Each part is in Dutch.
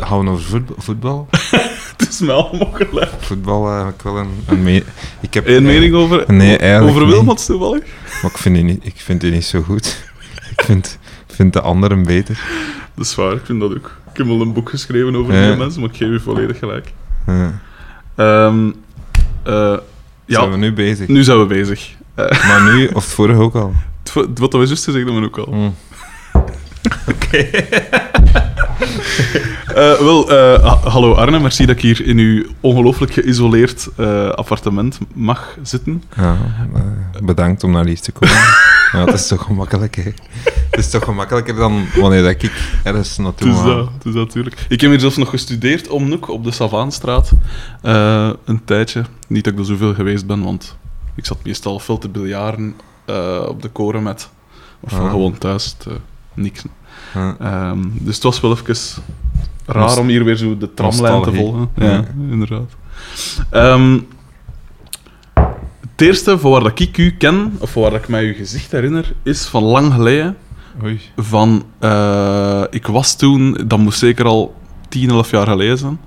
gaan we over voetbal? voetbal? Het is me allemaal gelijk. Voetbal heb ik wel een, een me- ik heb Eén mening over, Nee, eigenlijk over. Wilmots toevallig? Maar ik vind die niet, ik vind die niet zo goed. ik vind, vind de anderen beter. Dat is waar, ik vind dat ook. Ik heb wel een boek geschreven over Ja. die mensen, maar ik geef je volledig gelijk. Ja. Ehm, eh, ja, Zijn we nu bezig? nu zijn we bezig. Eh, Maar nu, of vorige ook al? wat we juist gezegd hebben ook al. Hm. Eh, wel, eh, ha- hallo Arne, merci dat ik hier in uw ongelooflijk geïsoleerd eh, appartement mag zitten. Ja, bedankt om naar hier te komen. ja, het is toch gemakkelijk, hè? Het is toch gemakkelijker dan wanneer dat ik ergens naartoe ga. dat, natuurlijk. Ik heb hier zelfs nog gestudeerd om Noek op de Savaanstraat. een tijdje. Niet dat ik er zoveel geweest ben, want ik zat meestal veel te biljaren op de koren met. Of Ah. gewoon thuis, te niksen. Ja. Ehm, dus het was wel even raar om hier weer zo de tramlijn te volgen. Ja. Ja, inderdaad. Ehm, het eerste van waar dat ik u ken, of van waar dat ik mij uw gezicht herinner, is van lang geleden. Oei. Van, eh, ik was toen, dat moest zeker al 10, 11 jaar geleden zijn.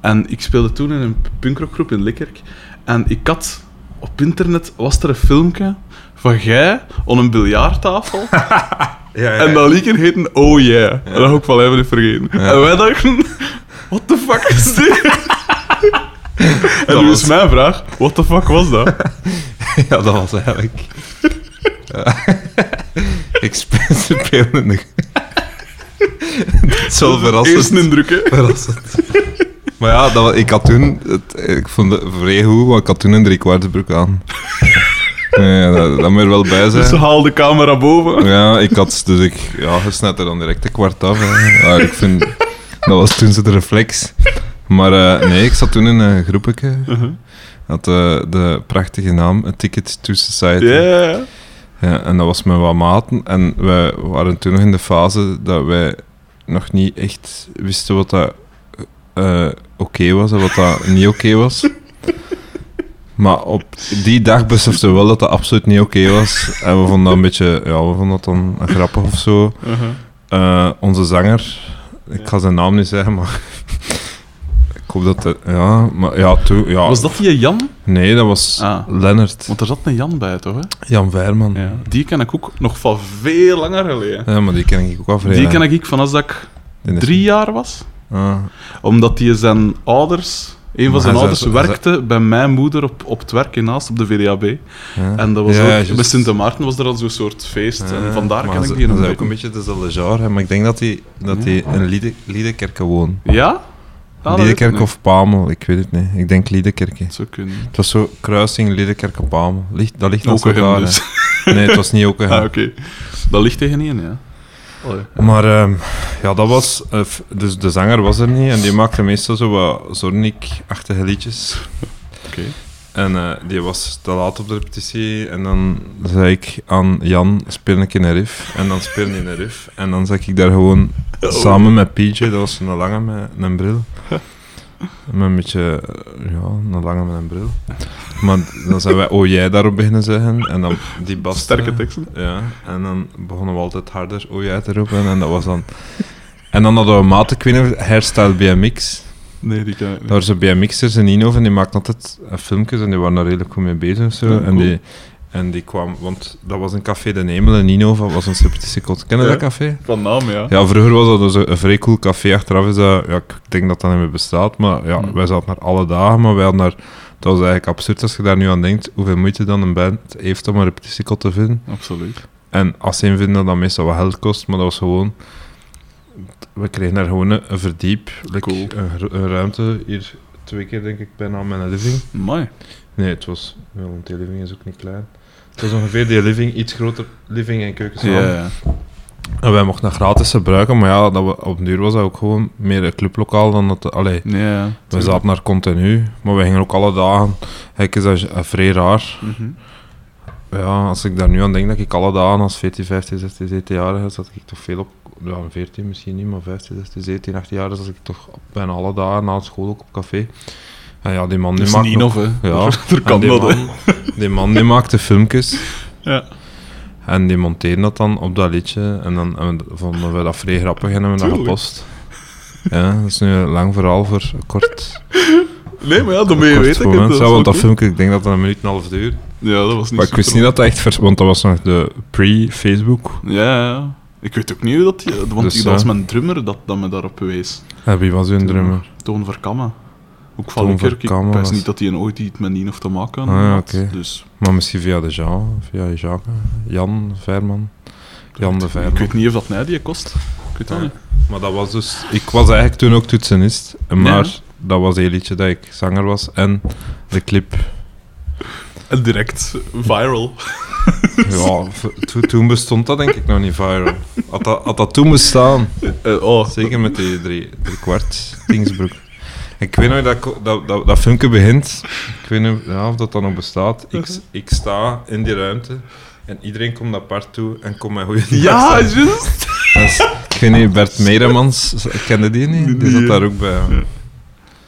En ik speelde toen in een punkrockgroep in Likkerk. En ik had op internet, was er een filmpje van jij op een biljarttafel. Ja, En dat liedje heette Oh Yeah. En dat heb ik wel even niet vergeten. En wij dachten, what the fuck is dit? en nu was- is mijn vraag, what the fuck was dat? ja, dat was eigenlijk... Ja. ik speel- speelde nog... Het is wel verrassend. Eerst een indruk, hè? Verrassend. Maar ja, dat, ik had toen... Het, ik vond het vrij goed, want ik had toen een driekwartsbroek aan. Ja, dat, dat moet er wel bij zijn. Dus haal de camera boven. Ja, ik had dus ik, ja, je snijdt er dan direct een kwart af. Hè. Ja, ik vind, dat was toen zo de reflex. Maar eh, nee, ik zat toen in een groepje. Uh-huh. Had eh, de prachtige naam A Ticket to Society. Ja. Ja, en dat was met wat maten. En wij waren toen nog in de fase dat wij nog niet echt wisten wat dat eh, oké was en wat dat niet oké was. Maar op die dag beseften we wel dat dat absoluut niet oké was. En we vonden dat een beetje, ja, we vonden dat dan grappig of zo. Uh-huh. Eh, onze zanger, ik ga zijn naam niet zeggen, maar ik hoop dat, het- ja, maar ja, toen, ja. Was dat die Jan? Nee, dat was Ah. Lennart, Want er zat een Jan bij, toch? Hè? Jan Veerman. Ja. Die ken ik ook nog van veel langer geleden. Ja, maar die ken ik ook al vrij Die ken ik van als dat ik drie jaar was. Ah. Omdat die zijn ouders... Een van zijn hij ouders hij werkte bij mijn moeder op, op het werk naast op de VDAB. Ja. En dat was Ja, ook... juist. Bij Sint Maarten was er al zo'n soort feest. Ja, en vandaar maar ken ze- ik die dat nog is ook een beetje. dezelfde genre, maar ik denk dat hij dat die in Liede, Liedekerke woont. Ja? Ah, of Pamel, ik weet het niet. Ik denk Liedekerke. Zou kunnen. Het was zo kruising Liedekerke-Pamel. Dat ligt Ook daar, dus. Nee, het was niet ook Ah, oké. Dat ligt tegen één, ja. Maar ehm, ja, dat was... eh, dus de zanger was er niet en die maakte meestal zo wat Zornik-achtige liedjes. Oké. En eh, die was te laat op de repetitie en dan zei ik aan Jan, speel een keer een riff. En dan speelde hij een riff. En dan zag ik daar gewoon Oh. samen met PJ, dat was een lange met een bril. Met een beetje, ja, een lange met een bril. Maar dan zijn wij, oh jij daarop beginnen zeggen. En dan die bas. Sterke teksten. Ja, en dan begonnen we altijd harder oh jij te roepen. En dat was dan... En dan hadden we maat, ik weet niet, Hairstyle BMX. Nee, die ken ik Daar niet. waren zo BMX'ers in Inhoven en die maakten altijd eh, filmpjes en die waren daar redelijk goed mee bezig of zo. Ja, en, die, en die kwam, want dat was een café de Hemel in Inhoven, was een repetitiekot. Ken je Ja. dat café? Van naam, ja. Ja, vroeger was dat dus een, een vrij cool café. Achteraf is dat, ja, ik denk dat dat niet meer bestaat, maar ja, Hmm. wij zaten daar alle dagen, maar wij hadden daar, dat was eigenlijk absurd als je daar nu aan denkt, hoeveel moeite dan een band heeft om een repetitiekot te vinden. Absoluut. En als ze een vinden, dat dat meestal wat geld kost, maar dat was gewoon... We kregen daar gewoon een, een verdiep, like Cool. een, een ruimte, hier twee keer denk ik bijna mijn living. Mooi. Nee, het was... Wel, want die living is ook niet klein. Het was ongeveer die living, iets groter living en keuken. Ja, ja. En wij mochten dat gratis gebruiken, maar ja, dat we, op duur was dat ook gewoon meer een clublokaal dan dat... Allee, Ja, ja. we zaten daar continu, maar we gingen ook alle dagen... Kijk, is dat vrij raar. Mhm. Ja, als ik daar nu aan denk dat ik alle dagen als 14, 15, 16, 17 jaar zat ik toch veel op, ja, 14 misschien niet, maar 15, 16, 17, 18 jaar zat ik toch bijna alle dagen na school ook op café. En ja, die man die Dus maakt niet nog- of, hè. Ja, er kan dat, die man die maakte filmpjes Ja. en die monteerde dat dan op dat liedje en dan en we vonden we dat vrij grappig en hebben we dat gepost. Ja, dat is nu een lang verhaal voor kort, Nee, maar ja, dan ben je weet ik het. dat Ja, want dat filmpje, ik denk dat dat een minuut en een half duurt. Ja, dat was niet Maar ik wist niet dat dat echt... Vers, want dat was nog de pre-Facebook. Ja, ja. Ik weet ook niet hoe dat... Want Dus, dat was mijn drummer dat, dat me daarop wees. Ja, wie was uw drummer? Toon Verkammen. Ook van. Ik wist niet dat hij ooit iets met hoeft te maken Ah, had. Dus Maar misschien via de Jean, via Jacques, Jan Verman. Jan de ik Verman. weet niet of dat mij die kost. Ik weet dat Ja. niet. Maar dat was dus... Ik was eigenlijk toen ook toetsenist. Maar dat was een liedje dat ik zanger was. En de clip... En direct viral. Ja, to- toen bestond dat denk ik nog niet viral. Had dat, had dat toen bestaan. Eh, oh, Zeker met die drie, drie kwart Dingsbroek. Ik weet nog dat, dat, dat, dat filmpje begint. Ik weet niet ja, of dat dan nog bestaat. Ik, ik sta in die ruimte en iedereen komt apart toe en komt mij goeie Ja, juist. Ik weet niet, Bert Meeremans, kende die niet? Die Nee. zat daar ook bij. ja.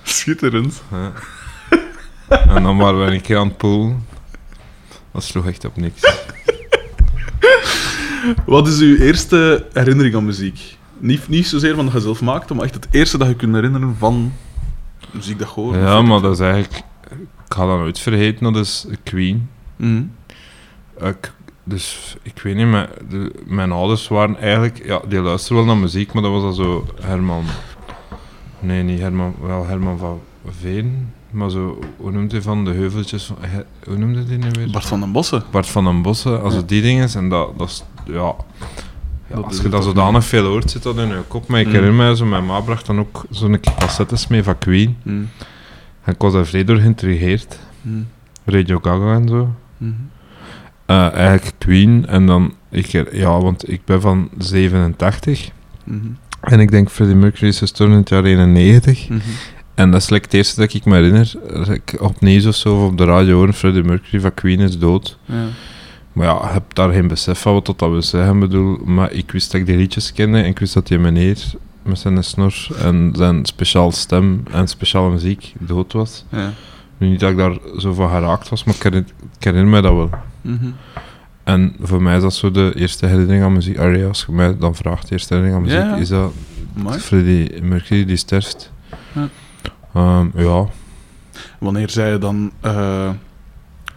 Schitterend. Ja. En dan waren we een keer aan het poelen. Dat sloeg echt op niks. Wat is uw eerste herinnering aan muziek? Niet, niet zozeer van dat je zelf maakte, maar echt het eerste dat je kunt herinneren van muziek dat je hoort. Ja, maar dat is eigenlijk... Ik ga dat nooit vergeten, dat is Queen. Mhm. Ik, dus ik weet niet, mijn, de, mijn ouders waren eigenlijk... Ja, die luisterden wel naar muziek, maar dat was dan zo Herman... Nee, niet Herman... Wel Herman van Veen. Maar zo... Hoe noemt hij van de heuveltjes? van- Hoe noemde die nu weer? Bart van den Bossen. Bart van den Bossen. Also Ja. die dingen. En dat, dat is... Ja... Ja, als je dat zodanig veel hoort, zit dat in je kop. Maar ik Mm. herinner mij, zo, mijn ma bracht dan ook zo'n cassettes mee van Queen. Mhm. En ik was daar vrij door geïntrigeerd. Mhm. Radio Gaga en zo. Mhm. Eh, eigenlijk Queen en dan, ik, ja, want ik ben van 87 Mhm. en ik denk Freddie Mercury is gestorven in het jaar 91 Mhm. en dat is like het eerste dat ik me herinner, dat ik op nieuws of zo of op de radio hoor, Freddie Mercury van Queen is dood. Ja. Maar ja, ik heb daar geen besef van wat dat wil zeggen, bedoel, maar ik wist dat ik die liedjes kende en ik wist dat die meneer met zijn snor en zijn speciaal stem en speciale muziek dood was. Ja. Nu niet dat ik daar zo van geraakt was, maar ik herinner, ik herinner me dat wel. Mhm. En voor mij is dat zo de eerste herinnering aan muziek. Allee, als je mij dan vraagt, de eerste herinnering aan muziek, Ja. is dat. Freddie Mercury die sterft. Ja. Ehm, ja. Wanneer zij je dan eh,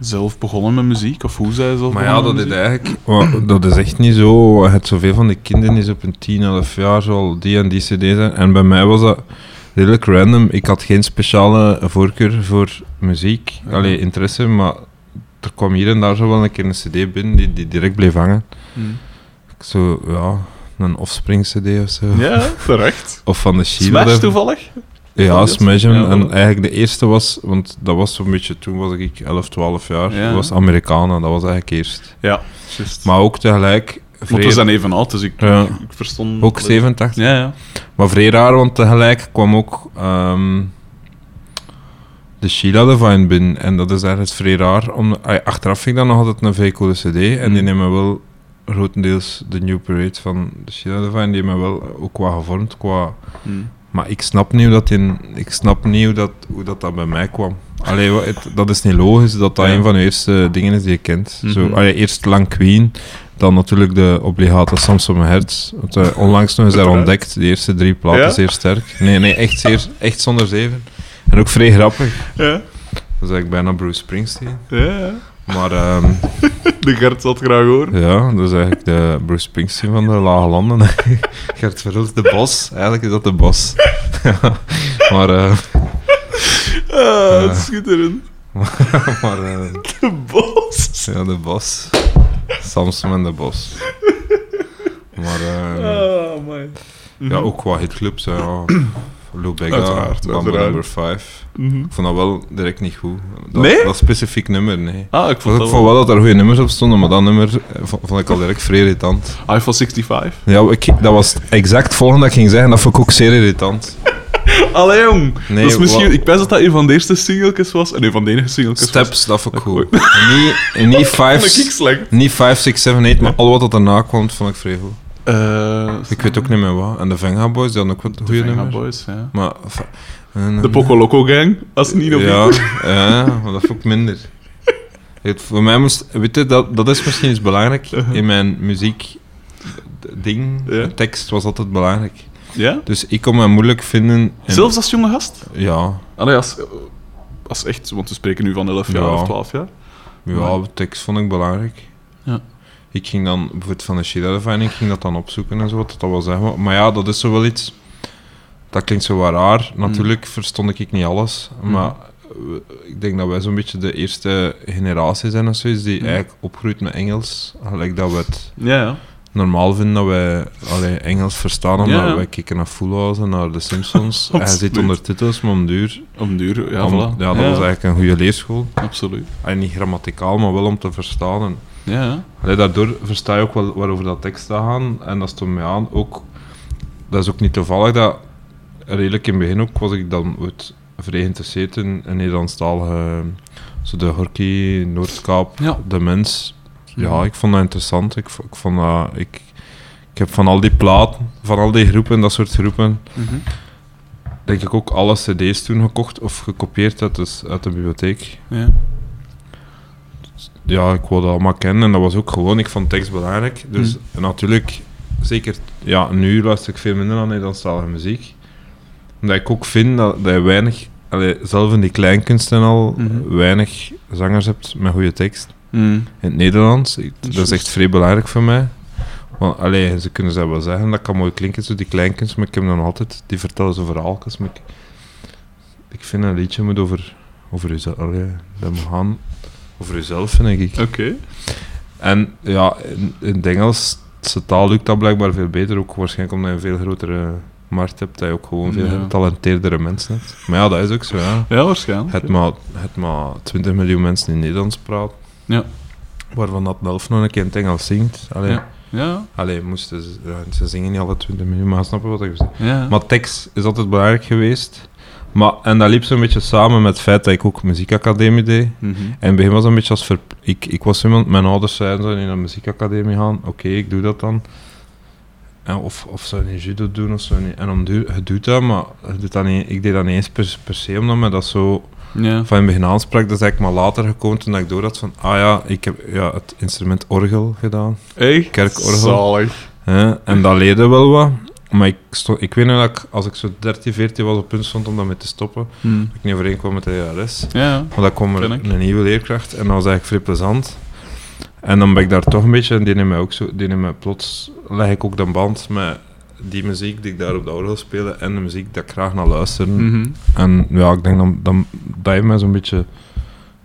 zelf begonnen met muziek? Of hoe zij zelf Maar ja, dat met is eigenlijk... dat is echt niet zo... Je hebt zoveel van de kinderen zo op een 10, 11 jaar zo al die en die cd zijn. En bij mij was dat redelijk random. Ik had geen speciale voorkeur voor muziek. Ja. Allee, interesse, maar er kwam hier en daar zo wel een keer een cd binnen die, die direct bleef hangen. Mhm. Zo, ja... Een Offspring cd of zo. Ja, terecht. Of van de Sheila. Smash toevallig? Ja, Smash. En, Ja, en eigenlijk de eerste was, want dat was zo'n beetje, toen was ik 11, 12 jaar, Ja. was Americana, dat was eigenlijk eerst. Ja, juist. Maar ook tegelijk, vrij, we zijn even oud, dus ik, Ja. ik, ik verstond... ook 87. Ja, ja. Maar vrij raar, want tegelijk kwam ook ehm, de Sheila Divine binnen. En dat is eigenlijk vrij raar. Om, achteraf vind ik dat nog altijd een vrij coole cd. En die Mm. nemen wel grotendeels de New Parade van de Sheila Divine, die hebben me wel ook qua gevormd, qua... Hm. Maar ik snap niet hoe dat, in, ik snap niet hoe dat, hoe dat, dat bij mij kwam. Allee, het- dat is niet logisch dat dat Ja. een van de eerste dingen is die je kent. Zo, Mhm. allee, eerst lang Queen, dan natuurlijk de obligate Samson Hertz. Want, eh, onlangs nog eens daar ontdekt, de eerste drie platen Ja? zeer sterk. Nee, nee, echt, zeer, echt zonder zeven. En ook vrij grappig. Ja, Dat is eigenlijk bijna Bruce Springsteen. ja. Maar ehm, De Gert zat graag horen. ja, dat is eigenlijk de Bruce Springsteen van de Lage Landen. Gert Verhulst, de bos. Eigenlijk is dat de bos. maar... eh, Ah, Ja. schitterend. maar eh, De bos. ja, de bos. Samson en de bos. Maar eh, Ah, man. ja, ook qua hitclubs. Ja. Lou Bega, Uiteraard, Bamba uiteraard. Number 5. Mhm. Ik vond dat wel direct niet goed. Dat, Nee? Dat specifiek nummer, nee. Ah, ik Ik vond vond dat wel dat er goede nummers op stonden, maar dat nummer eh, vond, vond ik al direct vrij irritant. iPhone 65. Ja, ik, dat was exact het volgende dat ik ging zeggen. Dat vond ik ook zeer irritant. Allee, jong. Nee, dat is misschien, ik pens dat dat een van de eerste singletjes was. En een van de enige singletjes was. Steps, dat vond ik goed. Niet, niet Vond ik 5, slecht. niet 5, 6, 7, 8, maar al wat er daarna kwam, vond ik vrij goed. Eh, Ik weet ook niet meer wat. En de Venga Boys, die hadden ook wat de goede Venga nummers. Boys, ja. Maar... fa- De Poco Loco Gang, als het niet op Ja, ja, maar dat vond ik minder. Het, voor mij moest... Weet je, dat, dat is misschien iets belangrijk. In mijn muziek ding, Ja. de tekst was altijd belangrijk. Ja? Dus ik kon me moeilijk vinden... in- Zelfs als jonge gast? Ja, Allee, als, als echt, want we spreken nu van 11 jaar Ja. of 12 jaar. ja Maar- tekst vond ik belangrijk. Ja. Ik ging dan, bijvoorbeeld van de ik ging dat dan opzoeken en zo, wat dat wil zeggen. Maar ja, dat is zo wel iets... Dat klinkt zo wat raar. Natuurlijk verstond ik niet alles, Mm. maar ik denk dat wij zo'n beetje de eerste generatie zijn of zoiets, die Ja. eigenlijk opgroeit met Engels. Gelijk dat we het Ja, ja. normaal vinden dat wij allee, Engels verstaan, omdat Ja, wij kijken naar Full House en naar The Simpsons. en je zit ondertitels, maar om duur. Om duur, ja, Om- voilà. ja, dat was eigenlijk een goede leerschool. Absoluut. En niet grammaticaal, maar wel om te verstaan. En, Ja, allee, daardoor versta je ook wel waarover dat tekst gaan. En dat stond mij aan. Ook, dat is ook niet toevallig dat redelijk in het begin ook was ik dan ooit vrij geïnteresseerd in, in Nederlandstalige, zo de Horky, Noordkaap, Ja. de Mens. Ja, ik vond dat interessant. Ik, ik vond dat... Ik, ik heb van al die platen, van al die groepen, dat soort groepen, Mhm. denk ik ook alle cd's toen gekocht of gekopieerd uit de, uit de bibliotheek. Ja. Ja, ik wilde dat allemaal kennen en dat was ook gewoon, ik vond tekst belangrijk. Dus Mm. natuurlijk, zeker, ja, nu luister ik veel minder naar Nederlandstalige muziek. Omdat ik ook vind dat, dat je weinig, allee, zelf in die kleinkunsten al, Mhm. weinig zangers hebt met goede tekst. Mm. In het Nederlands, ik- Dat is echt vrij belangrijk voor mij. Want, allee, ze kunnen zelf wel zeggen, dat kan mooi klinken, zo die kleinkunst, maar ik heb dan altijd, die vertellen zo verhaaltjes, maar ik, ik vind een liedje moet over, over jezelf, allee, dat moet gaan over jezelf, vind ik. Oké. En ja, in, in het Engels, zijn taal lukt dat blijkbaar veel beter, ook waarschijnlijk omdat je een veel grotere markt hebt, dat je ook gewoon veel Ja. getalenteerdere mensen hebt. Maar ja, dat is ook zo, ja. Ja, waarschijnlijk. Het maar, het maar 20 miljoen mensen in Nederlands praten. Ja. Waarvan dat de helft nog een keer in het Engels zingt. Allee, Ja. Ja. allee moesten ze, ze zingen niet alle 20 miljoen, maar snappen wat ik zeg. Ja. Maar tekst is altijd belangrijk geweest. Maar, en dat liep zo'n beetje samen met het feit dat ik ook muziekacademie deed. Mhm. En in het begin was dat een beetje als... Ver... Ik, ik was iemand... Mijn ouders zeiden, je in een muziekacademie gaan? Oké, ik doe dat dan. En of, of zou je judo doen of zo. Niet. En om je doet dat, maar je doet dat niet, ik deed dat niet eens per, per se, omdat me dat zo Ja. van in het begin aansprak. Dat is eigenlijk maar later gekomen toen ik door had van... Ah ja, ik heb ja, het instrument orgel gedaan. Echt? Kerkorgel. Zalig. Hè? En dat leerde wel wat. Maar ik, stond, ik weet nog dat ik, als ik zo 13, 14 was, op punt stond om daarmee te stoppen. Hm. Dat ik niet overeenkwam met de ERS. Ja. Want dan kwam er een nieuwe leerkracht en dat was eigenlijk vrij plezant. En dan ben ik daar toch een beetje, en die neemt mij ook zo, die neemt mij plots, leg ik ook de band met die muziek die ik daar op de orgel speelde en de muziek dat ik graag naar luisterde. Mhm. En ja, ik denk dan, dan dat heeft mij zo'n beetje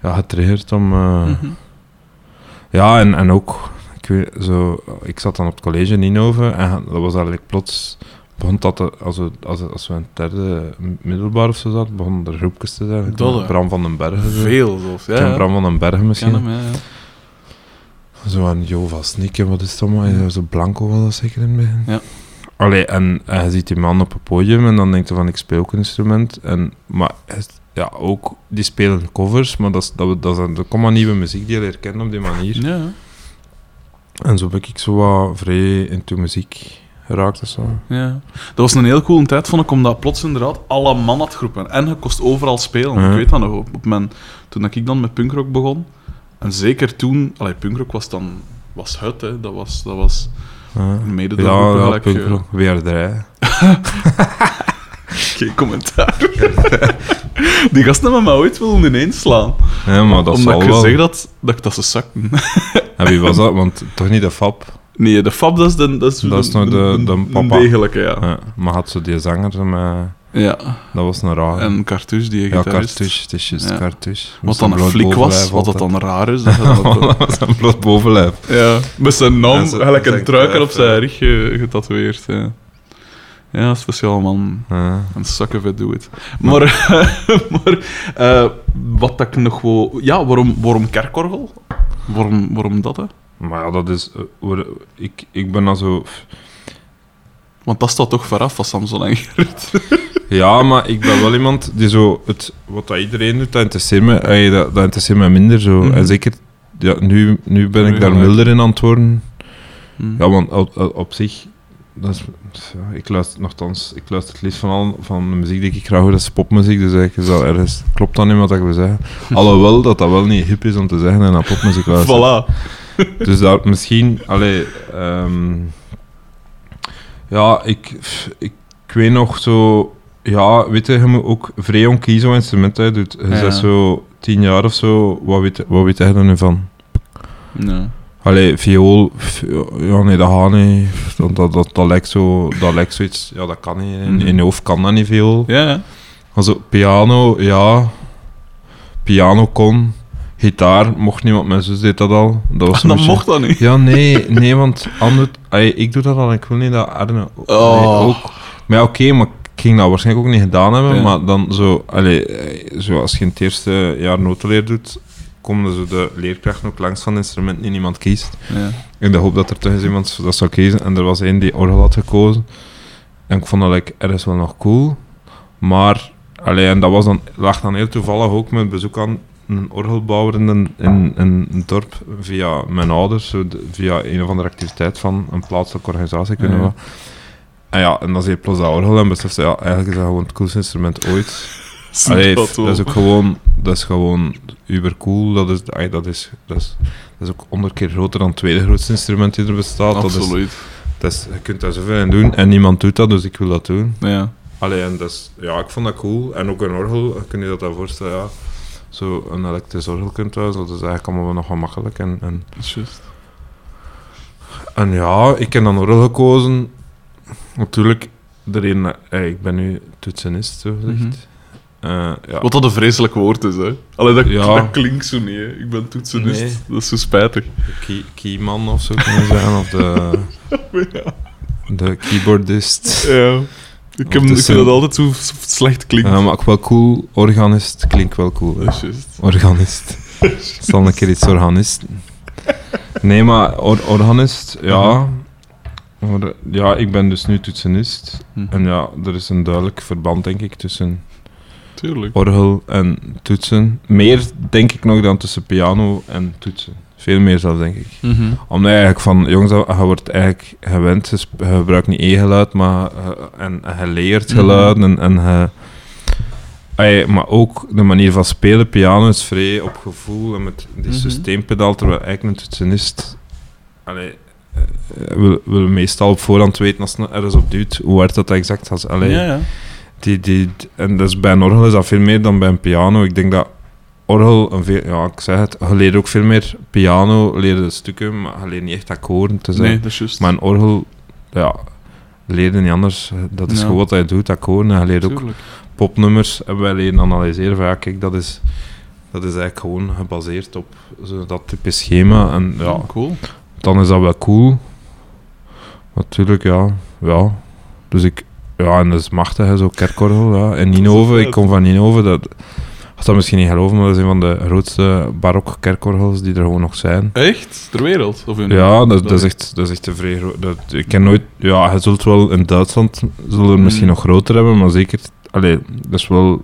ja, getriggerd om... eh, Mhm. Ja, en, en ook, ik, weet, zo, ik zat dan op het college in Ninove en dat was eigenlijk plots, begon dat, als we, als, als we in het derde middelbaar of zo zaten, begonnen er groepjes te zijn. Dat. Bram van den Bergen. Veel zelfs. Ja. Ken. Bram van den Bergen misschien. hem, ja. ja. Zo aan Jova Sneak en wat is dat maar? Ja. Zo Blanco was dat zeker in het begin. Ja. Allee, en, en je ziet die man op het podium en dan denkt je van ik speel ook een instrument. En, maar hij ja, ook, die spelen covers, maar dat is, dat, dat er komt maar nieuwe muziek die je leert kennen op die manier. Ja. En zo ben ik zo wat vrij into muziek geraakt zo. Ja. Dat was een heel coole tijd, vond ik, omdat plots inderdaad alle man had groepen. En je kost overal spelen. Ja. Ik weet dat nog, op, mijn, toen ik dan met punkrock begon. En zeker toen, allee, punkrock was dan was het, hè. Dat was, dat was Ja, mede ja, ja eh, rock, weer Geen commentaar. Die gasten hebben me ooit willen ineens slaan. Ja, maar dat omdat zal ik wel. gezegd had dat, ik- dat ze zakten. En wie was dat? Want toch niet de fab. Nee, de fab, dat is de, dat is Dat is de, de- papa. degelijke, ja. Ja, maar had ze die zanger, met, ja. dat was een raar. En Cartouche, die ja, gitarist. cartouche, het is juist Ja. cartouche. Wat dan een flik was, wat dat dan raar is. Dat was een bloot bovenlijf. ja, met zijn naam, gelijk een truiker op zijn ja. rug ge- getatoeëerd. Ja. Ja, speciaal man. Ja. Een sucker doe het. Maar, maar eh, wat dat ik nog wel... Ja, waarom, waarom kerkorgel? Waarom, waarom dat, hè? Maar ja, dat is... eh, ik, ik ben dan zo... Want dat staat toch veraf van Samson en Gerrit. Ja, maar ik ben wel iemand die zo... Het, wat dat iedereen doet, dat interesseert me, ey, dat, dat interesseert me minder. Zo. Mhm. En zeker... Ja, nu, nu ben Nu ik daar milder in aan het worden. Hm. Ja, want op zich... Dat is, ja, ik luister nogthans, ik luister het liefst van, al, van de muziek die ik graag hoor, dat is popmuziek, dus eigenlijk is dat ergens, klopt dat niet wat ik wil zeggen. Alhoewel dat dat wel niet hip is om te zeggen en naar popmuziek luisteren. Voilà. Dus dat misschien, allee, ehm, ja, ik, ik ik weet nog zo... Ja, weet je, je moet ook vrij jong kiezen wat instrument hij doet. Je Ja. zo tien jaar of zo, wat weet, wat weet hij er nu van? Allee, viool, ja nee, dat gaat niet. Dat, dat, dat, dat lijkt zo, dat lijkt zoiets, ja dat kan niet. In, Mhm. in je hoofd kan dat niet, viool. Ja. Also, piano, ja. Piano kon. Gitaar mocht niet, want mijn zus deed dat al. Dat was dan beetje- mocht dat niet. Ja, nee, nee, want allee, ik doe dat al ik wil niet dat Arne Oh. nee, ook. Maar ja, oké, maar ik ging dat waarschijnlijk ook niet gedaan hebben. Ja. Maar dan zo, allee, eh, zo, als je in het eerste jaar notenleer doet, komen zo de leerkrachten ook langs van het instrument die niemand kiest. Ja. In de hoop dat er toch eens iemand dat zou kiezen. En er was één die orgel had gekozen. En ik vond dat like, ergens wel nog cool. Maar, allee, en dat was dan, lag dan heel toevallig ook met bezoek aan een orgelbouwer in een, in, in een dorp via mijn ouders, via een of andere activiteit van een plaatselijke organisatie kunnen Ja. we. En ja, en dan zie je plots dat orgel en besefte, ja, eigenlijk is dat gewoon het coolste instrument ooit. Allee, dat dat is ook gewoon, dat is gewoon uber cool. Dat is, dat is, dat is, dat is ook honderd keer groter dan het tweede grootste instrument die er bestaat. Dat is, Absoluut. dat is, je kunt daar zoveel in doen en niemand doet dat, dus ik wil dat doen. Ja. Allee, en dat is, ja, ik vond dat cool. En ook een orgel, kun je dat dan voorstellen, ja. Zo een elektrisch orgel kunt thuis, dat is eigenlijk allemaal wel nog wel makkelijk. En, en, juist. en ja, ik heb dan orgel gekozen. Natuurlijk, de reden, eh, ik ben nu toetsenist, zo gezegd. Mhm. Eh, ja. Wat dat een vreselijk woord is, hè. Allee, dat, Ja. dat klinkt zo niet, hè. Ik ben toetsenist. Nee. Dat is zo spijtig. key, keyman of zo kunnen zijn, of de, Ja. de keyboardist. ja. Ik, heb, ik vind dat altijd zo slecht klinken. Ja, maar ook wel cool. Organist klinkt wel cool. hè. Organist. Zal een keer iets organist. Nee, maar or- organist, ja. Or- ja, ik ben dus nu toetsenist. Hm. En ja, er is een duidelijk verband, denk ik, tussen Tuurlijk. orgel en toetsen. Meer, denk ik nog, dan tussen piano en toetsen. Veel meer zelfs, denk ik. Mhm. Omdat eigenlijk van je wordt eigenlijk gewend, je, gebruikt niet één geluid, maar je, en, en je leert Mhm. geluiden en, en je, maar ook de manier van spelen, piano is vrij op gevoel en met die Mhm. systeempedaal, terwijl eigenlijk een toetsenist allee, eh, wil, wil meestal op voorhand weten als hij ergens op duwt, hoe hard dat exact was. Allee, Ja, ja. Die, die, en dus bij een orgel is dat veel meer dan bij een piano. Ik denk dat orgel, een veel, ja, ik zeg het, je leert ook veel meer piano, leerde stukken, maar je leert niet echt akkoorden te zijn. Nee, dat is juist. Maar een orgel, ja, leerde niet anders. Dat is Ja. gewoon wat hij doet, akkoorden. En je leert ook popnummers en wij leren analyseren van ja, kijk, dat is, dat is eigenlijk gewoon gebaseerd op zo dat type schema. En ja, cool. dan is dat wel cool. Natuurlijk, ja. ja. Dus ik, ja, en dat is machtig, hè, zo kerkorgel. Ja. En Ninove, ik kom van Ninove. Dat, had dat misschien niet geloven, maar dat is een van de grootste barok kerkorgels die er gewoon nog zijn. Echt? Ter wereld? Of in Ja, dat, dat, is echt, dat is echt vrij. Dat, ik ken nooit. Ja, je zult wel in Duitsland zullen er misschien Mm. nog groter hebben, maar zeker. Allee, dat is wel.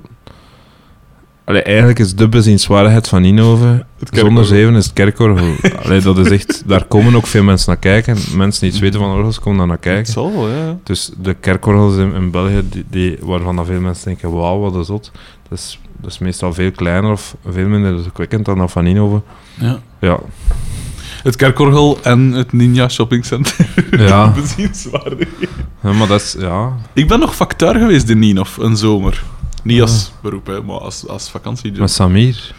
Allee, eigenlijk is de bezienswaardigheid van Ninove. kerkorgel. Zonder zeven is het kerkorgel. Allee, dat is echt. Daar komen ook veel mensen naar kijken. Mensen die iets weten van orgels komen daar naar kijken. zal wel, ja. Dus de kerkorgels in, in België, die, die, waarvan dat veel mensen denken: wauw, wat is dat? Dat is, dat is meestal veel kleiner of veel minder indrukwekkend dan dat van Ninove. ja. Ja, Het kerkorgel en het Ninja Shopping Center. Ja. Bezienswaardig. Ja, maar dat is. Ja, Ik ben nog facteur geweest in Ninov, een zomer. Niet als beroep, hè, maar als, als vakantiejob. met Samir.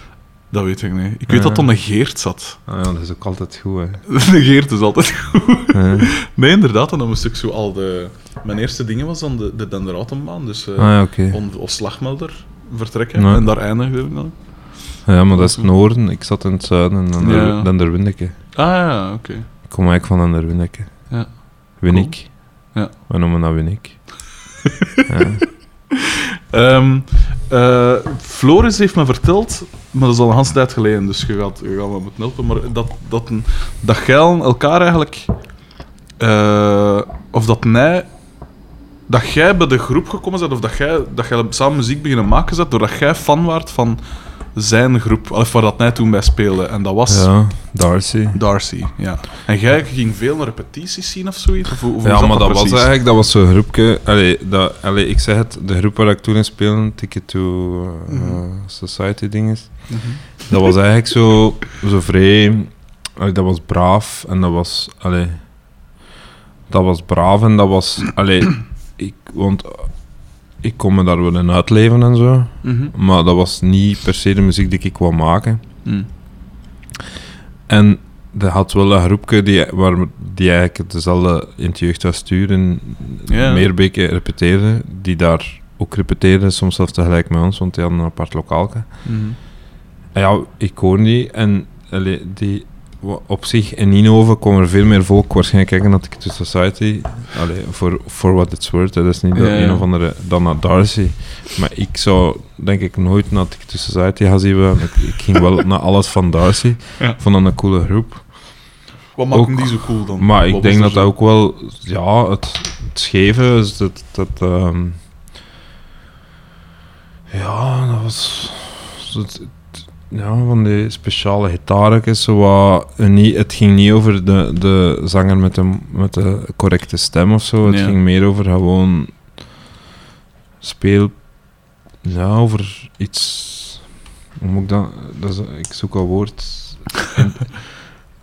Dat weet ik niet. Ik weet dat dan een Geert zat. Ah, ja, dat is ook altijd goed, hè. De Geert is altijd goed. Ja. Nee, inderdaad. En dan moest ik zo al de... Mijn eerste dingen was dan de, de Denderautenbaan. Dus eh Ah, ja, on, als slagmelder vertrekken. Ja. En daar eindigde ik dan. Ja, maar dat is het noorden. Ik zat in het zuiden en dan, Ja. Windeke. Ah ja, oké. Ik kom eigenlijk van der Windeke. Ja. Winnik. Ja. We noemen dat Winnik. ja. Eh, Floris heeft me verteld, maar dat is al een hele tijd geleden, dus je gaat, je gaat me moeten helpen, maar dat, dat, dat elkaar eigenlijk... eh, of dat hij... Dat jij bij de groep gekomen bent, of dat jij, dat jij samen muziek beginnen maken bent, doordat jij fan waart van zijn groep, of waar dat hij toen bij speelde. En dat was ja, Darcy. Darcy, ja. En jij ging veel naar repetities zien of zoiets? Of, Ja, maar dat was eigenlijk dat was zo'n groepje. Allee, dat, allee, ik zeg het, de groep waar ik toen in speelde, Ticket to uh, Mhm. Society dinges. Mhm. Dat was eigenlijk zo, zo vrij. allee, dat was braaf en dat was. Allee, dat was braaf en dat was. Allee, ik, want ik kon me daar wel in uitleven en zo. Mhm. Maar dat was niet per se de muziek die ik wou maken. Mm. En er had wel een groepje die, waar, die eigenlijk dezelfde in het jeugdhuis sturen, Ja. Meerbeke repeteerde, die daar ook repeteerden, soms zelfs tegelijk met ons, want die hadden een apart lokaalke. Mhm. En ja, ik hoor die en die op zich in Inhoven kwam er veel meer volk waarschijnlijk kijken naar Ticket to Society. Allee, voor for what it's worth, hè. dat is niet Ja, een of andere dan naar Darcy. Maar ik zou denk ik nooit naar Ticket to Society gaan zien. Ik, ik ging wel naar alles van Darcy. Ja. Ik vond dat een coole groep. Wat maakt Ook- die zo cool dan? Maar Wat ik denk dat zo- dat ook wel, ja, het, het scheve, is dat, dat ehm, ja, dat was, het- ja, van die speciale en niet, het ging niet over de, de zanger met de, met de correcte stem of zo, het Ja. ging meer over gewoon speel, ja, over iets, hoe moet ik dat, dat is, ik zoek al woord,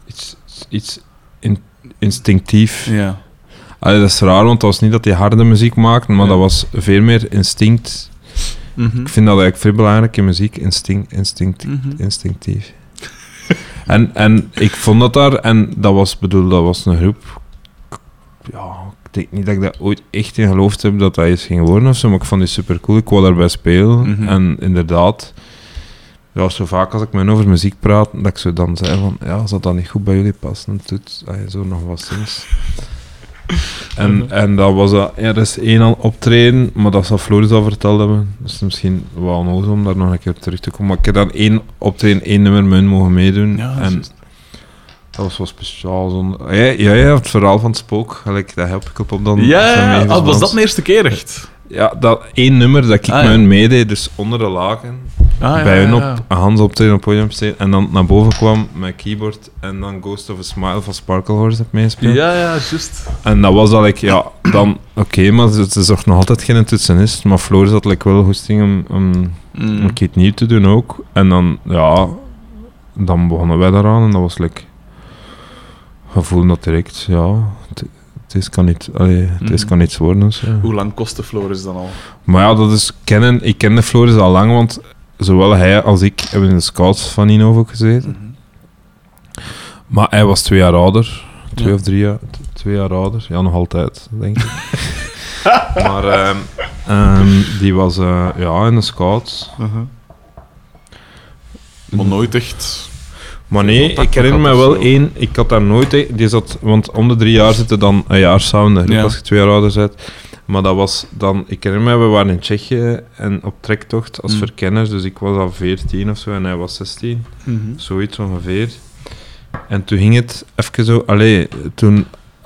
iets, iets in, instinctief. Ja. Allee, dat is raar, want dat was niet dat hij harde muziek maakte, maar Ja. dat was veel meer instinct. Mhm. Ik vind dat eigenlijk veel belangrijk in muziek, instinct, instinct, Mhm. instinctief. en, en ik vond dat daar, en dat was, bedoel, dat was een groep. Ja, ik denk niet dat ik dat ooit echt in geloofd heb dat dat iets ging worden of zo, maar ik vond die super cool. Ik wou daarbij spelen Mhm. en inderdaad, ja, zo vaak als ik met over muziek praat, dat ik zo dan zei van, ja, zou dat niet goed bij jullie passen? En doet zo nog wat sinds. En, en dat was dat, er is één al optreden, maar dat zal Floris al verteld hebben. Dus misschien wel onnozel om daar nog een keer op terug te komen. Maar ik heb dan één optreden, één nummer hun mogen meedoen. Ja, en dat was wel speciaal. Zo'n, ja, ja, ja, het verhaal van het spook, gelijk, dat help ik op dan. Ja, ja, ah, was dat de eerste keer echt? Ja, dat één nummer dat ik Ah, met ja. hun meedeed, dus onder de laken Ah, bij hun op Hans optreden op podium en dan naar boven kwam met keyboard en dan Ghost of a Smile van Sparkle Horse heb meespeeld. Ja, ja, juist. En dat was dat like, ja, dan oké, maar ze, ze zocht nog altijd geen toetsenist, maar Floor zat like, wel goesting om, om Mm. een keer het nieuw te doen ook. En dan, ja, dan begonnen wij daaraan en dat was we voelden dat direct, ja, is kan niet, allee, het is Mhm. kan niets worden. Dus, ja. Hoe lang kost de Floris dan al? Maar ja, dat is kennen. Ik kende Floris al lang, want zowel hij als ik hebben in de scouts van Innovo gezeten. Mhm. Maar hij was twee jaar ouder. Twee Ja. of drie jaar. Twee jaar ouder. Ja, nog altijd, denk ik. maar ehm, ehm, die was eh, ja, in de scouts. Mhm. Maar nooit echt... Maar nee, ik herinner me wel één. Ik had daar nooit... Die zat, want om de drie jaar zitten dan een jaar samen. Ja. Als je twee jaar ouder bent. Maar dat was dan... Ik herinner me, we waren in Tsjechië en op trektocht als Mm. verkenners. Dus ik was al 14 of zo en hij was 16. Mhm. Zoiets ongeveer. En toen ging het even zo... Allee, toen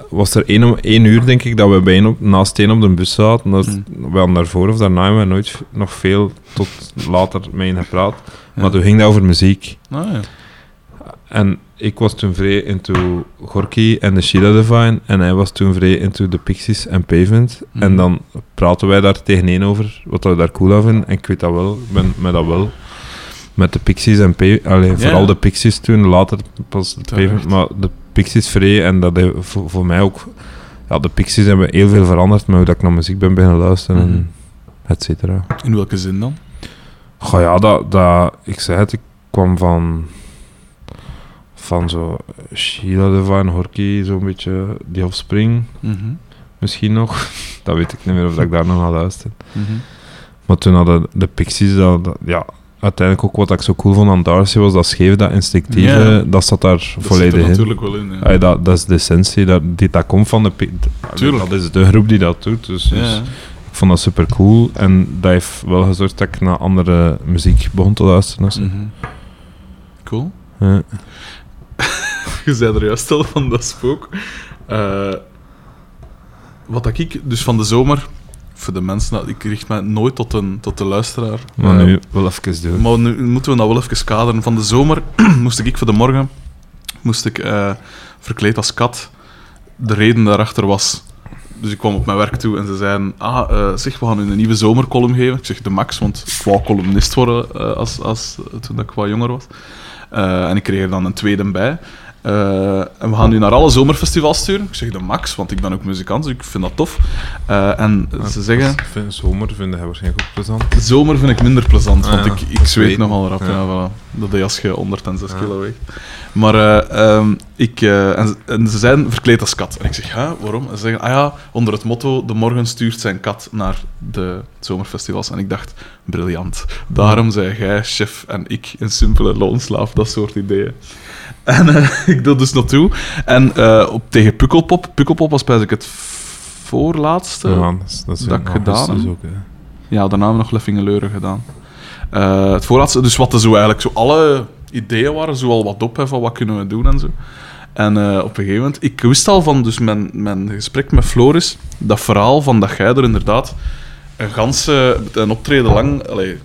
was er één, uur, denk ik, dat we bij één op, naast één op de bus zaten. Dat, Mm. We hadden daarvoor of daarna hebben we nooit nog veel tot later mee gepraat. Ja. Maar toen ging dat over muziek. Ah, ja. En ik was toen vrij into Gorky en de Sheila Divine. En hij was toen vrij into de Pixies en Pavement. Mhm. En dan praten wij daar tegeneen over, wat we daar cool aan vinden. En ik weet dat wel, ik ben met dat wel. Met de Pixies en Pavement. Vooral de Pixies toen, later pas de. Pavement. Maar de Pixies vrij. En dat heeft voor, voor mij ook... Ja, de Pixies hebben heel veel veranderd met hoe dat ik naar muziek ben beginnen luisteren. Mhm. En et cetera. In welke zin dan? Goh ja, dat, dat, ik zei het, ik kwam van, van zo Sheila Divine, Horky, zo'n beetje die Offspring, Mhm. misschien nog. Dat weet ik niet meer of dat ik daar nog naar luister. Mhm. Maar toen hadden de Pixies, dat, dat- ja, uiteindelijk ook wat ik zo cool vond aan Darcy was dat scheef, dat instinctieve, Ja. dat zat daar Dat zit volledig er in. natuurlijk wel in. Ja. Ay, dat, dat is de essentie, dat, die, dat komt van de Tuurlijk. Dat is de groep die dat doet, dus, dus Ja. ik vond dat super cool. En dat heeft wel gezorgd dat ik naar andere muziek begon te luisteren. Mhm. Cool. Ja. Je zei er juist al van dat spook. Eh, wat dat ik dus van de zomer, voor de mensen, dat- ik richt mij nooit tot, een, tot de luisteraar. Maar Eh, nu wel even doen. maar nu moeten we dat wel even kaderen. Van de zomer moest ik voor de morgen moest ik, eh, verkleed als kat. De reden daarachter was... Dus ik kwam op mijn werk toe en ze zeiden... Ah, eh, zeg, we gaan u een nieuwe zomercolumn geven. Ik zeg de max, want ik wou columnist worden eh, als, als, toen ik wat jonger was. Eh, en ik kreeg er dan een tweede bij. Eh, en we gaan nu naar alle zomerfestivals sturen. Ik zeg de max, want ik ben ook muzikant, dus ik vind dat tof. Eh, en ze zeggen, vind zomer vinden hij waarschijnlijk ook plezant. zomer vind ik minder plezant, Ah, want ja. ik, ik zweet Zweten. nogal rap. Ja. Ja. voilà. Dat deed als je 106 Ja. kilo weegt. Maar eh, ehm, ik, en, ze- en ze zijn verkleed als kat. En ik zeg, ja, waarom? En ze zeggen, ah ja, onder het motto, de morgen stuurt zijn kat naar de zomerfestivals. En ik dacht, briljant. Daarom zei jij, chef, en ik een simpele loonslaaf, dat soort ideeën. En eh, ik doe dus naartoe. En eh, op, tegen Pukkelpop, Pukkelpop was bijna het voorlaatste. Ja, dat is, dat is dat in ik gedaan heb. ook, hè. Ja, daarna hebben we nog Leffingeleuren gedaan. Eh, het voorlaatste, dus wat er zo eigenlijk zo alle ideeën waren, zo al wat op hè, van wat kunnen we doen en zo. En op een gegeven moment, ik wist al van dus mijn, mijn gesprek met Floris, dat verhaal van dat jij er inderdaad een ganse een optreden lang, allee,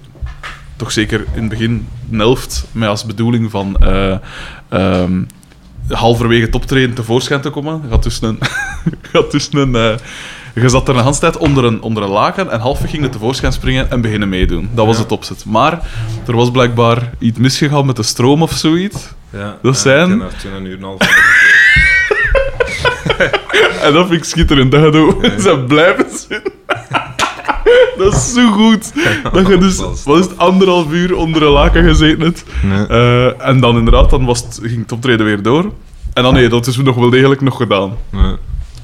toch zeker in het begin een helft, met als bedoeling van eh, ehm, halverwege het optreden tevoorschijn te komen. Je had dus een, had dus een eh, je zat er een hele tijd onder een, onder een laken en half ging je tevoorschijn springen en beginnen meedoen. Dat was Ja. het opzet. Maar er was blijkbaar iets misgegaan met de stroom of zoiets. Ja, Dat zijn- Ik er toen een uur en een half En dat vind ik schitterend. Dat je zo- ze blijven zitten. Dat is zo goed. Dat je dus, wat is het, anderhalf uur onder een laken gezeten hebt. Nee. Eh, en dan inderdaad, dan was het, ging het optreden weer door. En dan nee, dat is nog wel degelijk nog gedaan. Nee.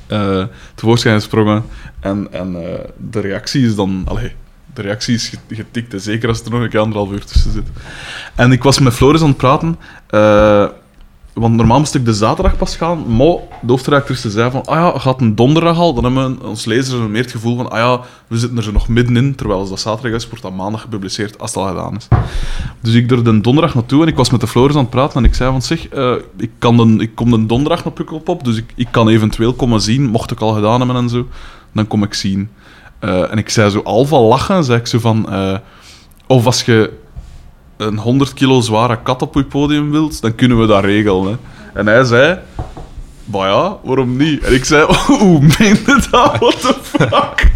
eh tevoorschijn gesprongen. En, en eh, de reactie is dan... Allee, de reactie is ge- getikt, zeker als er nog een keer anderhalf uur tussen zit. En ik was met Floris aan het praten, want normaal moest ik de zaterdag pas gaan, maar de hoofdredactrice zei van, ah ja, gaat een donderdag al, dan hebben we ons lezers meer het gevoel van, ah ja, we zitten er zo nog middenin, terwijl als dat zaterdag is, wordt dat maandag gepubliceerd, als het al gedaan is. Dus ik er de donderdag naartoe en ik was met de Floris aan het praten en ik zei van, zeg, eh, ik, kan de, ik kom de donderdag naar Pukkelpop, dus ik, ik kan eventueel komen zien, mocht ik al gedaan hebben en zo, dan kom ik zien. Eh, en ik zei zo al van lachen, zei ik zo van, eh, of als je een 100 kilo zware kat op je podium wilt, dan kunnen we dat regelen. Hè. En hij zei, maar ja, waarom niet? En ik zei, hoe meende dat? What the fuck?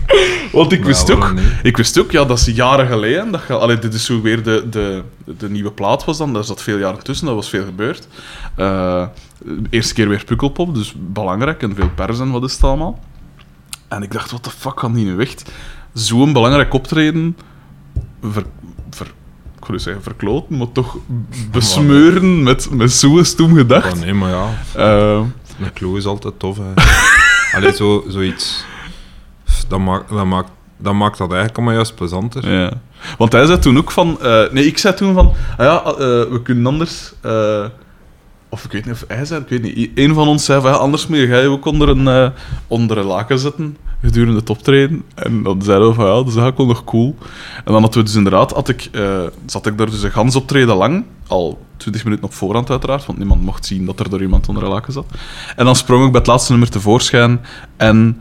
Want ik wist ook, ik wist ook, ja, dat is jaren geleden. Dat allee, dit is zo weer de, de, de nieuwe plaat was dan. Daar zat veel jaren tussen, dat was veel gebeurd. Eh, eerste keer weer Pukkelpop, dus belangrijk en veel pers en wat is het allemaal. En ik dacht, wat de fuck kan die nu echt zo'n belangrijk optreden ver, ik wil niet zeggen verkloten, maar toch besmeuren met, met zo'n stoem gedacht. Oh, nee, maar ja, Eh, een clue is altijd tof. Allee, zo, zoiets. Dat maakt, dat, maakt, dat maakt dat eigenlijk allemaal juist plezanter. Ja. Want hij zei toen ook van... eh, nee, ik zei toen van... Ah ja, eh, we kunnen anders... of ik weet niet of hij zei, ik weet niet. Een van ons zei van, ja, anders moet jij ook onder een, eh, onder een laken zitten gedurende het optreden. En dan zeiden we van, ja, dat is eigenlijk wel nog cool. En dan hadden we dus inderdaad... Had ik, eh, zat ik daar dus een gans optreden lang. Al 20 minuten op voorhand uiteraard, want niemand mocht zien dat er door iemand onder een laken zat. En dan sprong ik bij het laatste nummer tevoorschijn en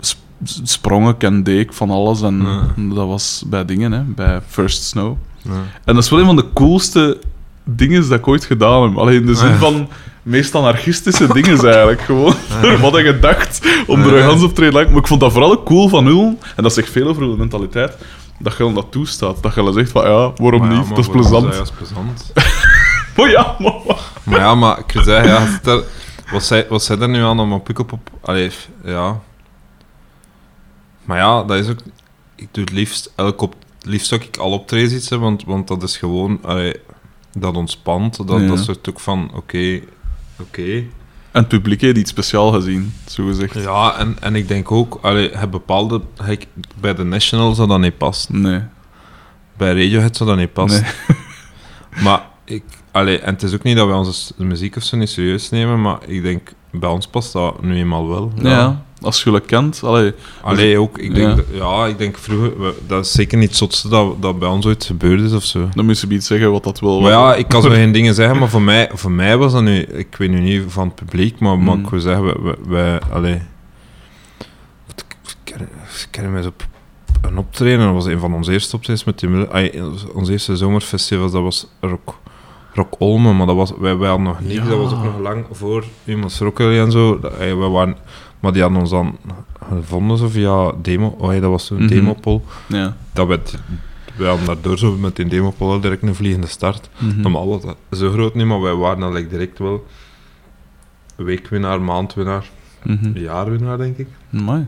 sp- sprong ik en deed ik van alles. En Ja. dat was bij dingen, hè, bij First Snow. Ja. En dat is wel een van de coolste dingen dat ik ooit gedaan heb. Alleen in de zin van meest anarchistische dingen eigenlijk. Gewoon door wat ik gedacht om er een gans optreden lang. Maar ik vond dat vooral cool van nul. En dat zegt veel over de mentaliteit. Dat je dat toestaat. Dat je dan zegt van ja, waarom Maar ja, niet? maar dat is plezant. dat juist plezant. Maar ja, maar... Maar ja, maar ik wil zeggen, ja, wat, zei, wat er nu aan om op Pukkelpop? Allee, ja. Maar ja, dat is ook... Ik doe het liefst, elk op, liefst ook ik al optredens iets, hè, want, want dat is gewoon... Allee, dat ontspant, dat, Ja. dat soort ook van, oké, oké. En het publiek heeft iets speciaal gezien, zo gezegd. Ja, en, en ik denk ook, allee, het bepaalde... ik- bij de National zou dat niet passen. Nee. Bij Radiohead zou dat niet passen. nee. Maar ik, allee, en het is ook niet dat wij onze muziek of zo niet serieus nemen, maar ik denk, bij ons past dat nu eenmaal wel. Ja. Als je het kent. Allee, Allee, ook, ik denk, Ja. dat- ja. ik denk vroeger, we- dat is zeker niet het zotste dat, dat bij ons ooit gebeurd is of zo. dan moet je iets zeggen wat dat wil. Maar ja, ik kan zo geen dingen zeggen, maar voor mij, voor mij was dat nu, ik weet nu niet van het publiek, maar, maar Mm. ik wil zeggen, wij, wij, wij allee, ik ken- mij zo op een optreden, dat was een van onze eerste optredens met ay, ons eerste zomerfestival, dat was Rock, Rock Olmen, maar dat was, wij, wij hadden nog Ja. dat was ook nog lang voor iemand Rockelly en zo, dat, wij waren, maar die hadden ons dan gevonden zo via demo, oh, ay, dat was zo'n demopol, Ja. dat werd we hadden daardoor zo met die demopollen direct een vliegende start. Normaal was dat zo groot niet, maar wij waren dan like, direct wel weekwinnaar, maandwinnaar, Mhm. jaarwinnaar, denk ik. Amai.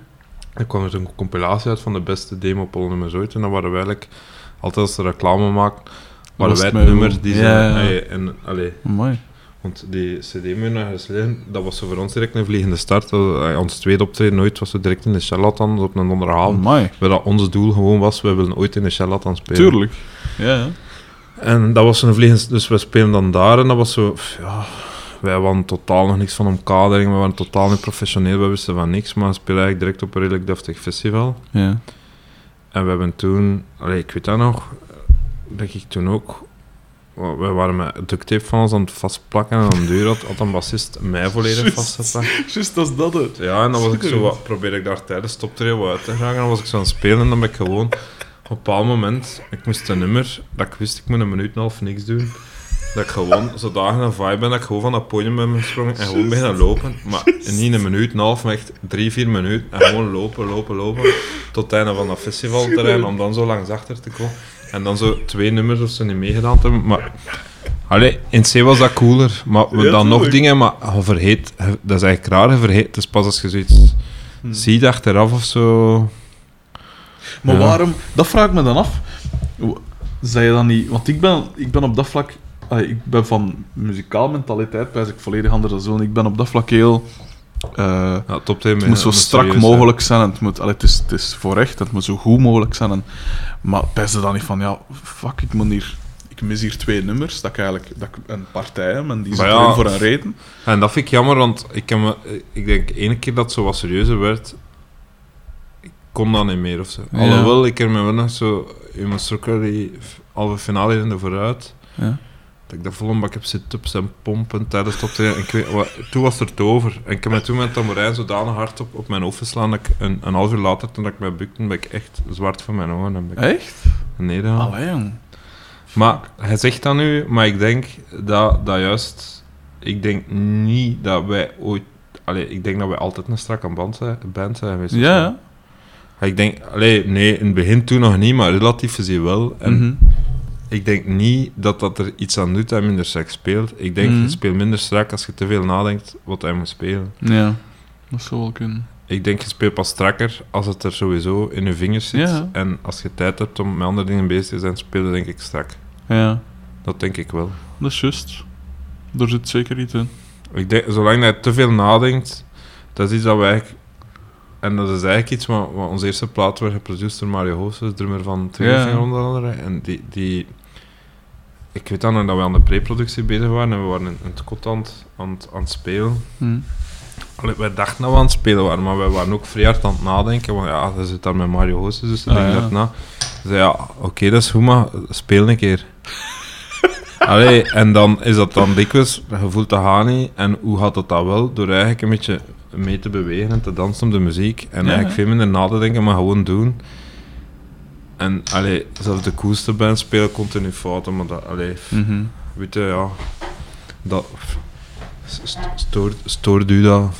Er kwam er een compilatie uit van de beste demopolnummers ooit. En dan waren wij eigenlijk, altijd als ze reclame maakten, waren wij het nummer die ze... Ja, ja. En, allee, Amai. Want die cd gesleden, dat was zo voor ons direct een vliegende start. Eh, ons tweede optreden ooit was zo direct in de charlatans op een donderdagavond. Amai. Waar dat ons doel gewoon was, we willen ooit in de charlatan spelen. Tuurlijk. Ja, ja. En dat was een vliegende... Dus we spelen dan daar en dat was zo... Ja, wij hadden totaal nog niks van omkadering. We waren totaal niet professioneel, we wisten van niks. Maar we speelden eigenlijk direct op een redelijk deftig festival. Ja. En we hebben toen, allee, ik weet dat nog, dat ik toen ook, we waren met duct tape van ons aan het vastplakken en aan de deur had, had een bassist mij volledig Juist. vastgeplakt. Juist, dat is dat het. Ja, en dan was ik zo, wat, probeerde ik daar tijdens het optreden wat uit te geraken, en dan was ik zo aan het spelen en dan ben ik gewoon, op een bepaald moment, ik moest een nummer, dat ik wist, ik moet een minuut en een half niks doen, dat ik gewoon zodanig een vibe ben, dat ik gewoon van dat podium ben gesprongen en gewoon beginnen lopen, maar niet een minuut en een half, maar echt drie, vier minuten, en gewoon lopen, lopen, lopen, tot het einde van dat festivalterrein, om dan zo langs achter te komen. En dan zo twee nummers of zo niet meegedaan hebben, maar... Allee, in C was dat cooler, maar we Ja, dan nog dingen, maar je vergeet, dat is eigenlijk raar, je vergeet, is pas als je zoiets Hm. ziet achteraf of zo... Maar Ja. waarom... Dat vraag ik me dan af. Zei je dan niet... Want ik ben, ik ben op dat vlak... ik ben van muzikaal mentaliteit, pijs ik volledig anders dan zo. Ik ben op dat vlak heel... eh, Ja, top 10 het moet zo strak mogelijk zijn. En het, moet, allee, het, is, het is voor echt. Het moet zo goed mogelijk zijn. En, maar pijs je dan niet van... Ja, fuck, ik moet hier... Ik mis hier twee nummers, dat ik eigenlijk dat ik een partij heb en die zitten ja. voor een reden. En dat vind ik jammer, want ik, heb me, ik denk ene keer dat het zo wat serieuzer werd, ik kon dat niet meer of zo. Ja. Alhoewel, ik er me wel nog zo in mijn strokker die halve finale in de vooruit, Ja. Dat ik dat vol een bak heb op zijn pompen tijdens het. En ik weet, wat, toen was het er over. En ik heb me toen met tamboerijn zodanig hard op, op mijn hoofd geslaan dat ik een, een half uur later, toen ik mij bukte, ben ik echt zwart van mijn ogen. En ben ik Echt? Allee, jong. Maar hij zegt dat nu, maar ik denk dat, dat juist... Ik denk niet dat wij ooit... Allee, ik denk dat wij altijd een strakke band zijn, band zijn geweest. Ja. Ik denk... Allee, nee, in het begin toen nog niet, maar relatief gezien wel. En Mhm. Ik denk niet dat dat er iets aan doet dat hij minder strak speelt. Ik denk, Mhm. je speelt minder strak als je te veel nadenkt wat hij moet spelen. Ja, dat zou wel kunnen. Ik denk, je speelt pas strakker als het er sowieso in je vingers zit. Ja. En als je tijd hebt om met andere dingen bezig te zijn, spelen denk ik strak. Ja, Dat denk ik wel. dat is juist. Daar zit zeker iets in. Ik denk, zolang je te veel nadenkt, dat is iets dat wij eigenlijk... En dat is eigenlijk iets wat, wat onze eerste plaat werd geproduceerd door Mario Hoofders, drummer van Tweeling Ja. onder andere. En die, die... Ik weet dan nog dat we aan de pre-productie bezig waren en we waren in, in het kot aan het, aan, aan het spelen. Hm. Allee, wij dachten dat we aan het spelen waren, maar wij waren ook vrij hard aan het nadenken. Want ja, dat zit daar met Mario Hoofders, dus ik Ah, ja. dat na. Ze zei, ja, oké, dat is goed, maar speel een keer. Allee, en dan is dat dan dikwijls, je voelt dat gaat niet. En hoe gaat dat dan wel? Door eigenlijk een beetje mee te bewegen en te dansen op de muziek. En Ja, eigenlijk veel minder na te denken, maar gewoon doen. En allee, zelfs de coolste band spelen continu fouten, maar dat, allee, Mhm. weet je, ja, dat st- stoort, stoort u dat?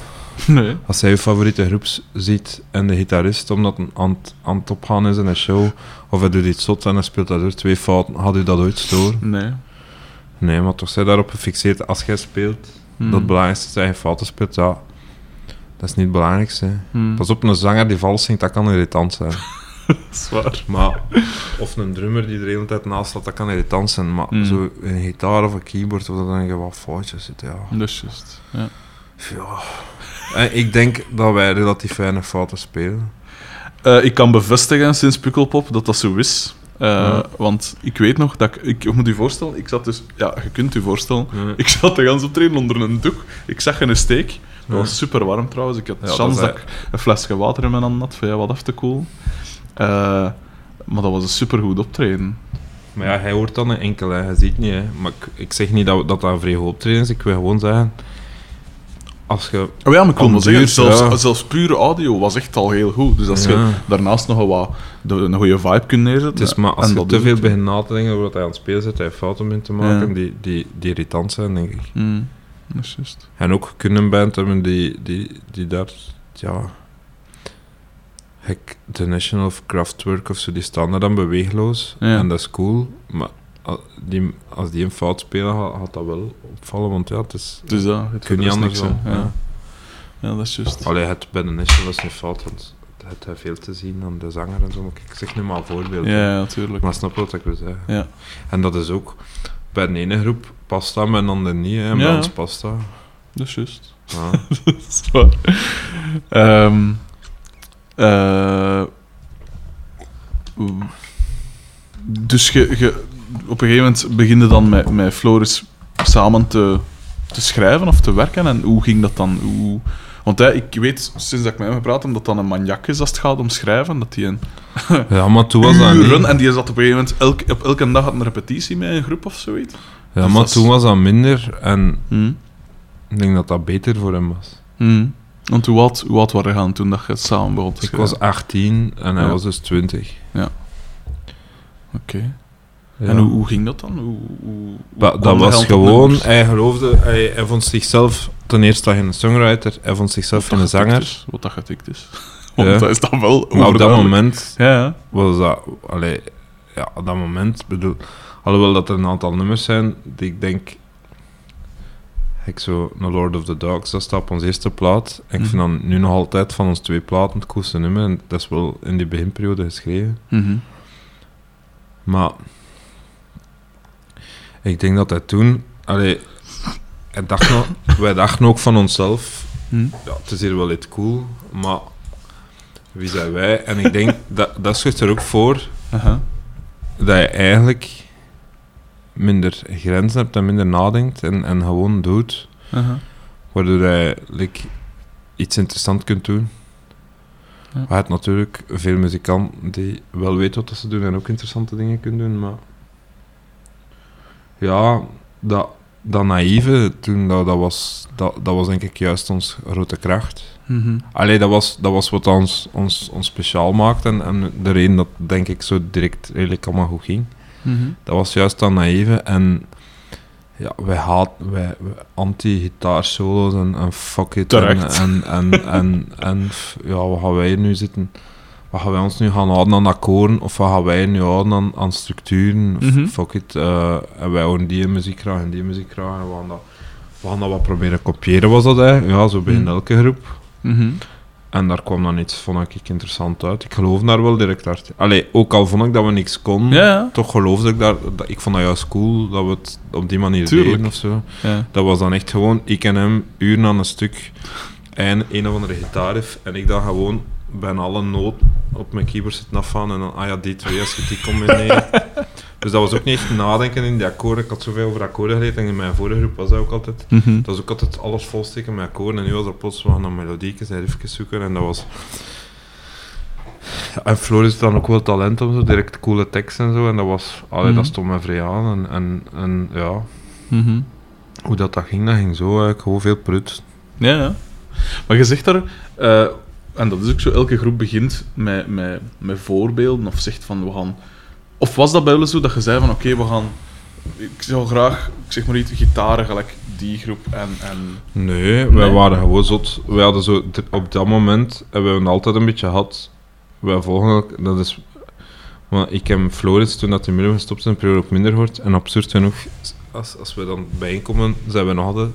Nee. Als hij je favoriete groep ziet en de gitarist, omdat hij aan, aan het opgaan is in een show, of hij doet iets zot en hij speelt dat door twee fouten, had u dat ooit storen? Nee. Nee, maar toch zij daarop gefixeerd, als jij speelt, Hm. dat het belangrijkste is dat je fouten speelt, ja, dat is niet het belangrijkste. Hm. Pas op, een zanger die vals zingt, dat kan irritant zijn. Zwaar. Maar, of een drummer die er de hele tijd naast staat, dat kan irritant zijn. Maar Mm. zo een gitaar of een keyboard, of dat dan je wat foutjes zit, ja. Dat is juist. Ja. ja. En ik denk dat wij relatief weinig fouten spelen. Eh, ik kan bevestigen sinds Pukkelpop dat dat zo is. Eh, Ja. Want ik weet nog dat ik, ik... Moet je voorstellen, ik zat dus... Ja, je kunt je voorstellen. Ja. Ik zat de gans optreden onder een doek. Ik zag een steek. Dat Ja. was super warm trouwens. Ik had Ja, de dat is dat ik een flesje water in mijn hand had, voor jou wat af te koelen. Eh, maar dat was een supergoed optreden. Maar ja, hij hoort dan een enkel, hè. hij ziet niet. Hè. Maar ik, ik zeg niet dat dat, dat een vrij goed optreden is. Ik wil gewoon zeggen, als je... Oh ja, maar ik wil Aan maar zeggen, duur, zelfs, ja. zelfs pure audio was echt al heel goed. Dus als je daarnaast nog wat de, een goede vibe kunt neerzetten... Is maar als en je te veel begint na te denken over wat hij aan het spelen zit, hij fouten begint te maken, Ja. die, die, die irritant zijn, denk ik. Hmm, dat is juist. En ook kunnen band hebben die, die, die daar, ja... Hek, The National of Kraftwerk of zo, die staan er dan beweegloos. Ja. En dat is cool. Maar die, als die een fout spelen, gaat, gaat dat wel opvallen. Want ja, het is... Dus dat, het kun je niet anders niks, dan. hè. Ja. Ja. ja, dat is juist. Allee, het bij The National is een fout, want het heeft veel te zien aan de zanger en zo. Maar ik zeg nu maar een voorbeeld. Ja, ja, natuurlijk. Maar snap wat ik wil zeggen? Ja. En dat is ook... Bij de ene groep past dat, bij de andere niet. Hè. En bij Ja. ons past dat. Dat is juist. Ja. dat is waar. Ehm, eh, dus je, je, op een gegeven moment begin je dan met, met Floris samen te, te schrijven of te werken. En hoe ging dat dan? Hoe, want hè, ik weet, sinds dat ik met hem gepraat heb, dat dan een maniak is als het gaat om schrijven. Dat hij een ja, maar toen was dat niet. En die zat op een gegeven moment elk, op elke dag had een repetitie met een groep of zoiets. Ja, Dus maar toen was dat minder. En Hm. ik denk dat dat beter voor hem was. Hm. Want hoe oud, hoe oud waren gaan toen dat je samen begon te Ik was 18 en hij Ja. was dus 20. Oké. Ja. En hoe, hoe ging dat dan? Hoe, hoe, hoe Ba- kwam dat was tot gewoon, nummers? hij geloofde, hij, hij vond zichzelf ten eerste geen songwriter, hij vond zichzelf Wat geen dat getikt zanger. is, Wat dat getikt is. Want Ja. dat is dan wel Maar op dat overduidelijk. moment Ja, ja. was dat, allee, ja, op dat moment, bedoel, alhoewel dat er een aantal nummers zijn die ik denk, ik zo, No Lord of the Dogs, dat staat op onze eerste plaat. En ik vind Mhm. dan nu nog altijd van ons twee platen het coolste nummer, en dat is wel in die beginperiode geschreven. Mhm. Maar ik denk dat hij toen, allee, hij dacht nog, wij dachten ook van onszelf, Hm. ja, het is hier wel iets cool, maar wie zijn wij? En ik denk, dat, dat zorgt er ook voor dat je eigenlijk minder grenzen hebt en minder nadenkt en, en gewoon doet, waardoor je like, iets interessants kunt doen. Ja. Je hebt natuurlijk veel muzikanten die wel weten wat ze doen en ook interessante dingen kunnen doen, maar ja, dat, dat naïeve toen, dat, dat, was, dat, dat was denk ik juist ons grote kracht. Allee, dat was, dat was wat ons, ons, ons speciaal maakte en, en de reden dat denk ik zo direct redelijk allemaal goed ging. Mhm. Dat was juist dat naïeve en ja, wij haat, wij, wij anti-gitaarsolo's en, en fuck it. En, en, en, en, ja, wat gaan wij nu zitten? Wat gaan wij ons nu gaan houden aan akkoorden of wat gaan wij nu houden aan, aan structuren? Mhm. Fuck it. eh, en wij horen die muziek graag en die muziek graag en we gaan dat, we gaan dat wat proberen kopiëren, was dat hè? Ja, zo begint Mhm. elke groep. En daar kwam dan iets, vond ik, interessant uit. Ik geloof daar wel direct hard in. Allee, ook al vond ik dat we niks konden, Ja, toch geloofde ik daar... Dat, ik vond dat juist cool, dat we het op die manier Tuurlijk. deden of zo. ja. Dat was dan echt gewoon, ik en hem, uren aan een stuk, en een of andere gitaarriff, en ik dan gewoon bijna alle noten op mijn keyboard zitten afgaan, en dan, ah ja, die twee, als je die combineren. dus dat was ook niet echt nadenken in die akkoorden. Ik had zoveel over akkoorden geleerd, en in mijn vorige groep was dat ook altijd... Mhm. Dat was ook altijd alles volsteken met akkoorden. En nu was er plots we gaan naar melodiekjes en riffjes zoeken. En dat was... En Floris dan ook wel talent om zo direct coole teksten en zo. En dat was... Allee, Mhm. dat stond me vrij aan. En, en, en ja, Mhm. hoe dat, dat ging, dat ging zo eigenlijk gewoon veel prut. Ja, ja. Maar je zegt daar, eh, en dat is ook zo, elke groep begint met, met, met voorbeelden of zegt van we gaan. Of was dat bij jullie zo dat je zei van oké, we gaan. Ik zou graag, ik zeg maar iets, gitaren gelijk die groep en. en Nee, wij Nee? waren gewoon zot. Wij hadden zo... Op dat moment hebben we het altijd een beetje gehad. Wij volgen Dat is... Maar ik heb Floris, toen dat hij minder gestopt zijn, periode ook minder hoort. En absurd genoeg, als, als we dan bijeenkomen, zijn we nog altijd...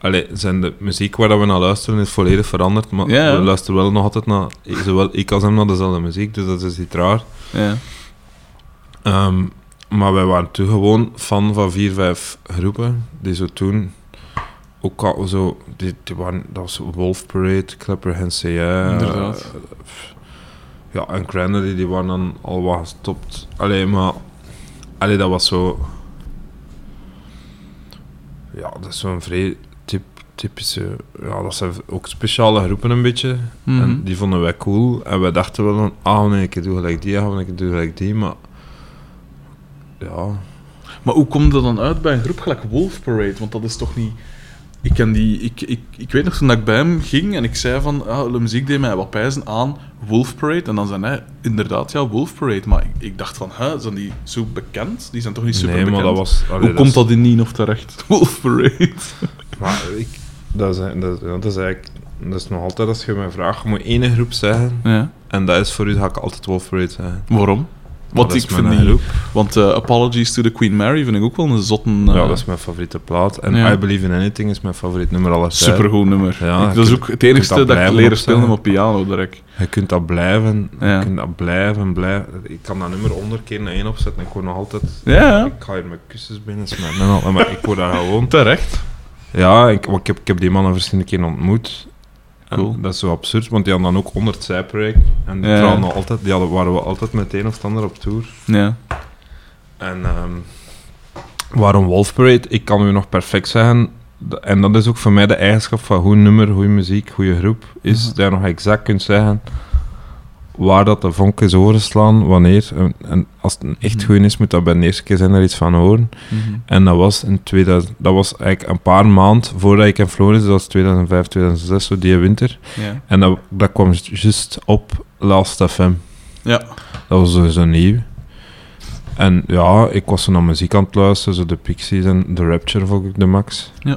Allee, zijn de muziek waar dat we naar luisteren is volledig veranderd, maar Ja, ja. we luisteren wel nog altijd naar... Zowel ik als hem naar dezelfde muziek, dus dat is niet raar. ja. Ehm, maar wij waren toen gewoon fan van vier, vijf groepen, die zo toen ook al zo... Die, die waren, dat was Wolf Parade, NCA... Inderdaad. eh, ja, en Granary, die waren dan al wat gestopt. Allee, maar... Allee, dat was zo... Ja, dat is zo'n vrij typ, typische... Ja, dat zijn ook speciale groepen een beetje. Mhm. En die vonden wij cool. En wij dachten wel van, ah nee, ik doe gelijk die, ah ik doe gelijk die, maar... Ja... Maar hoe komt dat dan uit bij een groep gelijk Wolf Parade? Want dat is toch niet. Ik, ken die, ik, ik, ik weet nog toen ik bij hem ging en ik zei van ah, de muziek deed mij wat pijzen aan Wolf Parade. En dan zei hij inderdaad ja, Wolf Parade. Maar ik, ik dacht van, hè, zijn die zo bekend? Die zijn toch niet super nee, bekend? maar dat was... allee, Hoe komt is- dat in Nien of terecht? Wolf Parade. Maar ik... Dat is, dat, dat is eigenlijk... Dat is nog altijd, als je mij vraagt, je moet één groep zeggen Ja. En dat is voor u, ga ik altijd Wolf Parade zeggen. Waarom? Is ik vind mijn die... groep. Want eh, Apologies to the Queen Mary vind ik ook wel een zotten... eh, Ja, dat is mijn favoriete plaat. En Ja. I Believe in Anything is mijn favoriet nummer aller tijden. Supergoed nummer. Ja, Ik- dat is ook het kunt dat ik leren spelen op piano, direct. Je kunt dat blijven, Ja. je kunt dat blijven, blijven. Ik kan dat nummer honderd keer naar één opzetten en ik word nog altijd... Ja. Ik ga hier met kussens binnen smijten en al, maar ik word daar gewoon... Terecht. Ja, ik, ik, heb, ik heb die mannen verschillende keren ontmoet. Cool. Dat is zo absurd, want die hadden dan ook 100 zijproject. En die, Ja. nog altijd, die hadden, waren we altijd met een of ander op tour. Ja. En ehm, waarom Wolf Parade? Ik kan u nog perfect zeggen, en dat is ook voor mij de eigenschap van goed nummer, goede muziek, goede groep, is Mhm. dat je nog exact kunt zeggen waar dat de vonk is overslaan, wanneer. En, en als het een echt Mhm. goed is, moet dat bij de eerste keer zijn er iets van horen. Mhm. En dat was in 2000, dat was eigenlijk een paar maanden voordat ik in Floris, dat was 2005, 2006, zo die winter. En dat, dat kwam juist op Last FM. Ja. Dat was sowieso nieuw. En ja, ik was zo naar muziek aan het luisteren, zo de Pixies en The Rapture vond ik de max. Ja.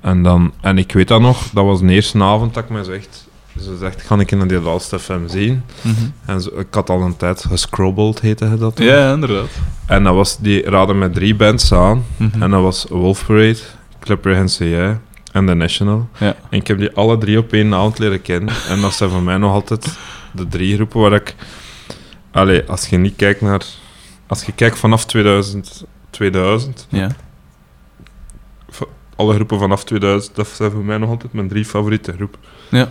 En, dan, en ik weet dat nog, dat was de eerste avond dat ik mij zegt, ze zegt, ga ik in die Last FM zien? Mhm. En zo, ik had al een tijd gescrobbeld, heette dat toen. Ja, inderdaad. En dat was, die raden met drie bands aan. Mhm. En dat was Wolf Parade, Clipper NCI en The National. Ja. En ik heb die alle drie op één avond leren kennen. En dat zijn voor mij nog altijd de drie groepen waar ik... Allee, als je niet kijkt naar... Als je kijkt vanaf 2000, 2000 Ja. alle groepen vanaf 2000, dat zijn voor mij nog altijd mijn drie favoriete groepen. Ja.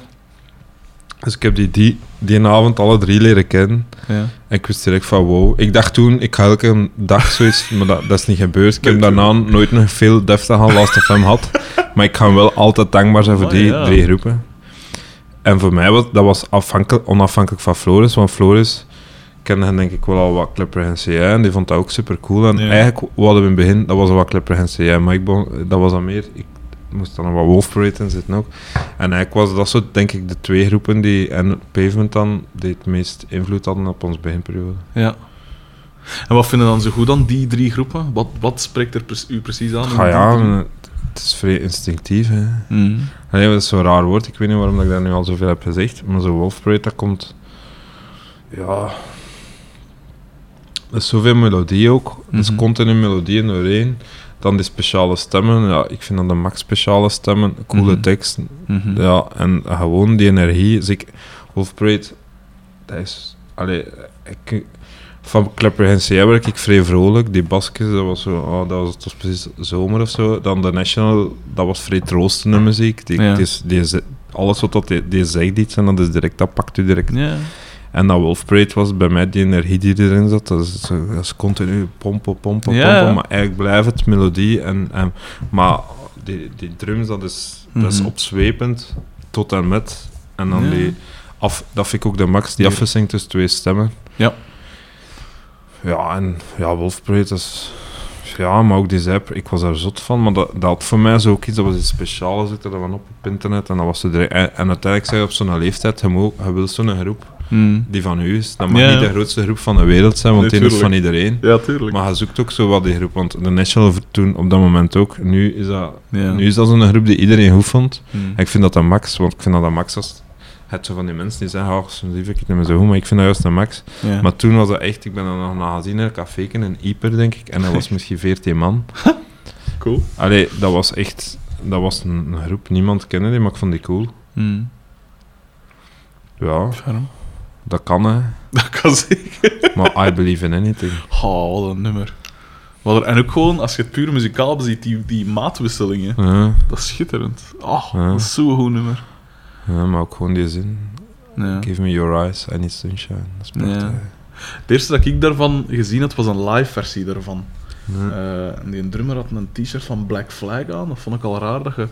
Dus ik heb die, die, die avond alle drie leren kennen. Ja. En ik wist direct van wow. Ik dacht toen, ik ga elke dag zoiets, maar dat, dat is niet gebeurd. Ik heb daarna nooit nog veel deftig aan Last of Hem gehad. Maar ik ga wel altijd dankbaar zijn voor Oh, die ja. drie groepen. En voor mij was dat was afhankelijk, onafhankelijk van Floris, want Floris kende hen denk ik wel al wat Clipper en CI en die vond dat ook super cool. En Ja. eigenlijk wat hadden we in het begin, dat was al wat Clipper en CI, maar ik dat was dan meer, ik moest dan nog wat Wolf Parade in zitten ook. En eigenlijk was dat zo denk ik de twee groepen die, en Pavement dan, die het meest invloed hadden op ons beginperiode. Ja. En wat vinden dan zo goed aan die drie groepen? Wat, wat spreekt er pre- u precies aan? die ja, drie? het is vrij instinctief. Hè. Mhm. Allee, dat is zo'n raar woord, ik weet niet waarom dat ik dat nu al zoveel heb gezegd, maar zo'n Wolf Parade, dat komt... Ja... Er is zoveel melodie ook, er is Mhm. continu melodie doorheen. Dan die speciale stemmen, ja, ik vind dat de max speciale stemmen, coole Mhm. teksten. Mhm. Ja, en gewoon die energie. Dus ik, Wolf Parade, dat is... Allee, ik, van Klepper NCA werd ik vrij vrolijk. Die basjes, dat was zo... Oh, dat was, het was precies zomer of zo. Dan de National, dat was vrij troostende muziek. Die, Ja. die die alles wat dat, die, die zegt iets en dat is direct, dat pakt u direct. Ja. En dat Wolf Parade was bij mij die energie die erin zat. Dat is, zo- dat is continu pompen, pompen, pompen. Maar eigenlijk blijft het melodie. En, en, maar die, die drums, dat is, dat is Mhm. opzwepend tot en met. En dan die af, dat vind ik ook de max, die afwisseling tussen twee stemmen. Ja. Ja, en ja, Wolf Parade is... Ja, maar ook die Zep, ik was daar zot van, maar dat, dat had voor mij zo ook iets, dat was iets speciaals, ik dat van op op internet, en dat was direct, en, en uiteindelijk zeg je op zo'n leeftijd, je, moet, je wil zo'n groep Mhm. die van u is. Dat mag Ja. niet de grootste groep van de wereld zijn, want Nee, die is van iedereen. Ja, tuurlijk. Maar je zoekt ook zo wat die groep, want de National toen op dat moment ook. Nu is dat, ja. nu is dat zo'n groep die iedereen goed vond. En ik vind dat een max, want ik vind dat een max als het zo van die mensen die zeggen, oh, soms lief ik het niet meer zo goed, maar ik vind dat juist een max. Ja. Maar toen was dat echt, ik ben er nog naar gezien in een café in Ieper, denk ik, en dat was misschien 14 man. Cool. Allee, dat was echt, dat was een, groep, niemand kende die, maar ik vond die cool. Mhm. Ja. Dat kan hè, Dat kan zeker. maar I believe in anything. Oh, wat een nummer. Wat er, en ook gewoon, als je het puur muzikaal beziet, die, die maatwisselingen. Ja, Dat is schitterend. Oh, Ja. dat is zo'n goed nummer. ja, maar ook gewoon die zin. Ja. Give me your eyes, I need sunshine. Dat is prachtig. Ja. Het eerste dat ik daarvan gezien had, was een live versie daarvan. Eh, en die drummer had een t-shirt van Black Flag aan. Dat vond ik al raar, dat je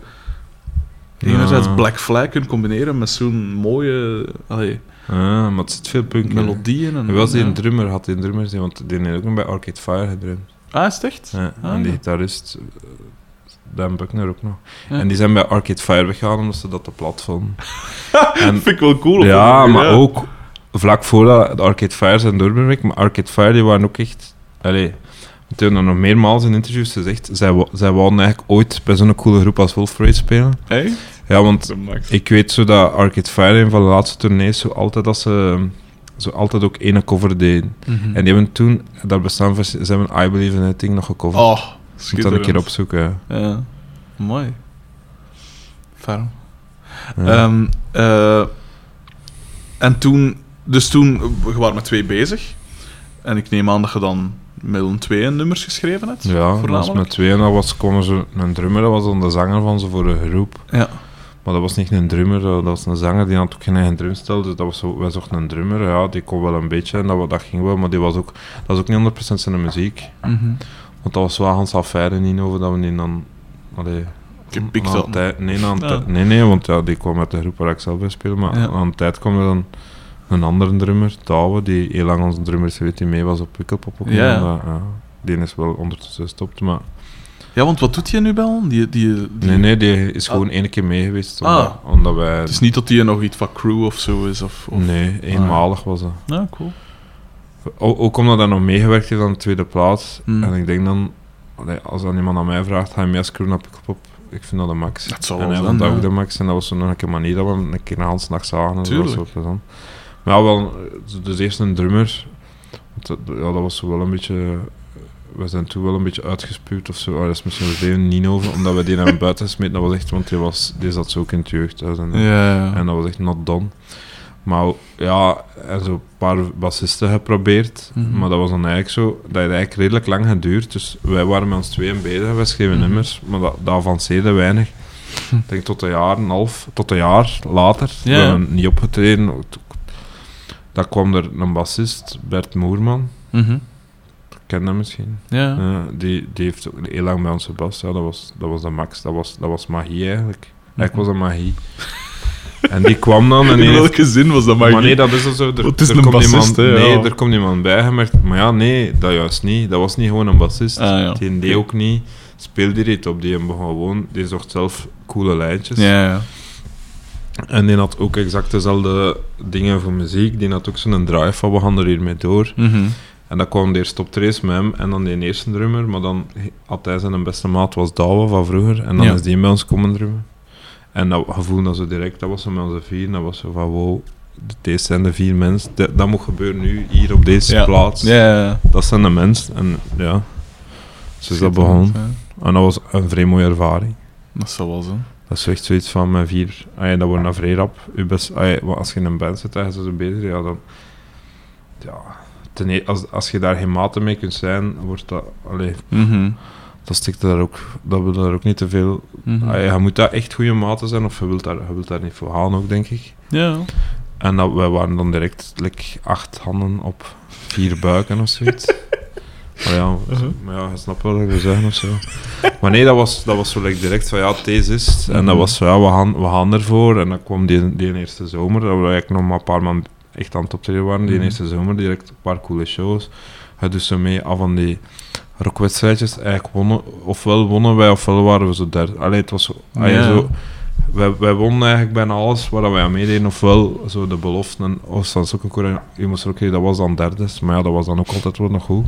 enerzijds Black Flag kunt combineren met zo'n mooie allee, Ja, maar het zit veel punk in. melodieën. En, En wel die ja. een drummer had, die een drummer, die- want die heeft ook nog bij Arcade Fire gedrumd. Ah, is het echt? Ja, Ah. en die gitarist, eh, Dan Buckner ook nog. Ja. En die zijn bij Arcade Fire weggegaan omdat ze dat te plat vonden. en, vind ik wel cool. ja, maar ook vlak voordat de Arcade Fire zijn doorbrek, maar Arcade Fire die waren ook echt... Allee, want die hebben nog meermaals in interviews gezegd, zij, zij wouden eigenlijk ooit bij zo'n coole groep als Wolf Parade spelen. Hey? Ja, want De ik weet zo dat Arcade Fire een van de laatste tournees zo altijd dat ze zo altijd ook ene cover deden. Mhm. En die hebben toen, daar bestaan ze hebben I Believe in a Thing nog gecoverd. Oh, Moet dat een keer opzoeken. ja. Mooi. Ja. Ehm, eh, en toen, dus toen, we waren met twee bezig. En ik neem aan dat je dan met een twee nummers geschreven hebt. ja, dat was voornamelijk. met twee en dat was, er zo een drummer, dat was dan de zanger van ze voor een groep. Ja. Maar dat was niet een drummer, dat was een zanger, die had ook geen eigen drumstel, dus dat was zo, wij zochten een drummer, ja, die kon wel een beetje en dat, dat ging wel, maar die was ook, dat was ook niet 100% zijn muziek. Mhm. Want dat was wel Hans affaire niet over dat we die dan... Allee, Gepikt hadden. tijd- nee, na Ja. nee, nee, want ja, die kwam uit de groep waar ik zelf bij speel, maar Ja. na een tijd kwam er dan een andere drummer, Douwe, die heel lang onze drummer is geweest, die mee was op Wikkelpop ja, die is wel ondertussen gestopt, maar... Ja, want wat doet je nu, Bel? Die, die, die... Nee, nee, die is gewoon één keer mee geweest, Ah. omdat, wij... Het is niet dat die nog iets van crew of zo is? Of, of... Nee, eenmalig was dat. Ja, cool. O- ook omdat hij nog meegewerkt heeft aan de tweede plaats. Hmm. En ik denk dan, als dan iemand aan mij vraagt, ga je mee als crew naar Pukkelpop? Ik vind dat de max. Dat zal en wel hij vond dat ook de max. En dat was zo nog een keer manier dat we hem een keer een nacht zagen. En dat was zo plezant. Maar ja, wel, eh, dus eerst een drummer. Dat, ja, dat was wel een beetje... We zijn toen wel een beetje uitgespuwd of zo. Oh, dat is misschien niet over, omdat we die naar buiten gesmeten. Dat was echt, want die, was, die zat zo ook in het jeugdhuis. En, Ja, ja. en dat was echt not done. Maar ja, en zo een paar bassisten geprobeerd. Mhm. Maar dat was dan eigenlijk zo, dat heeft eigenlijk redelijk lang geduurd. Dus wij waren met ons tweeën bezig, wij schreven Mhm. nummers, maar dat, dat avanceerde weinig. Ik denk tot een jaar en een half, tot een jaar later. We niet opgetreden. Dan kwam er een bassist, Bert Moerman. Mhm. Ken hem misschien. Ja. Ja, die, die heeft ook heel lang bij ons gebast. Ja, dat, was, dat was de max. Dat was, dat was magie eigenlijk. Eigenlijk was dat magie. En die kwam dan en In heeft welke zin was dat maar? maar nee, dat is er zo. Er, het is er een komt bassist, iemand, Nee, ja. er komt iemand bij gemerkt. Maar ja, nee, dat juist niet. Dat was niet gewoon een bassist. Ah, ja. Die deed ook niet. Speelde niet op. Die begon gewoon. Die zocht zelf coole lijntjes. Ja, ja. En die had ook exact dezelfde dingen voor muziek. Die had ook zo'n drive van we gaan er hiermee door. Mhm. En dan kwam de eerste optredens met hem en dan die eerste drummer. Maar dan had hij zijn beste maat was Douwe van vroeger. En dan Ja. is die bij ons komen drummen. En dat gevoel dat zo direct, dat was zo met onze vier. Dat was zo van wow, deze zijn de vier mensen. Dat, dat moet gebeuren nu, hier op deze Ja. plaats. Ja, ja. Dat zijn de mensen. En ja, zo is dat begonnen. Ja. En dat was een vrij mooie ervaring. Dat zal wel zijn. Dat is echt zoiets van met vier. Ja, dat wordt een vrij rap. Best, als je in een band zit en je bent zo bezig, ja, dan. Ja, ten als, als je daar geen maten mee kunt zijn, wordt dat. Allee, Mhm. dat stikt daar ook. Dat wil daar ook niet te veel. Ja, je moet daar echt goede maten zijn, of je wilt daar, je wilt daar niet voor gaan ook, denk ik. Ja. En dat, wij waren dan direct like, acht handen op vier buiken of zoiets. Maar ja, Uh-huh. maar ja, je snapt wel wat ik wil zeggen of zo. Maar nee, dat was, dat was zo like, direct van ja, deze is het. En dat Mhm. was zo, ja, we gaan, we gaan ervoor. En dan kwam die, die eerste zomer, dat we eigenlijk nog maar een paar maanden echt aan het optreden waren. Die Mhm. eerste zomer, direct een paar coole shows. Doet zo mee af van die rockwedstrijdjes. Eigenlijk wonnen, ofwel wonnen wij, ofwel waren we zo derde. Allee, het was zo... zo wij, wij wonnen eigenlijk bijna alles waar wij aan meededen. Ofwel zo de beloften. Oostlands ook een keer, je moest er ook dat was dan derde. Maar ja, dat was dan ook altijd wel nog goed.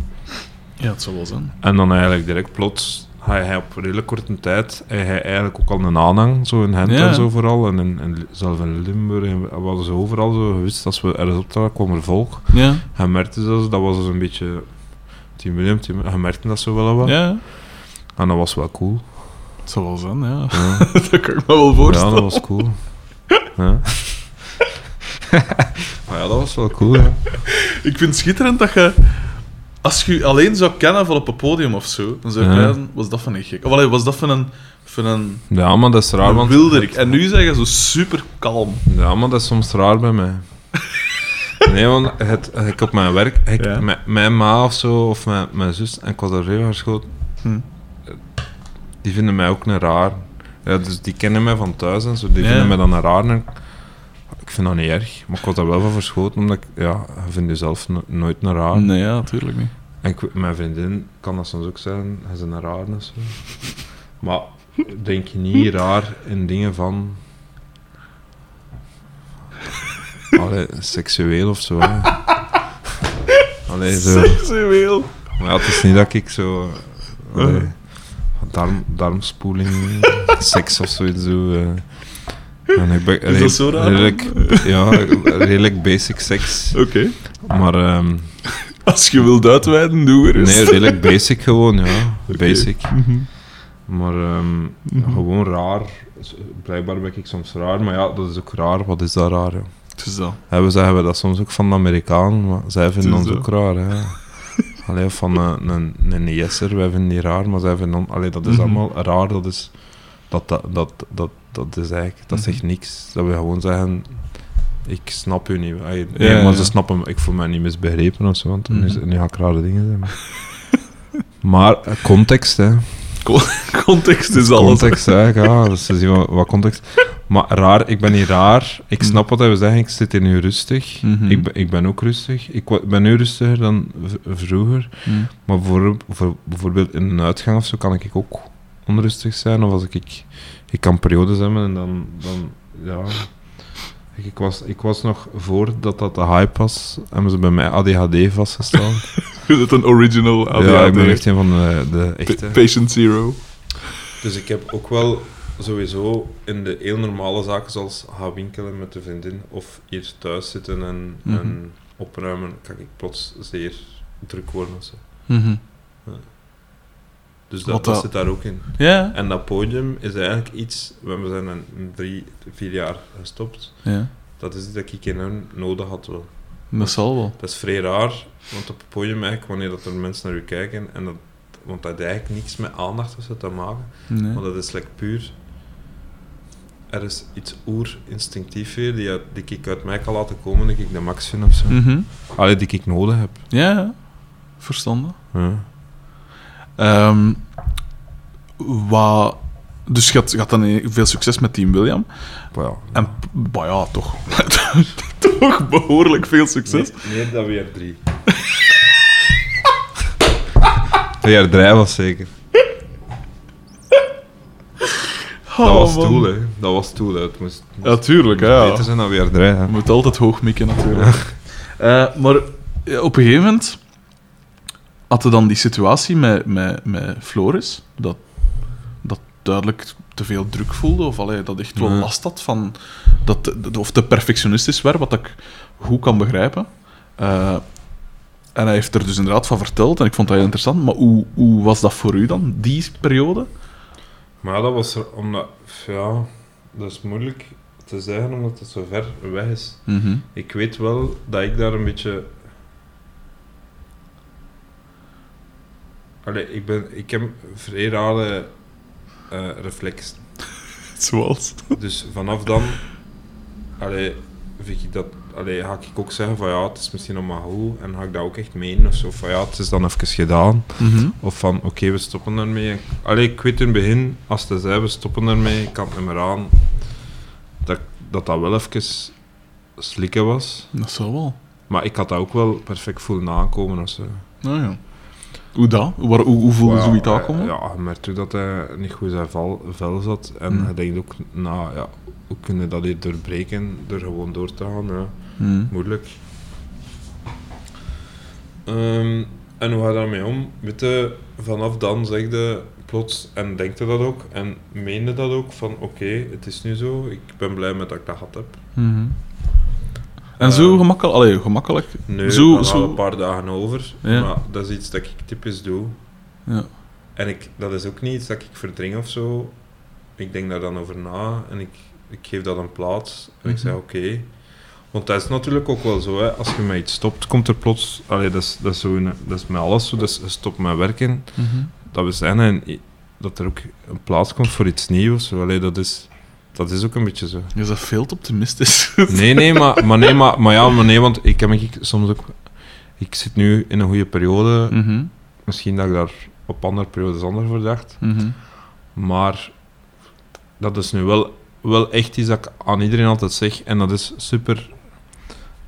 Ja, het zal wel zijn. En dan eigenlijk direct plots, hij, hij op redelijk korte tijd, hij, hij eigenlijk ook al een aanhang, zo in Gent Ja. en zo vooral, en, in, zelf in Limburg, en we hadden ze overal zo gewist, als we ergens optraden, kwam er volk. Ja. Hij merkte dat, dat was dus een beetje Team William, team, hij merkte dat zo wel wat. Ja. En dat was wel cool. Het zal wel zijn, ja. Ja, dat kan ik me wel ja voorstellen. dat was cool. Ja. maar ja, dat was wel cool, ja. Ik vind het schitterend dat je... Als je alleen zou kennen van op een podium of zo, dan zou je Ja. was dat van een gek. Of allee, was dat van een... Van een, Ja, maar dat is raar, want... wilderik. En nu zeg je zo super kalm. Ja, maar dat is soms raar bij mij. Nee, want het, ik op mijn werk, ik, Ja. mijn, mijn ma of zo, of mijn, mijn zus, en ik was er heel geschoten, Hm. die vinden mij ook een raar. Ja, dus die kennen mij van thuis en zo, die Ja. vinden mij dan een raar. Ik vind dat niet erg, maar ik was daar wel van verschoten, omdat ik, ja, je vindt jezelf no- nooit een raar. Nee, ja, natuurlijk niet. En ik, mijn vriendin kan dat soms ook zijn, hij is een raar of zo. Maar denk je niet raar in dingen van. Allee, seksueel of zo. Hè. Allee, zo. Seksueel. Maar ja, het is niet dat ik zo. Allee, darm, darmspoeling, seks of zoiets doe. En ik ben Is dat zo raar? redelijk, ja, redelijk basic seks. Oké. Maar ehm, Als je wilt uitweiden, doe er eens. nee, redelijk basic gewoon, ja. Basic. Mhm. Maar ehm, Mhm. gewoon raar. Blijkbaar ben ik soms raar, maar ja, dat is ook raar. Wat is dat raar, ja? Het is dat. We zeggen we dat soms ook van de Amerikanen, maar zij vinden ons ook raar. Hè. Allee, van een, een, een IS'er, wij vinden die raar, maar zij vinden ons... Allee, dat is Mhm. allemaal raar, dat is... Dat, dat, dat, dat, dat is eigenlijk... Dat Mhm. zegt niks. Dat we gewoon zeggen... Ik snap u niet. Nee, Ja, maar ja. ze snappen. Ik voel me niet misbegrepen of zo, want nu, Mhm. nu ga ik rare dingen zeggen. Maar, maar eh, context, hè. Context is alles. Context, hè. Ja, dus ze zien wat, wat context. Maar raar, ik ben niet raar. Ik Mhm. snap wat hij wil zeggen. Ik zit hier nu rustig. Mhm. Ik, ben, ik ben ook rustig. Ik ben nu rustiger dan vroeger. Mhm. Maar voor, voor, bijvoorbeeld in een uitgang of zo kan ik ook onrustig zijn. Of als ik... Ik, kan periodes hebben en dan... dan ja... Ik, ik was, ik was nog, voordat dat de hype was, hebben ze bij mij ADHD vastgesteld. Is het een original ADHD? ja, ik ben echt een van de, de echte. Pa- Patient Zero. Dus ik heb ook wel sowieso in de heel normale zaken, zoals gaan winkelen met de vriendin of hier thuis zitten en, Mhm. en opruimen, kan ik plots zeer druk worden. of zo. Mhm. Wat dat, dat dat- zit daar ook in. Ja. En dat podium is eigenlijk iets, we zijn een, een drie, vier jaar gestopt. ja. Dat is iets dat ik in hun nodig had wel. Dat zal wel. Dat is vrij raar, want op het podium eigenlijk, wanneer dat er mensen naar u kijken, en dat, want dat heeft eigenlijk niks met aandacht of zo te maken, Nee. maar dat is like puur. Er is iets oer-instinctief weer, die, die ik uit mij kan laten komen, die ik de max vind of zo. Allee, die ik nodig heb. Ja, ja. Verstandig. Ja. Ehm, wat... Dus je had, je had dan veel succes met Team William. Ja. En, bah ja, toch. toch behoorlijk veel succes. Meer dan weer drie. weer drie was zeker. Dat was Oh, man. stoel, hè. Dat was stoel, hè. Het moest, Ja, tuurlijk, hè, ja. beter zijn dan weer drie. Je moet altijd hoog mikken, natuurlijk. Eh, maar op een gegeven moment had je dan die situatie met, met, met Floris, dat, dat duidelijk te veel druk voelde, of allee, dat echt wel last had van... Dat, dat- of te perfectionistisch werd, wat ik goed kan begrijpen. Eh, en hij heeft er dus inderdaad van verteld, en ik vond dat heel interessant. Maar hoe, hoe was dat voor u dan, die periode? Maar ja, dat was er omdat... Ja, dat is moeilijk te zeggen omdat het zo ver weg is. Mhm. Ik weet wel dat ik daar een beetje... Allee, ik, ben, ik heb vrij rare eh reflexen. Zoals? Dus vanaf dan... Allee, vind ik dat... Allee, ga ik ook zeggen van ja, het is misschien nog maar goed. En ga ik dat ook echt menen of zo. Van ja, het is dan even gedaan. Mhm. Of van, oké, we stoppen ermee. Allee, ik weet in het begin, als ze zei, we stoppen ermee, ik kan het niet meer aan, dat dat, dat wel even slikken was. Dat zou wel. Maar ik had dat ook wel perfect voelen aankomen of zo. Nou ja. Hoe dat? Waar- hoe, hoe voelde Maar zoiets aankomen? Ja, merkte ook dat hij niet goed zijn val, vel zat. En Hmm. je denkt ook, nou ja, hoe kunnen dat hier doorbreken door gewoon door te gaan? Ja, Mhm. moeilijk. Ehm, en hoe ga je daarmee om? Weet je, vanaf dan zeg je plots, en denkt je dat ook, en meende dat ook, van oké, het is nu zo, ik ben blij met dat ik dat gehad heb. Mhm. En zo Eh, gemakkelijk, allee, gemakkelijk. Nu, Zo- zo, een paar dagen over, Ja. maar dat is iets dat ik typisch doe. Ja. En ik, dat is ook niet iets dat ik verdring of zo. Ik denk daar dan over na en ik, ik geef dat een plaats. En ik Mhm. zeg oké. Want dat is natuurlijk ook wel zo, hè. als je met iets stopt, komt er plots... Allee, dat, is, dat, is zo dat is met alles zo, dus je stopt met werken. Mhm. Dat we zijn en dat er ook een plaats komt voor iets nieuws. Allee, dat, is, dat is ook een beetje zo. Je bent veel te optimistisch. Nee, nee, maar, maar, nee, maar, maar ja, maar nee, want ik heb me ik soms ook... Ik zit nu in een goede periode. Mhm. Misschien dat ik daar op andere periodes anders voor dacht. Mhm. Maar dat is nu wel, wel echt iets dat ik aan iedereen altijd zeg. En dat is super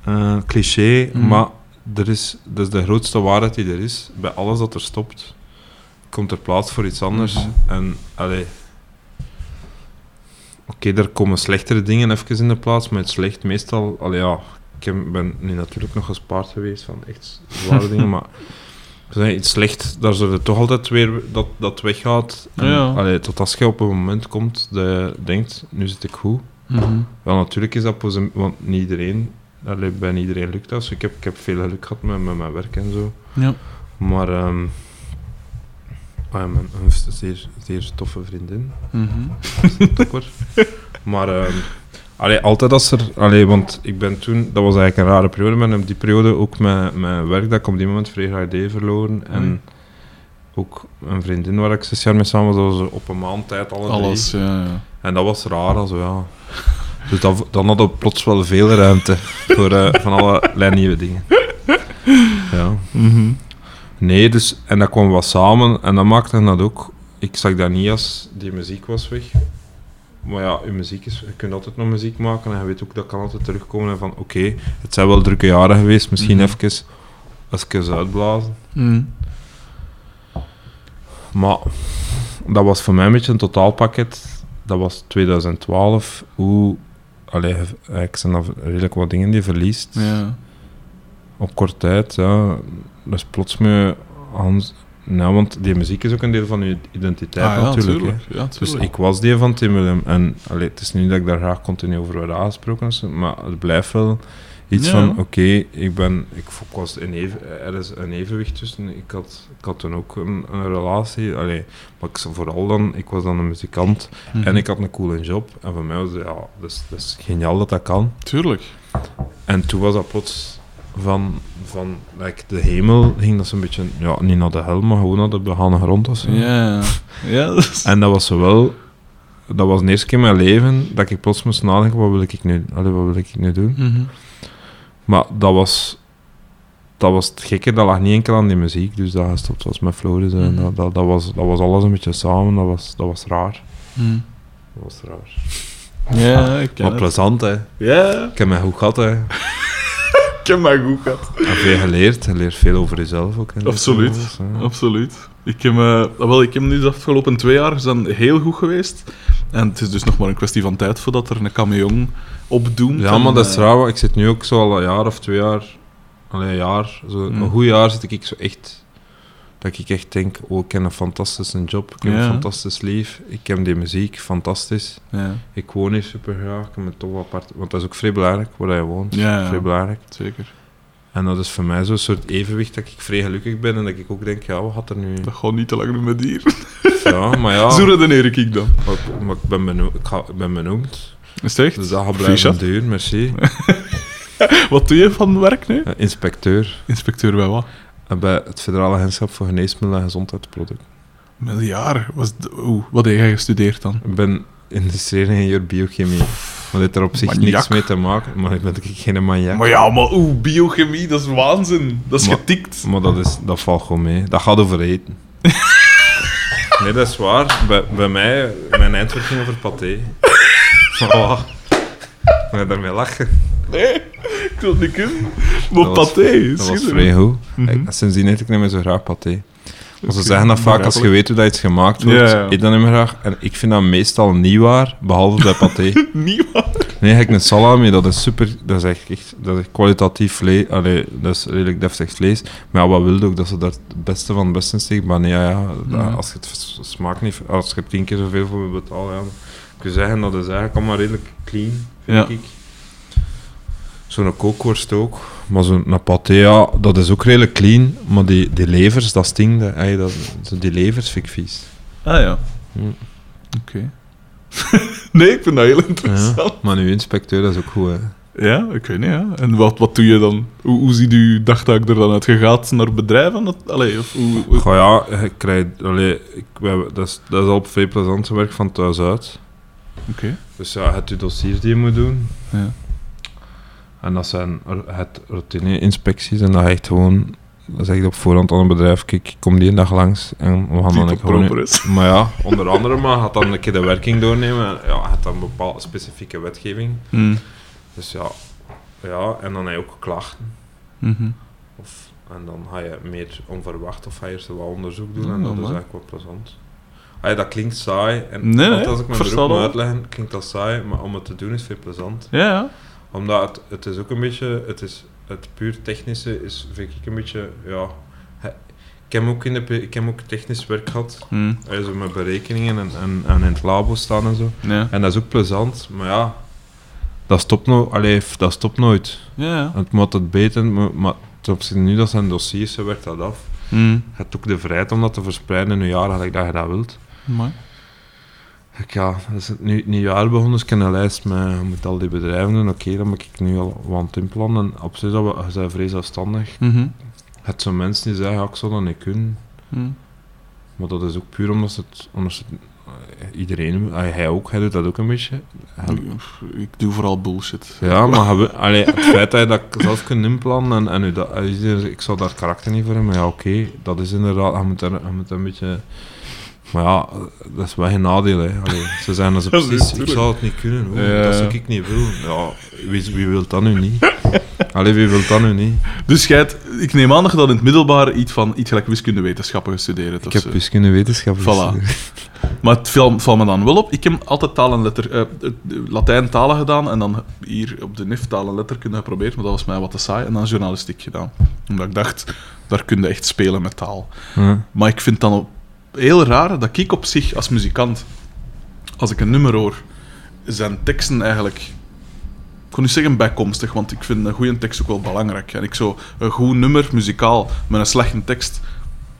eh, cliché, Mhm. maar er is, dat is de grootste waarheid die er is. Bij alles dat er stopt, komt er plaats voor iets anders. En, allee... Oké, er komen slechtere dingen even in de plaats, maar het slecht meestal... Allee, ja, ik ben nu natuurlijk nog gespaard geweest van echt zware dingen, maar... Iets slecht, daar zullen toch altijd weer dat, dat weggaat. En, Ja. allee, tot als je op een moment komt dat je denkt, nu zit ik goed. Mhm. Wel, natuurlijk is dat want niet iedereen, allee, bij iedereen lukt dat. Dus ik heb, ik heb veel geluk gehad met, met mijn werk en zo. Ja. Maar, ehm ah mijn, een zeer, zeer toffe vriendin, Mhm. topper. maar, ehm allee, altijd als er, allee, want ik ben toen, dat was eigenlijk een rare periode, maar op die periode ook mijn, mijn werk dat ik op die moment vrij deed verloren. En ook een vriendin waar ik zes jaar mee samen was, dat was op een maand tijd alle drie. Alles, ja, ja. En dat was raar, also, ja. Dus dat, dan hadden we plots wel veel ruimte voor eh, van allerlei nieuwe dingen. Ja. Mhm. Nee, dus, en dat kwam wat samen en dat maakte dat ook. Ik zag dat niet als die muziek was weg. Maar ja, je muziek is, je kunt altijd nog muziek maken en je weet ook dat kan altijd terugkomen en van oké, het zijn wel drukke jaren geweest, misschien Mhm. even, even uitblazen. Mhm. Maar dat was voor mij een beetje een totaalpakket. Dat was 2012. Hoe, allee, ik zijn redelijk wat dingen die je verliest. Ja. Op korte tijd, ja. Dat is plots Hans. Nou, want die muziek is ook een deel van je identiteit Ah, ja, natuurlijk. tuurlijk. Ja, Dus ik was die van Tim Willem. En allee, het is niet dat ik daar graag continu over word aangesproken, maar het blijft wel iets Ja. van: oké, ik ben. Ik, was in even, er is een evenwicht tussen. Ik had, ik had toen ook een, een relatie. Allee, maar ik, vooral dan, ik was dan een muzikant Mhm. en ik had een coole job. En voor mij was het, ja, dat is, dat is geniaal dat dat kan. Tuurlijk. En toen was dat plots van, van like, de hemel, ging dat zo'n beetje, ja, niet naar de hel, maar gewoon naar de begane grond of zo. Ja. Ja. En dat was zo wel, dat was de eerste keer in mijn leven dat ik plots moest nadenken, wat wil ik nu, allee, wat wil ik nu doen? Mhm. Maar dat was, dat was het gekke, dat lag niet enkel aan die muziek, dus dat gestopt was met Floris. en Mhm. dat, dat, dat, was, dat was alles een beetje samen, dat was, dat was raar. Mhm. Dat was raar. Ja, ik ken Maar het. plezant, hè. Ja, Ik heb mij goed gehad, hè. Ik heb maar goed gehad. Heb veel geleerd, je leert veel over jezelf ook. hè. Absoluut. Ja. Absoluut. Ik heb, eh, wel, ik heb nu de afgelopen twee jaar zijn heel goed geweest. En het is dus nog maar een kwestie van tijd voordat er een camion opdoemt. Ja, en, maar dat is eh, trouw. Ik zit nu ook zo al een jaar of twee jaar, allee, een jaar, zo, Mm. een goed jaar zit ik zo echt, dat ik echt denk, oh, ik heb een fantastische job, ik heb Ja. een fantastisch lief, ik heb die muziek, fantastisch. Ja, Ik woon hier super graag, ik heb een tof apart, want dat is ook vrij belangrijk, waar je woont. Ja. Vrij belangrijk. zeker. En dat is voor mij zo'n soort evenwicht dat ik vrij gelukkig ben en dat ik ook denk, ja, wat gaat er nu... Dat gaat niet te lang doen met dier. Ja, maar ja, Zo redeneer ik dan. maar, ik- maar ik, ben beno- ik, ga- ik ben benoemd, Is het echt? dus dat gaat blijven duren, merci. Wat doe je van werk nu? Eh, inspecteur. Inspecteur bij wat? Bij het Federaal Agentschap voor Geneesmiddelen en Gezondheidsproducten. Miljard. Was wat heb jij gestudeerd dan? Ik ben industrieel biochemie. Maar dit heeft er op zich Maniak. niks mee te maken, maar ik ben geen maniak. Maar ja, maar oeh, biochemie, dat is waanzin. Dat is Maar- getikt. Maar dat, is, dat valt gewoon mee. Dat gaat over eten. nee, dat is waar. Bij, bij mij, mijn eindwerk ging over paté. Oh, ga je daarmee lachen? Nee, ik wil het niet kunnen. Maar Dat was- paté, Dat was vrij goed. Mhm. Ik- Sindsdien eet ik niet meer zo graag paté. Maar ze zeggen dat vaak, als je weet hoe dat iets gemaakt wordt, Ja, ja. eet dat niet meer graag. En ik vind dat meestal niet waar, behalve bij paté. Niet waar. Nee, ik een salami, dat is super, dat is echt, echt dat is kwalitatief vlees, allee, dat is redelijk deftig vlees. Maar ja, wat wil je ook, dat ze daar het beste van het beste in steken. Maar nee, ja, ja, dat- Ja. als je het smaakt niet, als je tien keer zoveel voor me betaalt, ja, dan kun je zeggen, dat is eigenlijk allemaal redelijk clean, vind ik. Zo'n kookworst ook. Maar zo'n paté, dat is ook redelijk clean. Maar die, die levers, dat stinkt. hè. Ey, dat, zo die levers vind ik vies. Ah ja. Hm. Oké. nee, ik vind dat heel interessant. Ja. Maar nu inspecteur, dat is ook goed, hè. Ja, ik weet niet. En wat, wat doe je dan? Hoe, hoe ziet uw dagtaak er dan uit? Je gaat naar bedrijven? Dat, allee, of hoe... hoe- Goh ja, ik krijg, allee, ik, we hebben- dat, is, dat is al veel plezante werk van thuis uit. Oké. Dus ja, het je dossiers die je moet doen. Ja. En dat zijn het routine-inspecties. En dat echt gewoon, dat zeg je op voorhand aan een bedrijf, kijk, ik kom die een dag langs en we gaan dan ik gewoon... Maar ja, onder andere, maar gaat dan een keer de werking doornemen. En Ja, gaat dan een bepaalde specifieke wetgeving. Hm. Dus ja, ja, en dan heb je ook klachten. Mhm. Of, en dan ga je meer onverwacht of ga je eerst wat onderzoek doen en dat is eigenlijk wel plezant. Dat klinkt saai. En Nee, als ik mijn beroep moet uitleggen, klinkt dat saai, maar om het te doen is veel plezant. Ja, ja. Omdat het, het is ook een beetje, het, is, het puur technische is, vind ik een beetje, ja... Ik heb ook, in de, ik heb ook technisch werk gehad, eh, zo met berekeningen en, en, en in het labo staan en zo. Ja. En dat is ook plezant, maar ja, dat stopt, no allee, dat stopt nooit. Ja. Het moet het beter, maar, ten opzichte nu dat zijn dossiers, zo werkt dat af. Mm. Je hebt ook de vrijheid om dat te verspreiden in een jaar, dat je dat wilt. Mooi. Ik, ja, dat is het nu, het nieuwe jaar begonnen, dus ik heb een lijst met, je moet al die bedrijven doen. Oké, dan ben ik nu al wat het inplannen. En op zich, dat we, je bent vrij zelfstandig. Mhm. Hebt zo mensen die zeggen, ja, ik zou dat niet kunnen. Mm. Maar dat is ook puur omdat het... Omdat het iedereen, ah, hij ook, hij doet dat ook een beetje. Hij- Ik doe vooral bullshit. ja, maar hij allee, het feit dat je dat zelf kunt inplannen en, en dat, hij ik zou daar karakter niet voor hebben, maar ja, oké, dat is inderdaad, je moet, er, moet een beetje... Maar ja, dat is wel geen nadeel, hè. Allee, ze zijn als precies, ik zou het niet kunnen, hoor. Ja. dat zou ik niet willen. Ja, wie, wie wil dat nu niet? Allee, wie wil dat nu niet? Dus jij hebt- ik neem aan dat je dan in het middelbaar iets van iets gelijk wiskundewetenschappen gestudeerd hebt. Ik of heb zo. wiskunde wetenschappen Voilà. gestudeerd. Maar het valt valt me dan wel op. Ik heb altijd taal en letter, eh, eh, Latijn talen gedaan en dan hier op de NIF taal en letterkunde geprobeerd, maar dat was mij wat te saai. En dan journalistiek gedaan. Omdat ik dacht, daar kun je echt spelen met taal. Ja. Maar ik vind dan op- heel raar dat ik op zich als muzikant, als ik een nummer hoor, zijn teksten eigenlijk. Ik kon niet zeggen bijkomstig, want ik vind een goede tekst ook wel belangrijk. En ik zo een goed nummer muzikaal met een slechte tekst,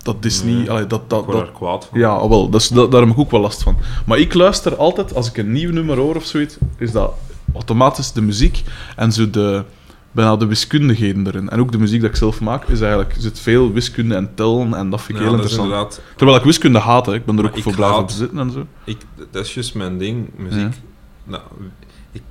dat is Nee. niet. allee, dat, dat, Ik word dat, kwaad van. ja, ah, wel, dat is, dat, daar heb ik ook wel last van. Maar ik luister altijd, als ik een nieuw nummer hoor of zoiets, is dat automatisch de muziek en zo de, bijna de wiskundigheden erin. En ook de muziek dat ik zelf maak, is eigenlijk, zit veel wiskunde en tellen en dat vind ik Ja, heel interessant. inderdaad... Terwijl ik wiskunde haat, hè. ik ben er Maar ook voor blijven haat- te zitten en zo. Ik, dat is juist mijn ding, muziek. Ja. Nou, ik...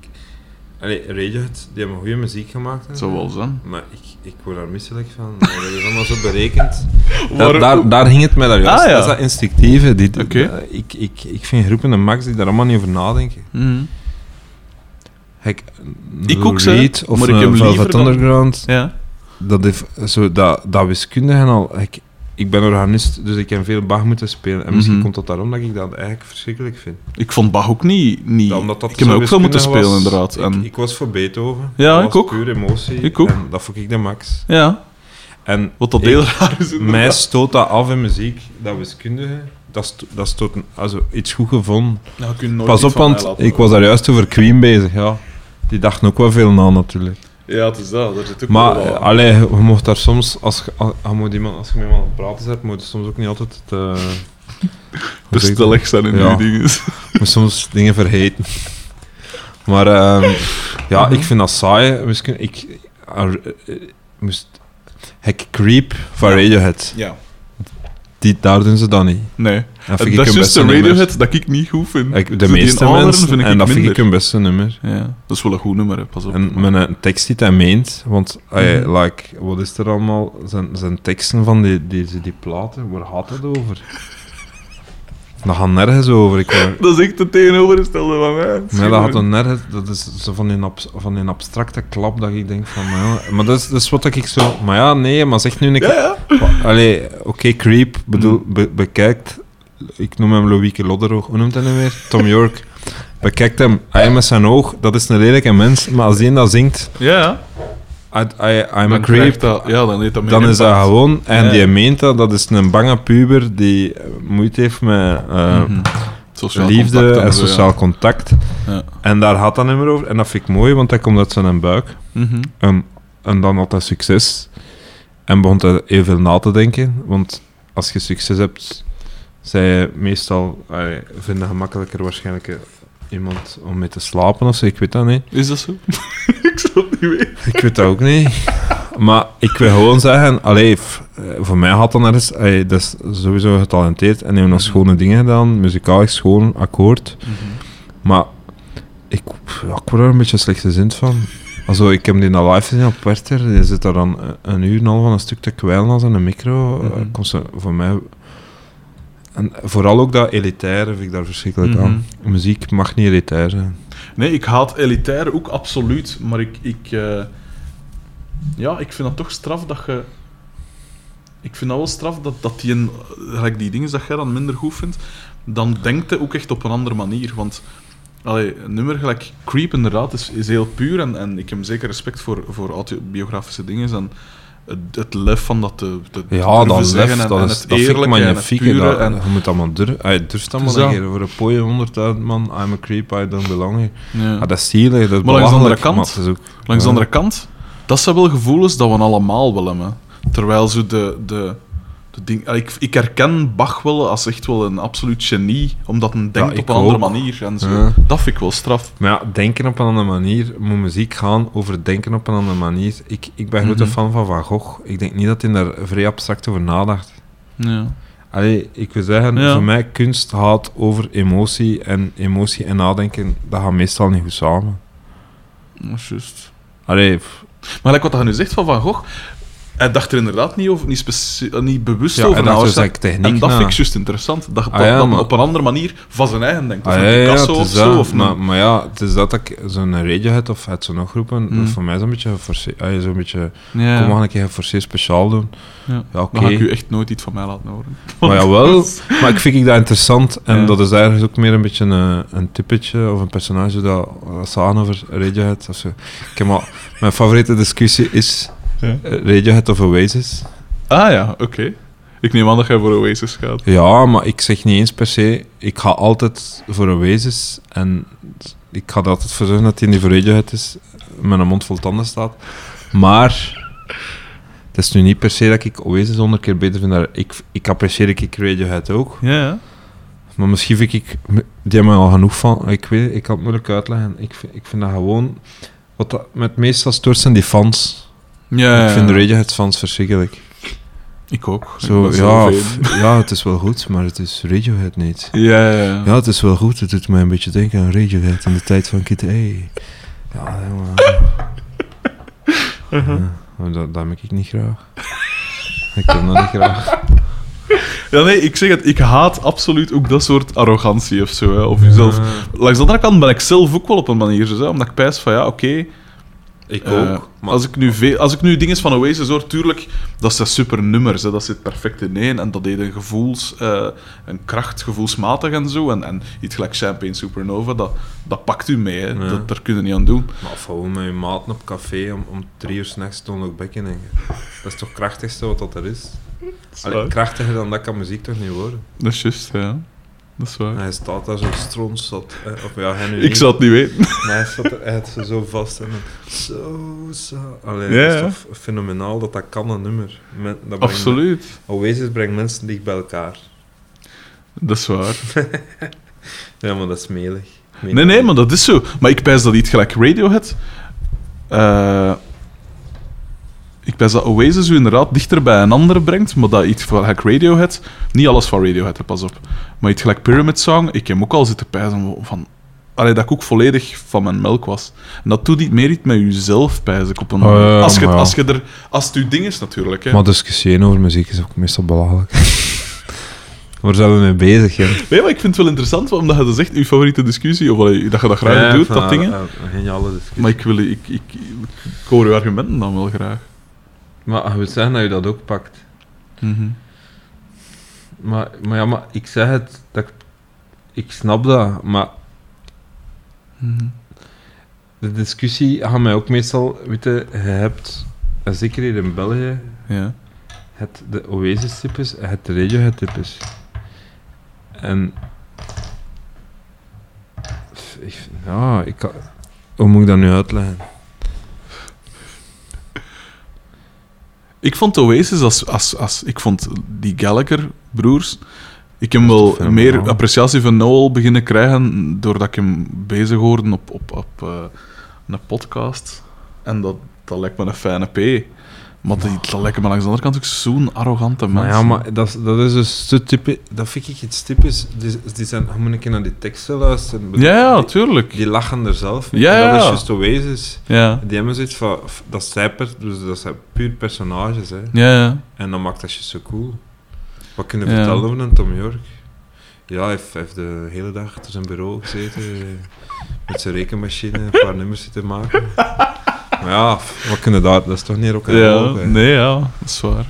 Allee, Radiohead, die hebben goede muziek gemaakt. en Zo wel zijn. Maar ik, ik word daar misselijk van. Dat is allemaal zo berekend. Waar- Da- daar, daar ging het mij daar juist. Ah, ja. Dat is dat instinctieve. Dat- ik, ik, ik vind groepen en Max die daar allemaal niet over nadenken. Mhm. Ik ook. Reed of Maar ik heb Velvet dan- Underground, Ja. dat, heeft, zo, dat, dat en al... Ik, ik ben organist, dus ik heb veel Bach moeten spelen. En misschien Mhm. komt dat daarom dat ik dat eigenlijk verschrikkelijk vind. Ik vond Bach ook niet... niet... Ja, omdat dat ik heb ook veel moeten spelen, was. inderdaad. En, Ik, ik was voor Beethoven. Ja, dat ik was ook. puur emotie. Ik ook. En dat vond ik de max. ja, En wat dat ik- heel raar is. mij stoot dat af in muziek, dat wiskundige. Dat, sto- dat stoot een- also, iets goed gevonden. Pas op, want ik was daar juist over Queen bezig. Ja. Die dachten ook wel veel na natuurlijk. Ja, het is dat. Ook Maar wel eh, allee, je mocht daar soms, als, je- als, moet iemand, als je met iemand aan het praten bent, moet je soms ook niet altijd te, hoe te stellig zijn in Ja. die dingen. Je moet soms dingen vergeten. Maar ehm, ja, ik vind dat saai. Misschien, ik, eh, eh, moest, Hack Creep van Ja. Radiohead. Ja. Die, daar doen ze dat niet. Nee. Dat dat vind ik is een juist nummer. Radiohead dat ik niet goed vind. Ik- De Zo die meeste mensen, vind ik en dat vind ik een beste nummer. Ja, dat is wel een goed nummer, hè. pas op. En met een tekst die hij meent, want ey, Mhm. like, wat is er allemaal? Zijn, zijn teksten van die, die, die platen, waar gaat het over? Dat gaat nergens over. Ik wou- Dat is echt het tegenovergestelde van mij. maar dat gaat er nergens, dat is zo van een, abs- van een abstracte klap dat ik denk van, maar, ja, maar dat is, dat is wat ik zo, maar ja, nee, maar zeg nu een keer, ja. allee, oké, Creep, bedoel, be- bekijkt, ik noem hem Loïke Lodderoog, hoe noemt hij nu weer? Tom York. Bekijkt hem, hij met zijn oog, dat is een lelijke mens, maar als hij dat zingt, Ja, ja. I, I, I'm a Dan creep. krijgt Dat, ja, dan heet dat Dan is dat gewoon, en Ja. die meent dat, dat is een bange puber die eh, moeite heeft met eh, Mhm. Sociaal liefde contact en zo, ja. sociaal contact. Ja. En daar gaat dat nummer over. En dat vind ik mooi, want dat komt uit zijn buik. Mhm. En, en dan had hij succes. En begon hij heel veel na te denken. Want als je succes hebt, zij meestal eh, vinden gemakkelijker waarschijnlijk eh, iemand om mee te slapen of zo. Ik weet dat niet. Is dat zo? Ik zou het niet weten. Ik weet dat ook niet. Maar ik wil gewoon zeggen, allee, eh, voor mij had dan ergens, allee, dat is sowieso getalenteerd en hebben nog Mhm. schone dingen gedaan, muzikaal schoon, akkoord. Maar ik, ja, ik word er een beetje slecht gezind van. Also, ik heb die al live gezien op Werther, die zit daar dan een- uur en half van een stuk te kwijlen als aan een micro. Eh, Mhm. komt ze voor mij... En vooral ook dat elitaire vind ik daar verschrikkelijk Mhm. aan. Muziek mag niet elitair zijn. Nee, ik haat elitair ook absoluut, maar ik, ik, eh, ja, ik vind dat toch straf dat je. Ik vind dat wel straf dat, dat die, een, gelijk die dingen dat jij dan minder goed vindt, dan denkt hij ook echt op een andere manier. Want allee, nummer gelijk Creep inderdaad is, heel puur en, en ik heb zeker respect voor, voor autobiografische dingen. En, het, het lef van dat te, te Ja, dat zeggen lef, en, dat, en is, het dat eerlijke en het pure Dat, en, je moet allemaal durven. Hij durft allemaal Het is een dat. Voor een pooie honderdduizend man, I'm a creep, I don't belong here. ja. Ah, dat is dat is Maar langs de andere kant- maar ook- Langs de andere kant, dat zijn wel gevoelens dat we allemaal willen. Hè. Terwijl zo de, de, de ding, ik, ik herken Bach wel als echt wel een absoluut genie, omdat hij denkt op een andere manier. En zo. Ja. Dat vind ik wel straf. Maar ja, denken op een andere manier. Moet muziek gaan over denken op een andere manier. Ik, ik ben grote Mhm. fan van Van Gogh. Ik denk niet dat hij daar vrij abstract over nadacht. Ja. Allee, ik wil zeggen, Ja. voor mij kunst gaat over emotie. En emotie en nadenken, dat gaat meestal niet goed samen. Dat is juist. Allee, Maar like wat je nu zegt van Van Gogh, hij dacht er inderdaad niet, over, niet, eh, niet bewust ja, over en na. dat techniek En dat na. vind ik juist interessant. Dat, Ah, ja, dat maar- op een andere manier van zijn eigen denkt. Of Ah, een ja, Picasso of zo. Of maar, maar ja, het is dat ik zo'n Radiohead of het zo nog groepen, Mm. voor mij zo'n beetje allee, zo'n beetje, kom maar een keer geforceerd speciaal doen. ja. Dan ga ik u echt nooit iets van mij laten horen. Maar jawel, maar ik vind ik dat interessant. En dat is eigenlijk ook meer een beetje een, een typetje of een personage dat, dat over Radiohead of zo. Ik heb al, mijn favoriete discussie is Ja. eh, Radiohead of Oasis. Ah ja, oké. Ik neem aan dat jij voor Oasis gaat. Ja, maar ik zeg niet eens per se. Ik ga altijd voor Oasis. En ik ga er altijd voor zorgen dat hij niet voor Radiohead is. Met een mond vol tanden staat. Maar... Het is nu niet per se dat ik Oasis honderd keer beter vind. dan- Ik, ik apprecieer ik Radiohead ook. Ja, ja. Maar misschien vind ik... Die hebben al genoeg van. Ik weet ik kan het moeilijk uitleggen. Ik vind, ik vind dat gewoon... Wat dat, met meestal stoort zijn die fans. Ja, Ik vind ja. Radiohead fans verschrikkelijk. Ik ook. Zo, Ik ja, f- ja, het is wel goed, maar het is Radiohead niet. Ja, ja, ja. Ja, het is wel goed. Het doet mij een beetje denken aan Radiohead in de tijd van Kid A. Ja, jongen. Ja, maar dat, dat ik niet graag. Ik heb dat niet graag. Ja, nee, ik zeg het. Ik haat absoluut ook dat soort arrogantie of zo. Hè, of jezelf. Langs de andere kant ben ik zelf ook wel op een manier zo. Hè, omdat ik pijs van, ja, oké. Ik eh, ook. Maar als, ik nu ve- als ik nu dingen van Oasis hoor, tuurlijk, dat zijn super nummers. Hè, dat zit perfect in één. En dat deed een gevoels... eh, een kracht, gevoelsmatig en zo. En, en iets gelijk Champagne Supernova, dat, dat pakt u mee. Hè. Ja. Dat, daar kun je niet aan doen. Maar gewoon met je maten op café om, om drie uur s'nachts te nog bekken. Dat is toch het krachtigste wat dat er is? Allee, krachtiger dan dat kan muziek toch niet worden? Dat is juist, ja. Dat is waar. Hij staat daar zo strons zat. eh, Of ja, hij nu Ik niet. het niet weten. Maar hij zat er echt zo vast en zo, zo. Allee, Ja, dat is toch fenomenaal dat dat kan, een nummer. Men, dat brengt- Absoluut. Oasis brengt mensen dicht bij elkaar. Dat is waar. Ja, maar dat is melig. Nee, nee, maar dat is zo. Maar ik pijs dat iets gelijk Radiohead. eh ik pijs dat Oasis u inderdaad dichter bij een ander brengt, maar dat iets gelijk Radiohead... Niet alles van Radiohead, hè, pas op. Maar iets gelijk Pyramid Song, ik heb ook al zitten pijzen van... Allee, dat ik ook volledig van mijn melk was. En dat doet niet meer iets met jezelf, pijs ik, op een Oh, ja, als, je, ja. als je er... Als het uw ding is, natuurlijk, hè. Maar discussiëren over muziek is ook meestal belachelijk. Waar zijn we mee bezig, hè? Nee, maar ik vind het wel interessant, omdat je dat zegt, uw favoriete discussie, of allee, dat je dat graag doet, dat dingen. geniale discussie. Maar ik, wil, ik, ik, ik hoor uw argumenten dan wel graag. Maar je wil zeggen dat je dat ook pakt. Maar, maar ja, maar ik zeg het, dat ik, ik snap dat, maar de discussie gaat mij ook meestal, weet je, je hebt, en zeker hier in België, Ja. het de Oasis-types en het de Radiohead-types. En... ik- Ja, ik kan... Hoe moet ik dat nu uitleggen? Ik vond Oasis als, als, als... Ik vond die Gallagher-broers... Ik heb wel meer appreciatie van Noel beginnen krijgen doordat ik hem bezig hoorde op, op, op eh, een podcast. En dat, dat lijkt me een fijne P. Maar die, dat lijkt me langs de andere kant ook zo'n arrogante mens. Maar ja, maar dat, is- dat is dus zo typisch... Dat vind ik iets typisch. Die, die zijn... Moet keer naar die teksten luisteren. Ja, ja, tuurlijk. die lachen er zelf mee. Ja, En Dat is ja. juist Oasis. Ja, Die hebben zoiets van... Dat dus dat zijn puur personages, hè. ja, ja. En dan maakt dat je zo cool. Wat kun je Ja. vertellen over een Tom York? Ja, hij heeft, hij heeft de hele dag achter zijn bureau gezeten, eh, met zijn rekenmachine een paar nummers zitten maken. Maar ja, wat kunnen daar? Dat is toch niet roll, ja nee, ja, dat is waar. Dat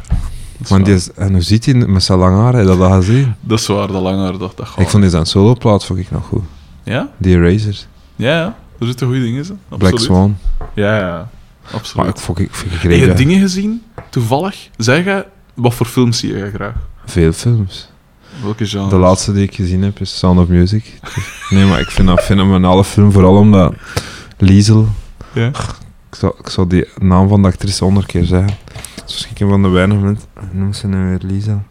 is, Maar waar. die is, en hoe ziet hij met zijn lang haar? Heb je dat gezien? dat is waar, dat langer dat, dat Ik vond die zijn soloplaat vond ik nog goed. Ja? Die Erasers, Ja, ja. Er zitten goede dingen in. Black. Swan. Ja, ja. Maar Absoluut. ik vond ik, ik Heb je dingen gezien toevallig, zeg je, wat voor films zie je graag? Veel films. Welke genre? De laatste die ik gezien heb is Sound of Music. Nee, maar ik vind dat een fenomenale film, vooral omdat Liesel... Ja? Ik zou, ik zou die naam van de actrice honderd keer zeggen. Dat is misschien een van de weinige momenten... Noem ze nu weer Liesel?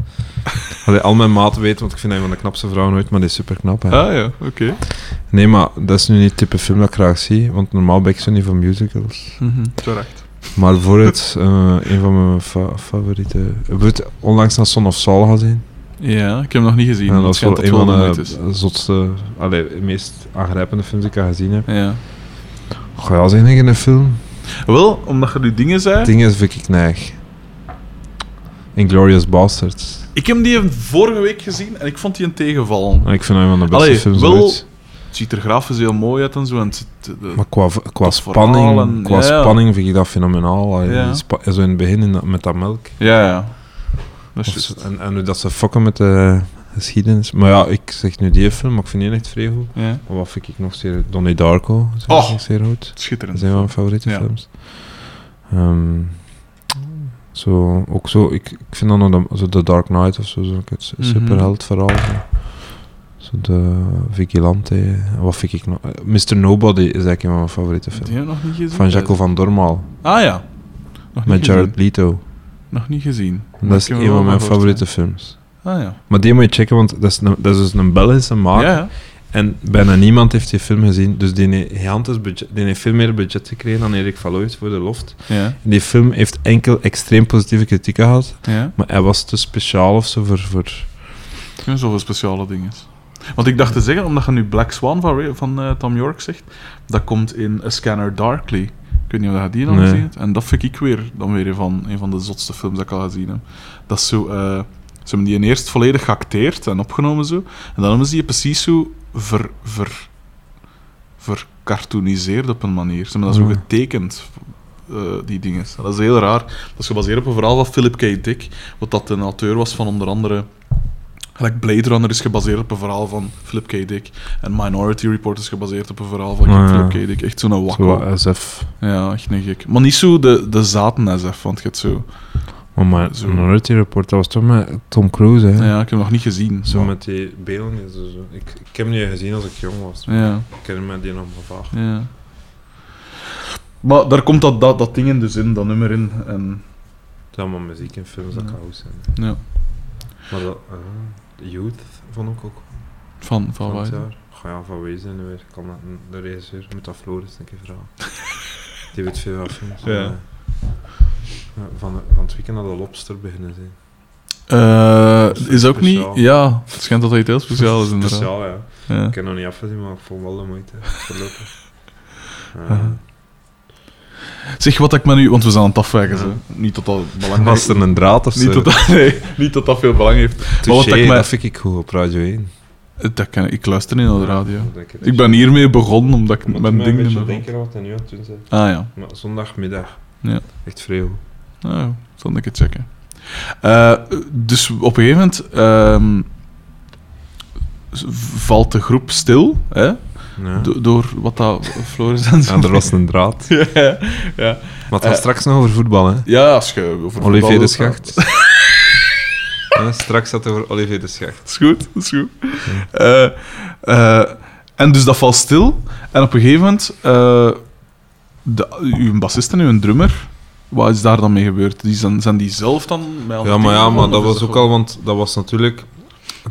Allee, al mijn maten weten, want ik vind hij van de knapste vrouwen ooit, maar die is super knap. Ah ja, oké. Nee, maar dat is nu niet het type film dat ik graag zie, want normaal ben ik zo niet van musicals. Mhm, Terecht. Maar bijvoorbeeld, eh, een van mijn fa- favoriete... Bijvoorbeeld onlangs naar Son of Saul gezien. Ja, ik heb hem nog niet gezien. En dat het is wel een van het de zotste, allee, meest aangrijpende films die ik al gezien heb. Ja. Ga je al zeggen in een film? Wel, omdat je nu dingen zei... Dingen vind ik neig. Inglorious Bastards. Ik heb die vorige week gezien en ik vond die een tegenvallen. Ik vind hem een van de beste Allee, films wel- ooit. Het ziet er grafisch heel mooi uit en zo. En het zit, de- Maar qua, qua spanning, en- qua ja, spanning vind ik dat fenomenaal. Ja. die zo in het begin in dat- met dat melk. ja, ja. Dat is en, en hoe dat ze fokken met de geschiedenis. Maar ja, ik zeg nu die film, maar ik vind die echt vrij goed. Ja. Maar wat vind ik nog zeer... Donnie Darko, dat Oh. ik zeer goed. Dat Schitterend. zijn wel mijn favoriete Ja. films. Ehm, zo, ook zo, ik, ik vind dan nog de, zo The Dark Knight of zo, zo het Mhm. superheld verhaal. Zo. zo de Vigilante. Wat vind ik nog? eh, Mr. Nobody is eigenlijk een van mijn favoriete Die films. heb ik nog niet gezien. Van Jaco van Dormaal. Ah ja. Nog Met Jared gezien. Leto. Nog niet gezien. Dat is een van mijn favoriete films. Ah ja. Maar die moet je checken, want dat is, een, dat is dus een Belgische maker. Ja, ja. En bijna niemand heeft die film gezien. Dus die heeft, gigantisch budget, die heeft veel meer budget gekregen dan Erik van Looijs voor de loft. Ja. Die film heeft enkel extreem positieve kritiek gehad. Ja. Maar hij was te speciaal of zo voor... voor heb zoveel speciale dingen. Want ik dacht te zeggen, omdat je nu Black Swan van, van eh, Tom York zegt, dat komt in A Scanner Darkly. Ik weet niet of je die al Nee. gezien hebt. En dat vind ik weer, dan weer een van, een van de zotste films dat ik al gezien heb. Dat is zo... eh, ze hebben die eerst volledig geacteerd en opgenomen zo. En dan hebben ze die precies zo ver, ver, vercartooniseerd op een manier. Ze hebben dat zo Ja. getekend, eh, die dingen. Dat is heel raar. Dat is gebaseerd op een verhaal van Philip K. Dick, wat dat een auteur was van onder andere... Gelijk Blade Runner is gebaseerd op een verhaal van Philip K. Dick. En Minority Report is gebaseerd op een verhaal van Ah, ja. Philip K. Dick. Echt zo'n zo wakko. wat SF. Ja, echt een gek. Maar niet zo de, de zaten SF, want je hebt zo... Maar my, Zo. Minority Report, dat was toch met Tom Cruise, hè? Ja, ik heb hem nog niet gezien. Zo maar- met die beelden. Zo, zo. Ik, ik heb hem niet gezien als ik jong was. Ja, Ik ken me die nog maar vaag. ja. Maar daar komt dat, dat, dat ding in dus in, dat nummer in. En, Het is allemaal muziek en films dat Ja. kan zijn. ja, Maar dat... eh, Youth vond ik ook van, van van waar? ja, van nu weer? Kan dat, de regisseur moet dat Floris een keer vragen. Die weet veel van films. Ja. maar, ja, van, van het weekend naar de Lobster beginnen zijn. Eh, is ook niet... Ja, het schijnt dat iets heel speciaal is inderdaad. Speciaal, ja. Ja. Ik heb nog niet afgezien, maar ik vond wel de moeite. Voorlopig. Uh, Aha. Zeg, wat ik me nu... Want we zijn aan het afwijken, zo. Niet dat dat belang was er een draad of zo? Niet dat dat, nee, niet dat dat veel belang heeft. Maar wat ik me- dat vind ik goed op Radio 1. Dat kan, ik luister niet naar de radio. Ik ben hiermee begonnen, omdat ik mijn dingen... dingen... Ik denken wat hij nu aan het doen zijn. Ah ja. Maar zondagmiddag. Ja. Echt goed. Nou, zal ik het checken. Eh, dus op een gegeven moment ehm, valt de groep stil, hè? Ja. Do- door wat dat Floris en zo. Ja, er was een draad. ja, ja. Maar het gaat Eh, straks nog over voetbal, hè? ja, als je over Olivier voetbal de Schacht. Ja, straks gaat het over Olivier de Schacht. Dat is goed, dat is goed. Eh, eh, en dus dat valt stil. En op een gegeven moment, eh de, uw bassist en uw drummer, wat is daar dan mee gebeurd? Die zijn, zijn die zelf dan die Ja, maar, ja, maar dat was ook al, want dat was natuurlijk...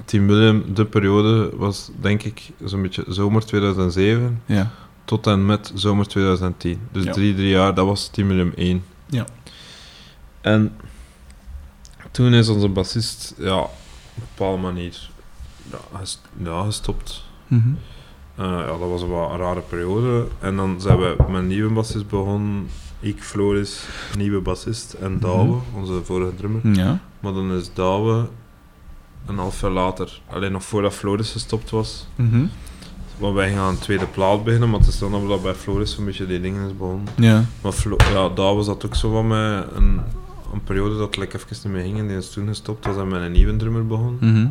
Team William, de periode was denk ik zo'n beetje zomer 2007 Ja. tot en met zomer 2010. Dus Ja. drie, drie jaar, dat was Team William 1. Ja. En toen is onze bassist, ja, op een bepaalde manier ja, ges- ja, gestopt. Eh, ja, dat was een wat een rare periode. En dan zijn we met een nieuwe bassist begonnen. Ik, Floris, nieuwe bassist. En Douwe, onze vorige drummer. Ja. Maar dan is Douwe een half jaar later, alleen nog voordat Floris gestopt was. Mhm. Want wij gaan een tweede plaat beginnen, maar het is dan dat bij Floris een beetje die dingen is begonnen. Ja. Maar Flo ja, Douwe zat ook zo van mij een, een periode dat het like, even niet meer ging. En die is toen gestopt, was hij met een nieuwe drummer begonnen. Mhm.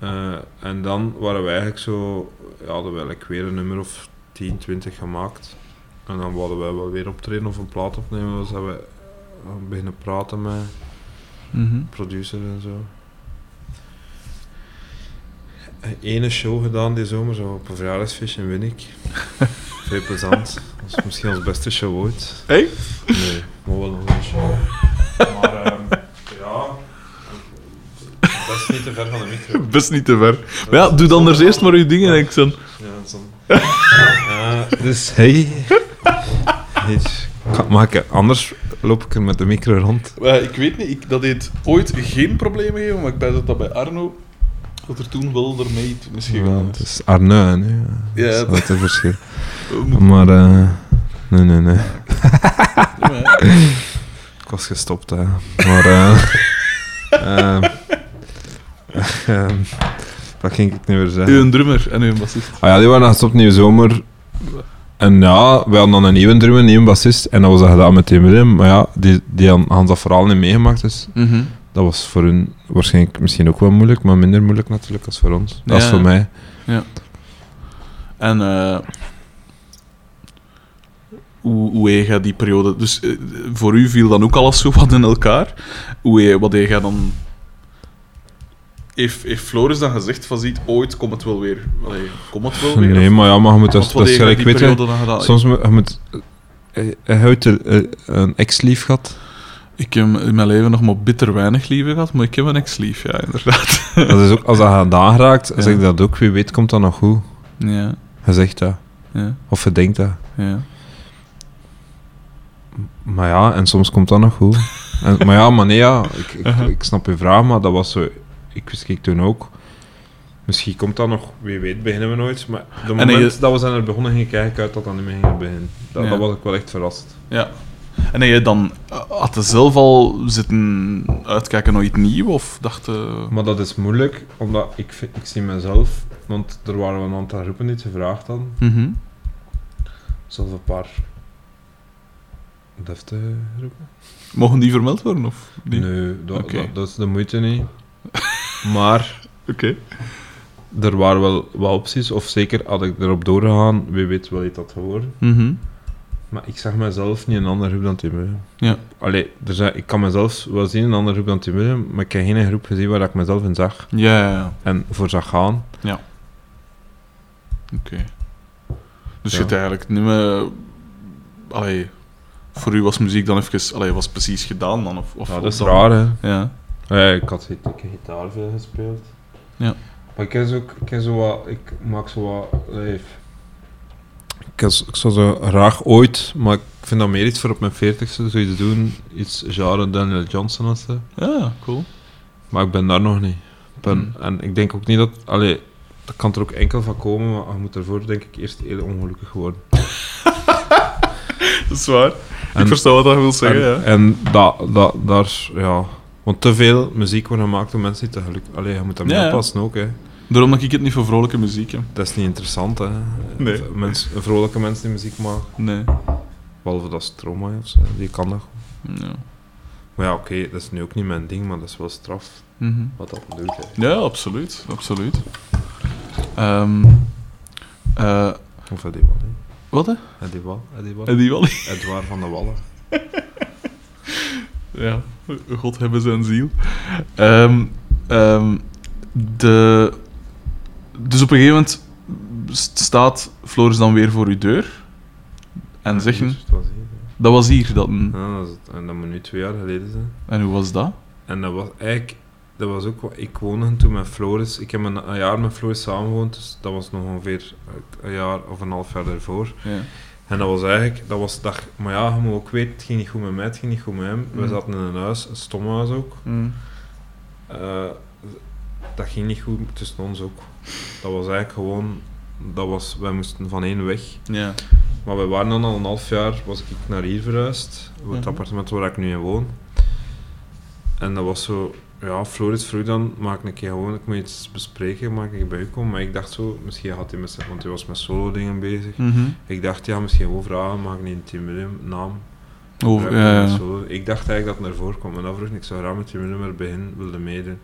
Eh, en dan waren we eigenlijk zo, ja, hadden we eigenlijk weer een nummer of 10, 20 gemaakt. En dan wilden wij wel weer optreden of een plaat opnemen. Dus hebben we beginnen praten met Mhm. producer en zo. Ene show gedaan die zomer, zo op een verjaardagsfeestje in Winnik. Vrij plezant. Dat was misschien ons beste show ooit. Hey? Nee, maar wel een show. Maar ehm, ja, best niet te ver van de micro. Best niet te ver. Maar ja, doe dan eerst maar uw dingen, denk ik zo. Ja, zo. Ja, dus hey. Hey, kan- Mag ik, anders loop ik er met de micro rond. Ja, ik weet niet, ik, dat heeft ooit geen probleem gegeven, maar ik ben dat dat bij Arno, dat er toen wel ermee iets misschien Ja, gegaan het is. is Arne, hè. Ja, dat is dat- een verschil. Maar, eh nee, nee, nee. Ik was gestopt, hè. Maar, eh ehm, wat ging ik nu weer zeggen? Uw drummer en uw bassist. Ah ja, die waren gestopt nieuw zomer. En ja, we hadden dan een nieuwe drummer, een nieuwe bassist. En dat was dat gedaan met Tim Willem. Maar ja, die, die hadden dat vooral niet meegemaakt. Dus dat was voor hun waarschijnlijk misschien ook wel moeilijk. Maar minder moeilijk natuurlijk als voor ons. Dat is Ja. voor mij. En eh hoe, hoe je die periode... Dus eh, voor u viel dan ook alles zo wat in elkaar. Hoe wat je dan... Heeft, heeft Floris dan gezegd van, ziet, ooit komt het wel weer... Allee, komt het wel weer? Nee, Of- maar ja, maar je moet dus heb je gelijk weten. Soms moet je moet... eh, er, eh, een ex-lief gehad. Ik heb in mijn leven nog maar bitter weinig liefde gehad, maar ik heb een ex-lief, ja, inderdaad. Dat is ook, als dat gedaan raakt, Ja. zeg ik dat ook. Wie weet komt dat nog goed. Ja, Je zegt dat. ja, Of je denkt dat. ja. Maar ja, en soms komt dat nog goed. En, maar ja, maar nee, ja, ik, ik, ik snap je vraag, maar dat was zo... Ik wist toen ook. Misschien komt dat nog, wie weet, beginnen we nooit. Maar de En moment je- dat we zijn er begonnen, ging ik eigenlijk uit dat dat niet meer ging beginnen. Dat, Ja. dat was ik wel echt verrast. ja. En heb je dan... Had je zelf al zitten uitkijken naar iets nieuws, of dacht. Maar dat is moeilijk, omdat ik, ik zie mezelf... Want er waren een aantal groepen die het gevraagd hadden. Mhm. Zelfs een paar... deftige groepen. Mogen die vermeld worden, of niet? Nee, dat, dat, dat is de moeite niet. maar... Oké. Er waren wel wat opties, of zeker had ik erop doorgegaan, wie weet wel iets had geworden. Mhm. Maar ik zag mezelf niet in een andere groep dan Tim Willem. Ja. Allee, er zijn, ik kan mezelf wel zien in een andere groep dan Tim Willem, maar ik heb geen groep gezien waar ik mezelf in zag Ja, ja, ja. en voor zag gaan. Oké. Dus Ja. je hebt eigenlijk niet meer... Allee, voor u was muziek dan even... Allee, was precies gedaan dan? Of, of Ja, dat is dan- raar, hè. Ja. Ja, ik had ik gitaar veel gespeeld. Ja. Maar ik heb zo, ik heb zo wat, ik maak zo wat, allee, ik, heb zo- ik zou zo graag ooit, maar ik vind dat meer iets voor op mijn veertigste, zoiets doen, iets genre Daniel Johnson of zo. Ja, cool. Maar ik ben daar nog niet. Ben- Hmm. En ik denk ook niet dat... Allee, dat kan er ook enkel van komen, maar je moet ervoor denk ik eerst heel ongelukkig worden. Dat is waar. En- ik versta wat dat wil zeggen, en, ja. En dat, dat, daar, ja... Want te veel muziek wordt gemaakt door mensen die te geluk... Allee, je moet daarmee Ja, oppassen ook, hè. Daarom dat ik het niet voor vrolijke muziek heb. Dat is niet interessant, hè. Nee. Mens, vrolijke mensen die muziek maken. Nee. Behalve dat Stromae of zo, die kan dat. Ja. Maar ja, oké, dat is nu ook niet mijn ding, maar dat is wel straf Mhm. wat dat doet, hè. Ja, absoluut. Absoluut. Ehm eh, Of Eddie Wall, hè. wat, hè? Eddie Wall, Eddie Edouard van de Wallen. Ja, God hebben zijn ziel. Ehm, ehm, de, dus op een gegeven moment st- staat Floris dan weer voor uw deur. En zeggen, Het was hier, dat was hier. Dat, een- Ja, dat, het. en dat moet nu twee jaar geleden zijn. en hoe was dat? En dat was eigenlijk, dat was ook wat ik woonde toen met Floris. Ik heb een, een jaar met Floris samengewoond, dus dat was nog ongeveer een jaar of een half jaar daarvoor. Ja. En dat was eigenlijk, dat was dag, maar ja, je moet ook weten, het ging niet goed met mij, het ging niet goed met hem. We Mm. zaten in een huis, een stom huis ook. Eh, dat ging niet goed tussen ons ook. Dat was eigenlijk gewoon, dat was, wij moesten van één weg. Maar we waren dan al een half jaar, was ik naar hier verhuisd, het Mhm. appartement waar ik nu in woon. En dat was zo, ja, Floris vroeg dan, maak een keer gewoon, ik moet iets bespreken, maak ik bij u komen. Maar ik dacht zo, misschien had hij met zijn, want hij was met solo dingen bezig. Mhm. Ik dacht, ja, misschien gewoon vragen, maak niet een Team Willem naam. Oh, ja. Ik dacht eigenlijk dat het naar voren kwam, en dan vroeg ik, ik zou graag met Team Willem er begin wilde meedoen.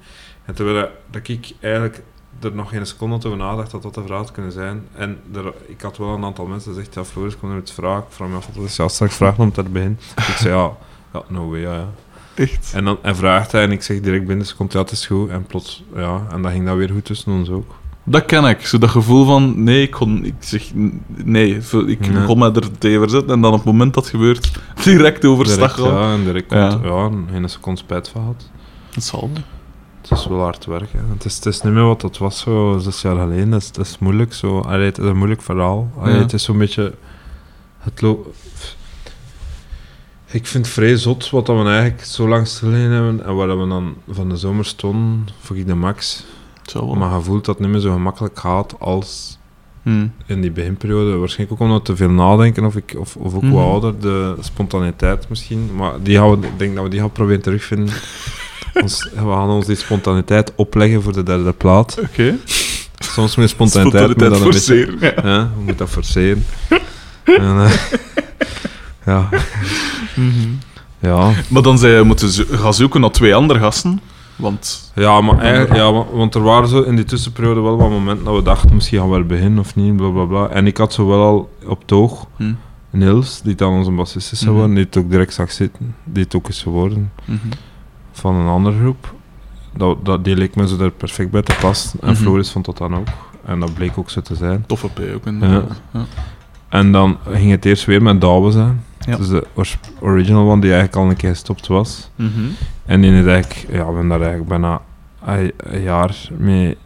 En terwijl dat ik eigenlijk er nog geen seconde over nadacht dat dat de vraag had kunnen zijn. En er, ik had wel een aantal mensen gezegd, ja, Floris, kom er met vraag. Ik vraag me af wat is ja, straks vragen om te beginnen. ik zei, ja, Ja, no way, ja. ja. Echt. En dan en vraagt hij en ik zeg direct binnen, ze komt, ja, het is goed. En plots, ja, en dan ging dat weer goed tussen ons ook. Dat ken ik. Zo dat gevoel van, nee, ik kon... Ik zeg, nee, ik Nee. kon er tegen verzetten. En dan op het moment dat het gebeurt, direct overstag ja, en direct Ja. komt, ja, en geen seconde spijt van had. Dat zal niet. Het is wel hard werk. Hè. Het, is, het is niet meer wat het was zo zes jaar geleden. Het is, het is moeilijk. Zo. Allee, het is een moeilijk verhaal. Allee, Ja. Het is zo'n beetje... Het lo- ik vind het vrij zot wat dat we eigenlijk zo lang stilgelegen hebben. En waar we dan van de zomer stonden, voor ik de max. Maar je voelt dat het niet meer zo gemakkelijk gaat als Hm. in die beginperiode. Waarschijnlijk ook omdat we te veel nadenken of, ik, of, of ook wat ouder. De spontaniteit misschien. Maar die gaan we, ik denk dat we die gaan proberen terugvinden. Ons, we gaan ons die spontaniteit opleggen voor de derde plaat. Oké. Soms met spontaniteit, moet dat een beetje... forceren. Ja. Ja, we moeten dat forceren. en, eh, ja, Mhm. ja. Maar dan zei je, moeten gaan zoeken naar twee andere gasten. Want... Ja, maar eigenlijk, ja, wa- want er waren zo in die tussenperiode wel wat momenten dat we dachten, misschien gaan we er beginnen of niet, bla bla bla. En ik had zo wel al op het oog Hm. Niels, die dan onze bassist is Mhm. geworden, die het ook direct zag zitten, die het ook is geworden Mhm. van een andere groep. Dat, dat, die leek me zo er perfect bij te passen. En Mhm. Floris vond dat dan ook. En dat bleek ook zo te zijn. Toffe P ook inderdaad. Ja. En dan ging het eerst weer met Douwe zijn. Ja. Dus de original one die eigenlijk al een keer gestopt was. Mhm. En die is eigenlijk, ja, we hebben daar eigenlijk bijna een, jaar mee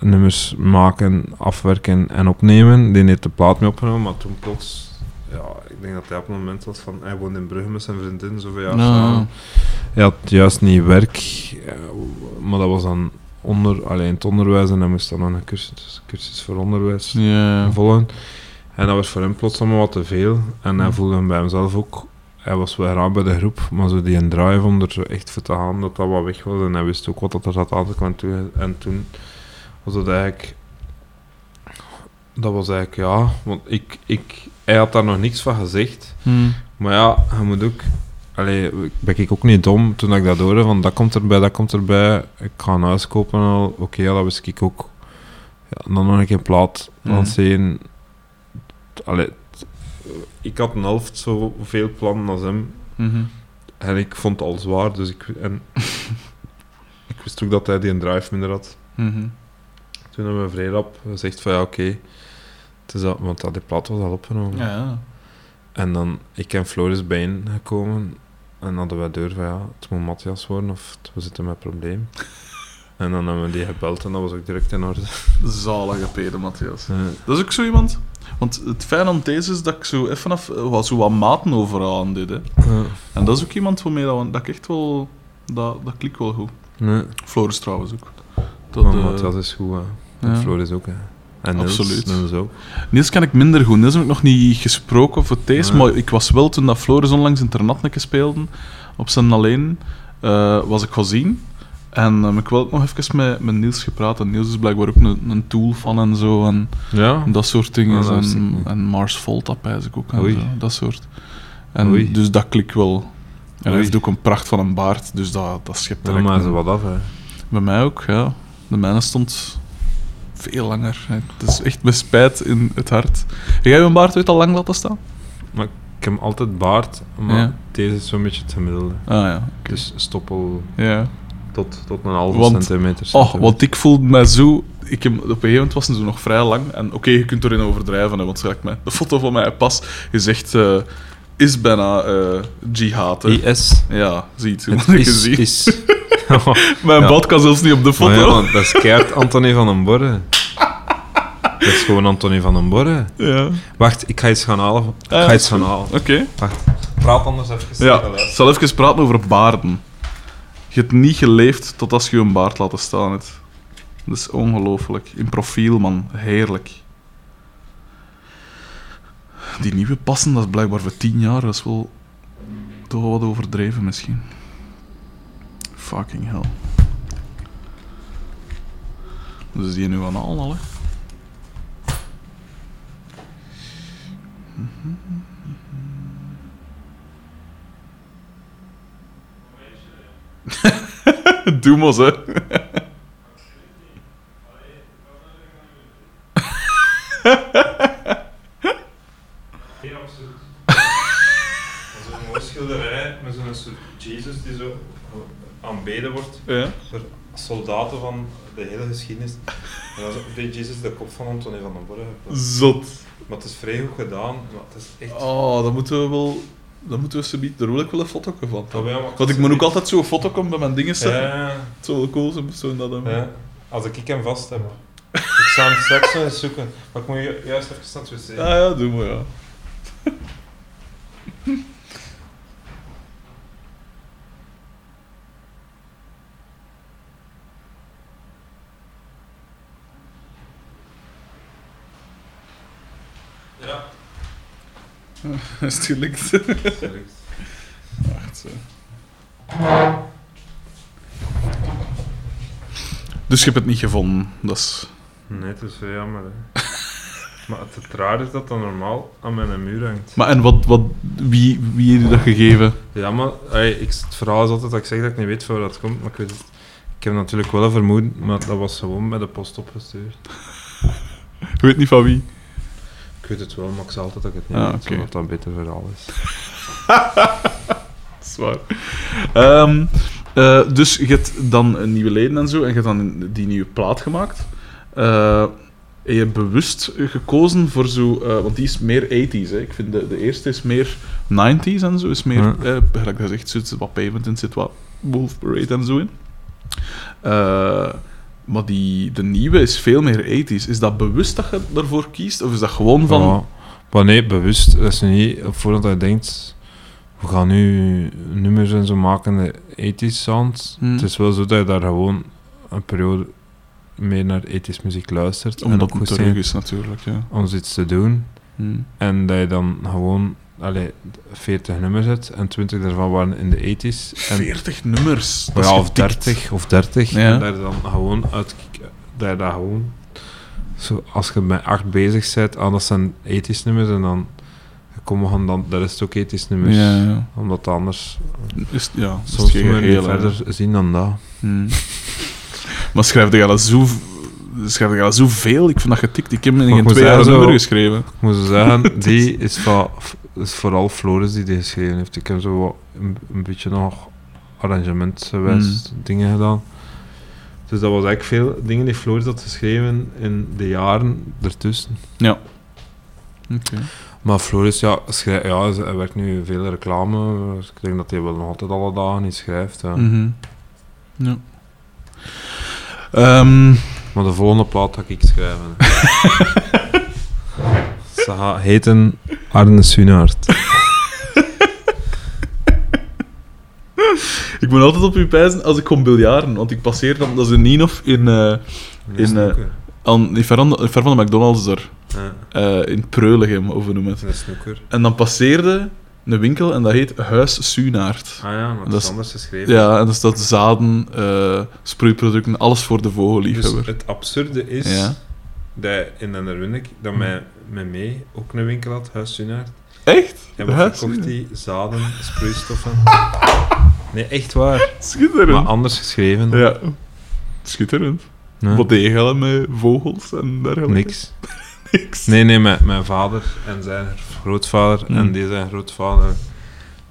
nummers maken, afwerken en opnemen. Die heeft de plaat mee opgenomen, maar toen plots, ja, ik denk dat hij op een moment was van, hij woont in Brugge met zijn vriendin, zoveel jaar Nou, samen. Hij had juist niet werk, eh, maar dat was dan onder, alleen het onderwijs en hij moest dan nog een cursus, cursus voor onderwijs Ja. volgen. En dat was voor hem plots allemaal wat te veel. En hij voelde hem bij hemzelf ook. Hij was wel raar bij de groep, maar zo die een drive om er zo echt voor te gaan, dat dat wat weg was. En hij wist ook wat dat er zat aan toe- En toen was het eigenlijk... Dat was eigenlijk, ja... Want ik, ik, hij had daar nog niks van gezegd. Hm. Maar ja, je moet ook... Allee, ben ik ook niet dom toen ik dat hoorde, van dat komt erbij, dat komt erbij. Ik ga een huis kopen en al. Oké, ja, dat wist ik ook. Ja, dan nog een keer een plaat lanceren. Allee, t- ik had een helft zoveel plannen als hem. Mhm. En ik vond het al zwaar, dus ik... En ik wist ook dat hij die een drive minder had. Mhm. Toen hebben we vrij rap gezegd van ja, oké. het is dat, want dat die plaat was al opgenomen. Ja, ja. En dan, ik en Floris bijeen gekomen. En hadden wij deur van ja, het moet Matthias worden of het- we zitten met een probleem. en dan hebben we die gebeld en dat was ook direct in orde. Zalige pede, Matthias. Dat is ook zo iemand... Want het fijn aan deze is dat ik zo even af, wat, zo wat maten overal aan dit. Hè. eh, En dat is ook iemand waarmee dat, dat ik echt wel... Dat, dat klikt wel goed. nee, Floris trouwens ook. Dat, maar eh, Matthias is goed. Hè. En ja. Floris ook. Hè. En Niels, Absoluut. Niels ook. Niels ken ik minder goed. Niels heb ik nog niet gesproken voor deze, Nee. maar ik was wel toen dat Floris onlangs internatneke speelden, op zijn alleen, eh, was ik gezien. En heb ik wel ook nog even met, met Niels gepraat. En Niels is blijkbaar ook een, een tool van en zo. En Ja? dat soort dingen. En, en Mars Volta pijs ik ook. En Oei. zo, dat soort. En Oei. dus dat klikt wel. En hij heeft ook een pracht van een baard, dus dat, dat schept Ja, direct maar een- ze wat af, hè. bij mij ook, ja. De mijne stond veel langer. Het is echt met spijt in het hart. Jij je baard ooit al lang laten staan? Ik heb altijd baard, maar Ja. deze is zo'n beetje het gemiddelde. Ah ja. Dus stoppel ja. Tot, tot een halve Want- centimeter. Oh, want ik voelde mij zo... Ik heb, op een gegeven moment was zo nog vrij lang. En oké, je kunt erin overdrijven, hè, want gelijk mij, de foto van mij pas je zegt eh, is bijna eh jihad. hè. IS. Ja, ziet je. Het is, zie. is. Mijn Ja. bad kan zelfs niet op de foto. ja, dat is keihard Anthony van den Borre. Dat is gewoon Anthony van den Borre. Ja. Wacht, ik ga iets gaan halen. Ik Ah, ga dat iets is gaan halen. Oké. Wacht. Praat anders even. Ja, ik zal even praten over baarden. Je hebt niet geleefd tot als je een baard laten staan hebt. Dat is ongelooflijk. In profiel, man. Heerlijk. Die nieuwe passen, dat is blijkbaar voor tien jaar. Dat is wel toch wat overdreven misschien. Fucking hell. Dus die nu aan al, hè? Doe maar, hè. Zo'n mooie schilderij met zo'n Jezus die zo aanbeden wordt Ja. door soldaten van de hele geschiedenis. En dan deed Jezus de kop van Antonie van den Borre. Zot. Maar het is vrij goed gedaan. Maar het is echt... Oh, dan moeten we wel... Dan moeten we subiet... Daar wil ik wel een foto van. Oh, ja, Want ik moet ook altijd zo'n foto komen bij mijn dingen zetten. Ja, Het zou wel cool zijn, zo dat hem... ja. Als ik hem vast heb. Ik zou hem straks eens zoeken. Maar ik moet ju- juist even naar het wc. Ah ja, doe maar, ja. Ja. Is het gelukt? Wacht, zo. Dus je hebt het niet gevonden. Dat is... Nee, het is wel jammer. Hè. maar het, het raar is dat dat normaal aan mijn muur hangt. Maar en wat, wat, wie, wie heeft u dat gegeven? Ja, maar ey, ik, het verhaal is altijd dat ik zeg dat ik niet weet waar dat komt, maar ik weet het. Ik heb natuurlijk wel een vermoeden, maar dat was gewoon bij de post opgestuurd. Ik weet niet van wie. Ik weet het wel, maar ik zeg altijd dat ik het niet Ah, weet, omdat dat een beter verhaal is. Dat is waar. Ehm, eh, dus je hebt dan een nieuwe leden en zo, en je hebt dan die nieuwe plaat gemaakt. En je hebt bewust gekozen voor zo... eh, want die is meer 80s, hè. Ik vind de, de eerste is meer 90s en zo. Is meer, Ja. eh, gelijk dat zegt, zit wat Pavement in, zit wat Wolf Parade en zo in. Maar die, de nieuwe is veel meer 80s. Is dat bewust dat je daarvoor kiest? Of is dat gewoon van... Ja, maar nee, bewust. Dat is niet voordat je denkt, we gaan nu nummers en zo maken, de 80s sound. Hmm. Het is wel zo dat je daar gewoon een periode meer naar 80s muziek luistert. en Omdat ook het goed terug is, natuurlijk. Ja. om iets te doen. Hmm. En dat je dan gewoon allee, 40 nummers hebt en 20 daarvan waren in de 80s. En, 40 nummers. Dat ja, is of getikt. 30 of 30. Ja. En dat je dan gewoon uit dat je dat gewoon zo, als je met 8 bezig bent, ah, dat zijn 80s nummers en dan komen gaan dan dat is het ook 80s nummers. Ja, ja. Omdat anders Is, ja, soms moet je hè. verder zien dan dat. Hmm. Maar schrijf je dat zo... Schrijf je dat zoveel? Ik vind dat getikt. Ik heb in geen twee jaar een nummer geschreven. Ik moet zo zeggen, die is, van, is vooral Floris die die geschreven heeft. Ik heb zo wat een, een beetje nog arrangementsgewijs dingen gedaan. Dus dat was eigenlijk veel dingen die Floris had geschreven in de jaren ertussen. Oké. Maar Floris, ja, schrijf, ja hij werkt nu veel reclame. Dus ik denk dat hij wel nog altijd alle dagen iets schrijft. Ja. Mhm. Ja. Ehm, Maar de volgende plaat ga ik schrijven. Ze gaat heten Arne Sunaert. ik moet altijd op u pijzen als ik kom biljaren. Want ik passeer dan... Dat is in Nienhof in... eh In, eh, aan, in ver van de- McDonald's daar. ja, eh, in Preulegem, of hoe noem je het. een snoeker. En dan passeerde een winkel en dat heet Huis Sunaert. Ah ja, maar Dat dat is- anders geschreven. Ja, en er staat zaden, eh sproeiproducten, alles voor de Dus vogelliefhebber. het absurde is Ja. dat in de Runnik, dat mij, mij mee ook een winkel had, Huis Sunaert. Echt? En wat verkocht die? Zaden, sproeistoffen. Nee, echt waar. Schitterend. Maar anders geschreven. Ja. Schitterend. Nee, Wat deed je met vogels en dergelijke? Niks. Niks. Nee, nee, mijn, mijn vader en zijn grootvader Hmm. en die zijn grootvader.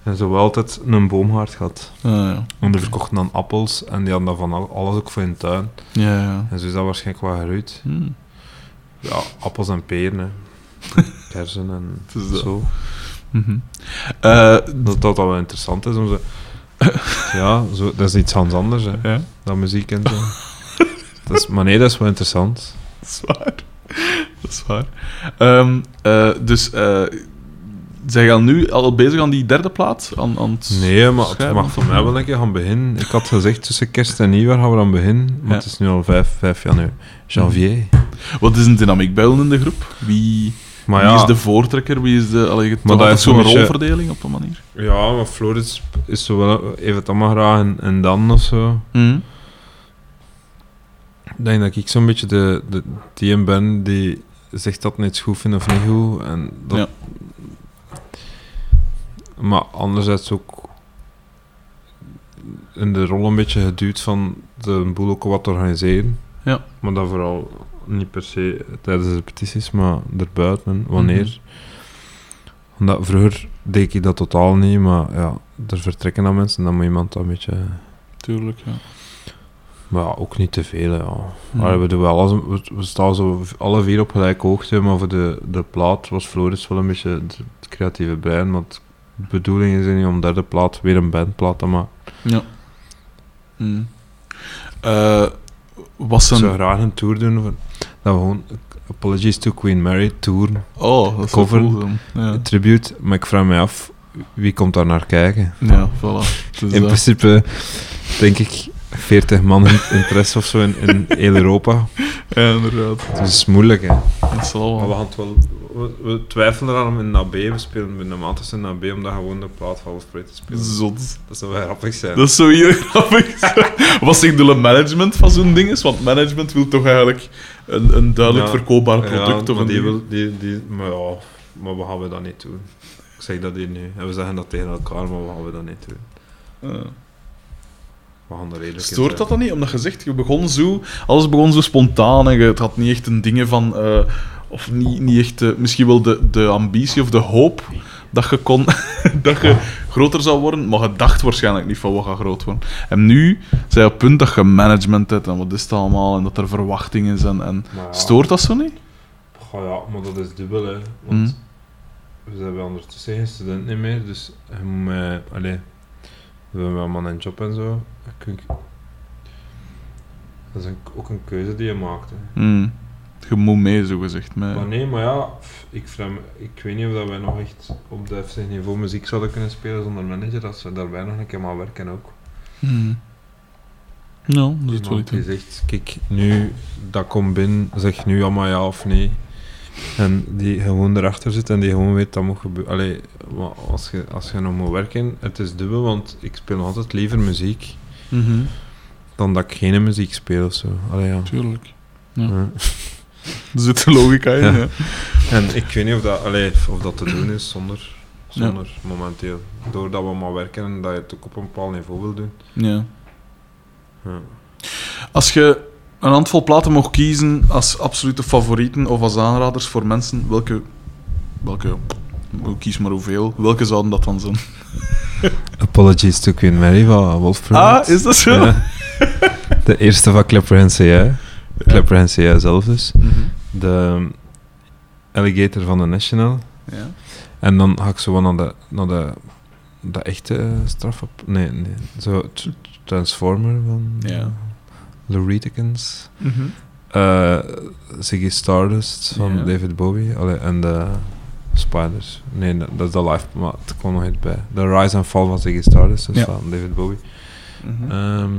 En zo wel altijd een boomgaard gehad. Ah, ja. En die verkochten dan appels en die hadden dan van al- alles ook voor hun tuin. Ja, ja. En zo is dat waarschijnlijk wel geruid. Hmm. Ja, appels en peren, hè. Kersen en zo. Mhm. Eh, Dat dat wel interessant is om zo... ja, zo, dat is iets anders, hè. ja, Dat muziek en zo. dat is, maar nee, dat is wel interessant. dat is waar. Dat is waar. Ehm, eh, dus, eh zij gaan nu al bezig aan die derde plaat? Aan, aan het Nee, maar het mag voor mij wel een keer gaan beginnen. Ik had gezegd tussen kerst en nieuwjaar gaan we dan beginnen. Maar Ja. het is nu al 5, 5 januari. Janvier. Wat is een dynamiek bij in de groep? Wie, Maar wie ja, is de voortrekker? Wie is de... Allee, Maar dat is zo'n rolverdeling op een manier? ja, maar Floris is zo wel even het allemaal graag en, en dan of zo. Mhm. Ik denk dat ik zo'n beetje de, de, die ben die zegt dat iets goed vindt of niet goed. En dat... Ja. Maar anderzijds ook in de rol een beetje geduwd van de boel ook wat te organiseren. Ja. Maar dat vooral niet per se tijdens de repetities, maar erbuiten, wanneer. Mhm. Omdat vroeger deed ik dat totaal niet, maar ja, er vertrekken dan mensen, dan moet iemand dat een beetje... Tuurlijk, ja. Maar ja, ook niet te veel, ja. Allee, we, doen wel we, we staan zo alle vier op gelijke hoogte, maar voor de, de plaat was Floris wel een beetje het, creatieve brein, want de bedoeling is niet om derde plaat weer een bandplaat te maken. Ja. Mm. Eh, was Ik zou een... graag een tour doen, voor, dat we gewoon Apologies to Queen Mary tour, Oh, dat is cover. cool. Ja. tribute, maar ik vraag me af, wie komt daar naar kijken? ja, voilà. Dus, In principe denk ik 40 man in interesse of zo in, in heel Europa. ja, inderdaad. Dus het is moeilijk, hè. Dat zal Maar we, wel. gaan het wel, we, we twijfelen eraan om in AB, we spelen in de maand in AB, om dat gewoon de plaat van Halfbreed te spelen. Zot. Dat zou wel grappig zijn. Dat is zo heel grappig. Wat zegt de management van zo'n ding is? Want management wil toch eigenlijk een, een duidelijk Ja. verkoopbaar Ja, product of een die, ding. wil, die, die, maar ja, maar we gaan we dat niet doen. Ik zeg dat hier nu. En we zeggen dat tegen elkaar, maar we gaan we dat niet doen. Ja. We gaan er redelijk Stoort zijn. dat dan niet? Omdat je zegt, je begon zo, alles begon zo spontaan en je, het had niet echt een dingen van, eh, of niet, niet echt, eh, misschien wel de, de ambitie of de hoop dat je kon, dat je groter zou worden, maar je dacht waarschijnlijk niet van wat gaat groot worden. En nu zijn je op het punt dat je management hebt en wat is het allemaal en dat er verwachting is en, ja, stoort dat zo niet? goh, ja, maar dat is dubbel, hè. Want Mm. we zijn ondertussen geen student niet meer, dus je moet mij... Allee, we hebben wel man een job en zo. Dat is een, ook een keuze die je maakt, hè. Hmm. Je moet mee, zo gezegd. Met... Maar nee, maar ja, ik, vraag me- ik weet niet of dat wij nog echt op de FC niveau muziek zouden kunnen spelen zonder manager, dat ze daarbij nog een keer maar werken ook. Hmm. Ja, dat is het wel die zegt, kijk, nu, dat komt binnen, zeg nu allemaal ja of nee. En die gewoon erachter zit en die gewoon weet dat moet gebeuren. Allee, als je, als je nog moet werken, het is dubbel, want ik speel nog altijd liever muziek Mhm. dan dat ik geen muziek speel of zo. Allee, ja. Tuurlijk. Ja. Ja. Er zit de logica in, Ja. ja. En ik weet niet of dat, allee, of dat te doen is zonder, zonder momenteel. Doordat we maar werken en dat je het ook op een bepaald niveau wil doen. ja. Ja. Als je een handvol platen mocht kiezen als absolute favorieten of als aanraders voor mensen, welke... Welke... Kies maar hoeveel. Welke zouden dat dan zijn? Apologies to Queen Mary van Wolfram. Ah, is dat zo? Ja. De eerste van Klepper NCA. Klepper NCA zelf dus. Mhm. De Alligator van de National. Ja. En dan ga ik zo naar de, naar de, de echte straf op. Nee, nee. Zo Tr- Transformer van Ja. Loretakins. Mhm. Eh Ziggy Stardust van. David Bowie. Allee, en de Spiders. Nee, dat, is de live, maar het kwam nog iets bij. De Rise and Fall van Ziggy Stardust, dus Ja. van David Bowie. Mhm. Ehm,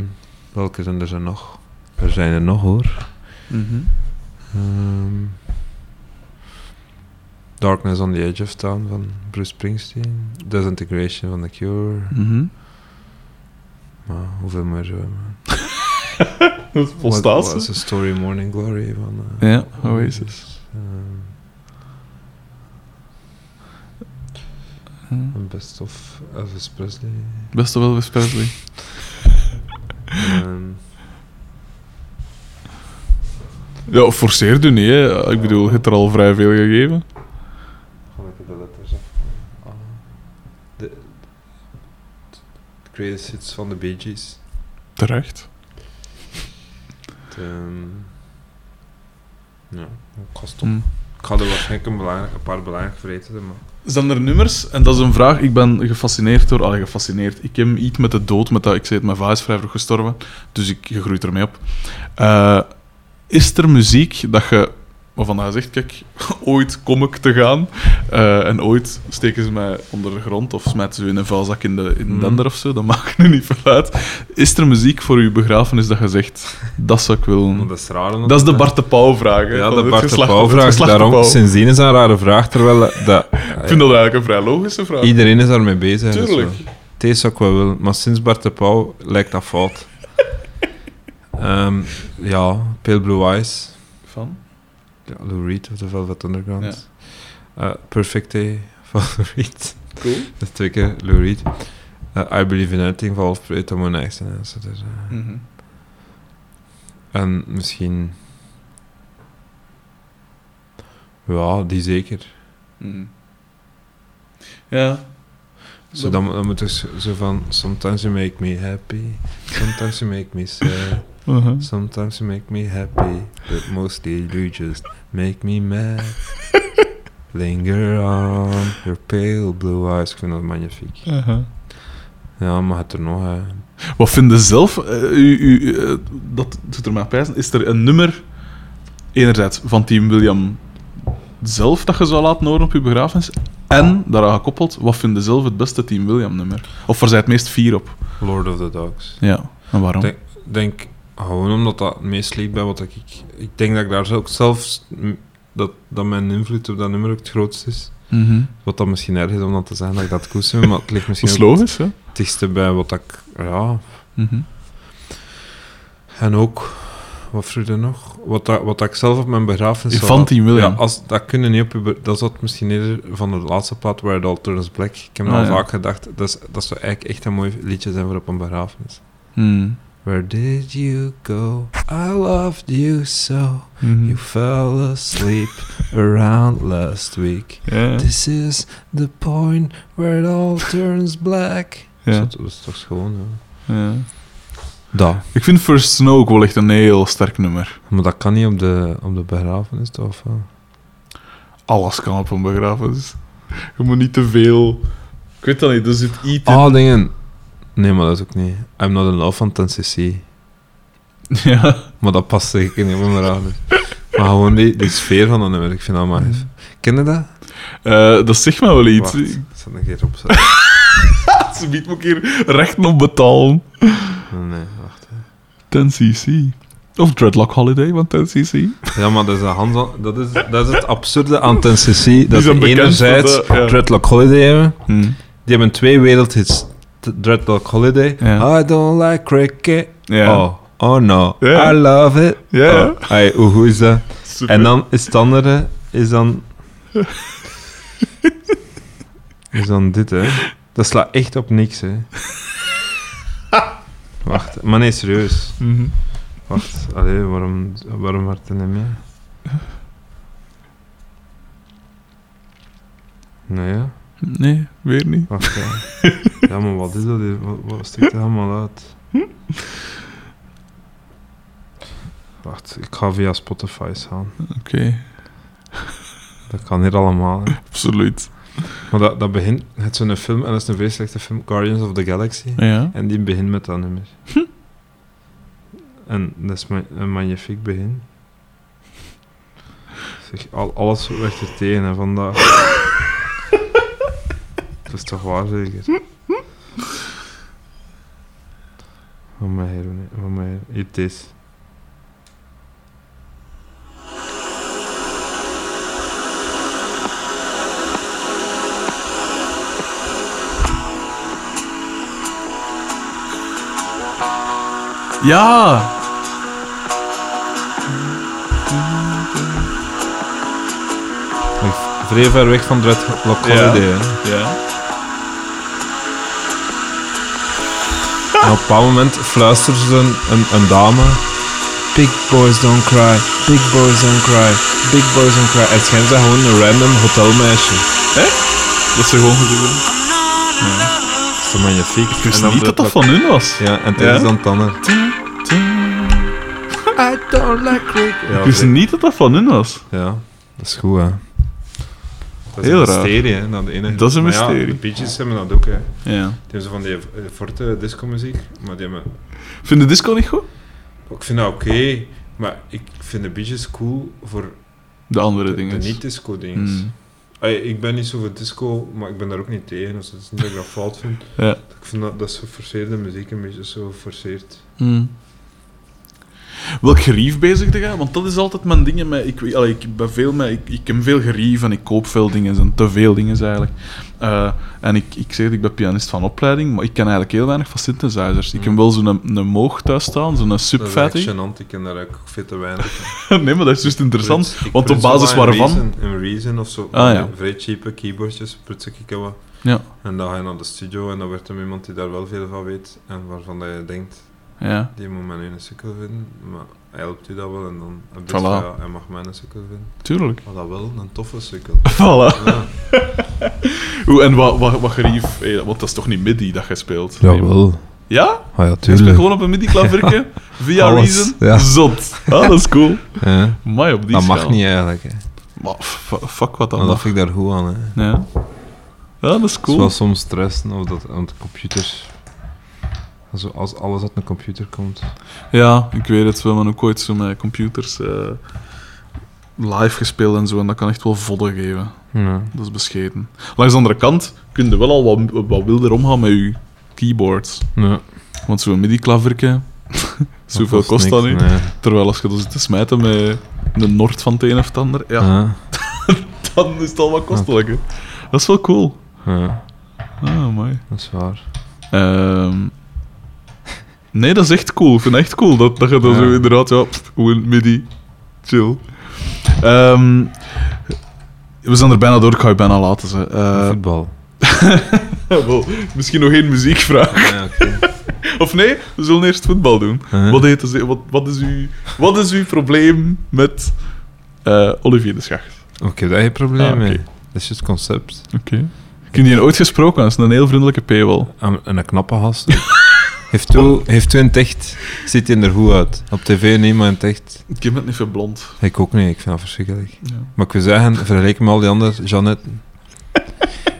welke zijn er nog? Er zijn er nog hoor. Mhm. Ehm, Darkness on the Edge of Town van Bruce Springsteen. Disintegration van The Cure. Mhm. Maar hoeveel meer zo? Is volstaat was ze. a Story Morning Glory van... eh, Ja, Oasis. een best of Elvis Presley. Best wel Elvis Presley. Ehm, Ja, forceer u niet, hè. Ik bedoel, je hebt er al vrij veel gegeven. Ga ik de letters af. Ah. De, de greatest hits van de Bee Gees. Terecht. Ehm, ja, ik ga stoppen. Hm. Ik ga er waarschijnlijk een, belangrijk, een paar belangrijke vergeten, maar... Zijn er nummers, en dat is een vraag, ik ben gefascineerd door... Allee, gefascineerd. Ik heb iets met de dood, met dat, ik zei het, mijn vader is vrij vroeg gestorven, dus ik, groeit ermee op. Eh, is er muziek dat je, waarvan je zegt, kijk, ooit kom ik te gaan, eh, en ooit steken ze mij onder de grond, of smijten ze in een vuilzak in de, in Mhm. dender of zo, dat maakt nu niet veel uit. Is er muziek voor uw begrafenis dat je zegt, dat zou ik willen... dat is raar. Dat is de Bart de Pauw-vraag, Ja, de Bart de geslacht- Pauw het vraag. geslacht de Daarom, Pauw. sindsdien is dat een rare vraag, terwijl dat... Ik vind dat eigenlijk een vrij logische vraag. Iedereen is daarmee bezig. dus Tuurlijk. Het zou ik wel willen, maar sinds Bart de Pauw lijkt dat fout. Ehm, ja, Pale Blue Eyes. Van? Ja, Lou Reed of The Velvet Underground. Eh, Perfect Day van Lou Reed. Cool. Dat is twee keer Lou Reed. Eh, I Believe in Anything van is, eh, Mhm. En misschien... Ja, die zeker. Mhm. Ja. Zo, dan, dan moet dus zo van... Sometimes you make me happy. Sometimes you make me sad. Uh-huh. Sometimes you make me happy. But mostly you just make me mad. Linger on your pale blue eyes. Ik vind dat magnifiek. Uh-huh. Ja, maar het er nog... Hè. Wat vind je zelf, eh, u, u, eh, dat doet er maar pijzen, is er een nummer, enerzijds van Team William zelf, dat je zou laten horen op je begrafenis, en, daaraan gekoppeld, wat vind je zelf het beste Team William nummer? Of waar zij het meest fier op? Lord of the Dogs. Ja, en waarom? Denk, denk gewoon omdat dat het meest liep bij wat ik... Ik denk dat ik daar ook zelfs... m, Dat, dat mijn invloed op dat nummer ook het grootste is. Mhm. Wat dat misschien erg is om dat te zeggen dat ik dat koester, maar het ligt misschien logisch, hè? het dichtste bij wat ik... Ja, Mhm. en ook... Wat vroeg je nog? Wat, dat, wat dat ik zelf op mijn begrafenis... William. Ja, als, dat kunnen niet op je... Dat zat misschien eerder van de laatste plaat, Where It All Turns Black. Ik heb Ah, al ja. vaak gedacht, dat, is, dat zou eigenlijk echt een mooi liedje zijn voor op een begrafenis. Mhm. Where did you go? I loved you so. Mhm. You fell asleep around last week. This is the point where it all turns black. Ja. Dat, dat is toch gewoon, ja. Ja. Dat. Ik vind First Snow ook wel echt een heel sterk nummer. Maar dat kan niet op de, op de begrafenis, toch? Of? Alles kan op een begrafenis. Je moet niet te veel... Ik weet dat niet, er zit iets. Oh, dingen. Nee, maar dat is ook niet. I'm not in love van 10cc. Ja. Maar dat past zeker niet begrafenis. Maar gewoon die, die sfeer van dat nummer, ik vind dat maar... Ken je dat? Eh, dat zegt mij wel iets. Wacht, ik zal een keer opzetten. Ze biedt me een keer rechten op betalen. Nee, wacht. hè. 10cc. Of Dreadlock Holiday van 10cc. Ja, maar dat is, dat is, dat is het absurde aan 10cc. Dat ze bekend enerzijds ja. Dreadlock Holiday hebben. Hm. Die hebben twee wereldhits. Dreadlock Holiday. I don't like cricket. Oh, oh no. I love it. Ja. Oh. Ay, hoe is dat? Super. En dan is het andere... Is dan... is dan dit, hè. Dat slaat echt op niks, hè. Wacht, maar nee, serieus. Mhm. Wacht, allee, waarom, waarom wordt het niet meer? Nee, ja. Nee, weer niet. Wacht, ja. ja, maar wat is dat hier? Wat, wat stikt er allemaal uit? Wacht, ik ga via Spotify gaan. Oké, Dat kan hier allemaal, hè. absoluut. Maar dat, dat begint... Het is zo'n film, en dat is een vrij slechte film, Guardians of the Galaxy. Ja. En die begint met dat nummer. En dat is ma- een magnifiek begin. Zeg, al, alles werd er tegen hè, vandaag. Dat is toch waar, zeker? Van mij nee, van mij hier. Het is. Ja! Vrij ver weg van Dreadlock Ja. Holiday, hè. Ja. En op een bepaald moment fluistert ze een, een, een dame. Big boys don't cry, big boys don't cry, big boys don't cry. Het schijnt dat gewoon een random hotelmeisje. Dat is gewoon gedaan. Dat is toch magnifiek. Ik wist niet dat dat van hun was. Ja, en het Ja? is dan Tanner. I don't like. Ja, Ik wist niet dat dat van hun was. ja, dat is goed, hè. Dat is Heel een raar. mysterie, hè. Dat, ene. Dat is een Maar ja, mysterie. de Bee Gees hebben dat ook, hè. Die Ja. hebben zo van die eh, forte disco-muziek, maar die hebben... Vind je disco niet goed? Ik vind dat oké, maar ik vind de Bee Gees cool voor De andere de, dingen. de niet-disco-dingen. Hmm. Ey, ik ben niet zo voor disco, maar ik ben daar ook niet tegen. Dus het is niet dat ik dat fout vind. Ja. Ik vind dat, dat is geforceerde muziek een beetje zo geforceerd. Hmm. Welk gerief bezig te gaan? Want dat is altijd mijn dingen. Met, ik, allee, ik, ben veel met, ik, ik heb veel gerief en ik koop veel dingen. En te veel dingen eigenlijk. Eh, en ik, ik zeg dat ik ben pianist van opleiding, maar ik ken eigenlijk heel weinig van synthesizers. Ik heb wel zo'n een, een Moog thuis staan, zo'n Dat is subfatty. gênant, ik ken daar ook veel te weinig nee, maar dat is juist interessant. Want op basis waarvan... Reason, in Reason of zo, Ah, ja. vrij cheape keyboardjes, prut ik wat. Ja, En dan ga je naar de studio en dan wordt er iemand die daar wel veel van weet en waarvan dat je denkt, ja. die moet men nu een sukkel vinden. Maar helpt u dat wel en dan heb je Voilà. van, ja, hij mag mij een sukkel vinden. Tuurlijk. Maar dat wel, een toffe sukkel. Voilà. Ja. Hoe, en wat, wat, wat gerief... Want dat is toch niet MIDI dat je speelt? Jawel. Ja? Ah ja, Je speelt tuurlijk. gewoon op een MIDI-klaverke? Via Alles, Reason? ja. Zot. Ah, dat is cool. Ja. Maar op die Dat mag niet eigenlijk. Hè. Maar f- fuck wat dan mag. vind ik daar goed aan. Hè. Ja. ja, dat is Het is cool. wel soms stressen of dat aan de computers. Als, alles uit een computer komt. Ja, ik weet het. We hebben ook ooit zo met computers eh, live gespeeld en zo. En dat kan echt wel vodden geven. Ja. Dat is bescheten. Langs de andere kant kun je wel al wat, wat wilder omgaan met je keyboards. Ja. Want zo'n MIDI-klaverke, zoveel kost dat niet. Nee. Terwijl als je dan zit te smijten met een Noord van het een of het ander, ja, Ja. dan is het al wat kostelijk. hè. Dat is wel cool. Ja, Ah, mooi. dat is waar. Ehm, nee, dat is echt cool. Ik vind het echt cool dat, dat je dan Ja. zo inderdaad, ja, pff, gewoon midi, chill. Ehm, we zijn er bijna door, ik ga je bijna laten. Ze. Eh, Voetbal. misschien nog één muziekvraag. Ja. Of nee, we zullen eerst voetbal doen. Huh? Wat, heet wat, wat, is uw, wat is uw probleem met eh, Olivier de Schacht? Oké, daar heb je probleem Ah, mee. Dat is het concept. Oké. Ik heb die ooit gesproken, dat is een heel vriendelijke P wel. En en een knappe gast. heeft, u, heeft u een echt... Ziet hij er goed uit? Op tv niet, maar in het echt... Ik heb het niet veel blond. Ik ook niet, ik vind dat verschrikkelijk. Ja. Maar ik wil zeggen, vergelijk met al die andere Jeannette.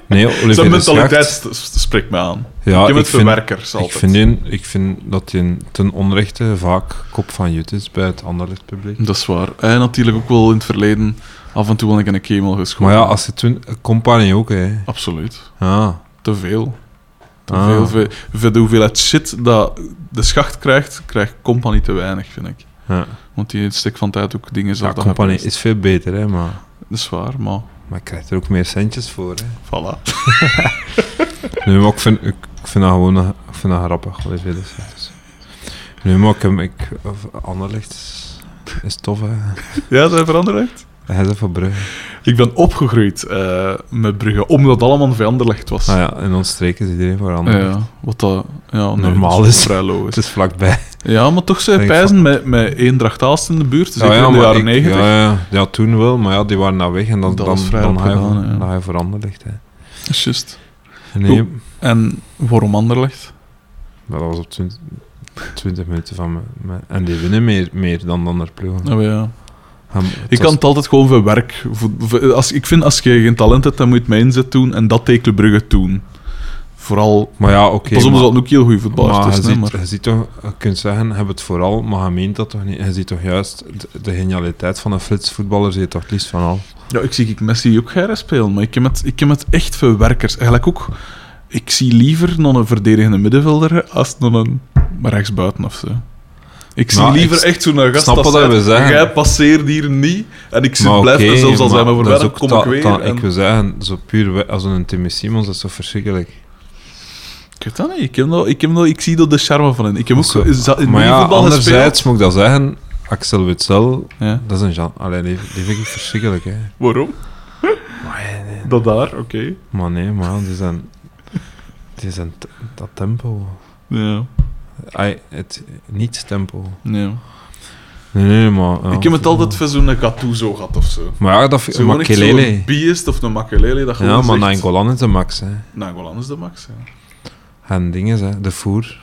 Nee, Olivier Zijn de mentaliteit spreekt me aan. Ja, ik heb ik het vind, verwerkers altijd. ik, vind die- ik vind dat hij ten onrechte vaak kop van jut is bij het Anderlecht publiek. Dat is waar. En natuurlijk ook wel in het verleden af en toe wel een keer een kemel geschoten. Maar ja, als je toen... Compagnie ook, hè. Absoluut. Ah, Te veel. Ah. veel. Voor, voor de hoeveelheid shit dat de schacht krijgt, krijgt Company te weinig, vind ik. ja. Want die stek van tijd ook dingen ja dat Compagnie gebeurt. is veel beter, hè, maar... Dat is waar, maar Maar je krijgt er ook meer centjes voor, hè. voilà. Nee, maar ik vind, ik, ik vind dat gewoon ik vind dat grappig, de Schacht. Dus. Nee, maar ik, heb- ik, Anderlecht is, tof, hè. Ja, dat veranderd. Hij is van Brugge. Ik ben opgegroeid eh, met Brugge, omdat het allemaal veranderlegd was. Ah ja, in ons streek is iedereen voor Anderlecht. Ja, wat dat ja, nee, Normaal is. vrij Het logisch. is vlakbij. Ja, maar toch zijn pijzen met, met Eendracht Aalst in de buurt, zeker in de jaren 90. Ja, ja, ja, toen wel, maar ja, die waren nou weg en dan, Dat dan, vrij dan, voor- ja. dan Anderlecht, hè. Nee, Hoe- En waarom Anderlecht? dat was op 20, 20 minuten van me. me- En die winnen meer, meer dan de andere ploegen. Oh, ja. Hem- Ik was- kan het altijd gewoon voor als, ik vind als je geen talent hebt, dan moet je het met inzet doen en dat tegen Brugge doen. Vooral. Maar ja, oké. pas op, maar- zaten ook heel goede voetballers maar je, ziet, maar je ziet toch, je kunt zeggen, heb het vooral, maar je meent dat toch niet. Je ziet toch juist de, de genialiteit van een flitsvoetballer, zie je toch het liefst van al. ja, ik zie ik Messi ook graag spelen, maar ik heb het, ik heb het echt voor werkers. Eigenlijk ook. Ik zie liever nog een verdedigende middenvelder als nog een rechtsbuiten of zo. Ik zie Maar liever echt zo'n gast snap als wat we zeggen. Jij passeert hier niet en ik zit Maar blijf er zelfs als hij me voorbij dan kom ta- ik weer. ta- en- Ik wil zeggen, zo puur als een Timmy Simons, dat is toch verschrikkelijk. Ik weet dat niet. Ik, heb dat, ik, heb dat, ik zie dat de charme van in. Ik heb ook Zo. is dat in maar ja, anderzijds moet ik dat zeggen, Axel Witsel, Ja. dat is een Jean. Allee, die, die vind ik verschrikkelijk, hè. Waarom? Maar, nee, nee. Dat daar, oké. maar nee, maar die zijn... Die zijn dat tempo. Ja. Ai, het niet-tempo. Nee, nee, maar... ja, ik heb het altijd voor zo'n Gattuso gehad of zo. Maar ja, dat vind Zo Makelele. zo'n biest of een Makelele. Dat Ja, maar zegt- Nainggolan is de max, hè. Nainggolan is de max, ja. En dingen, hè. De voer.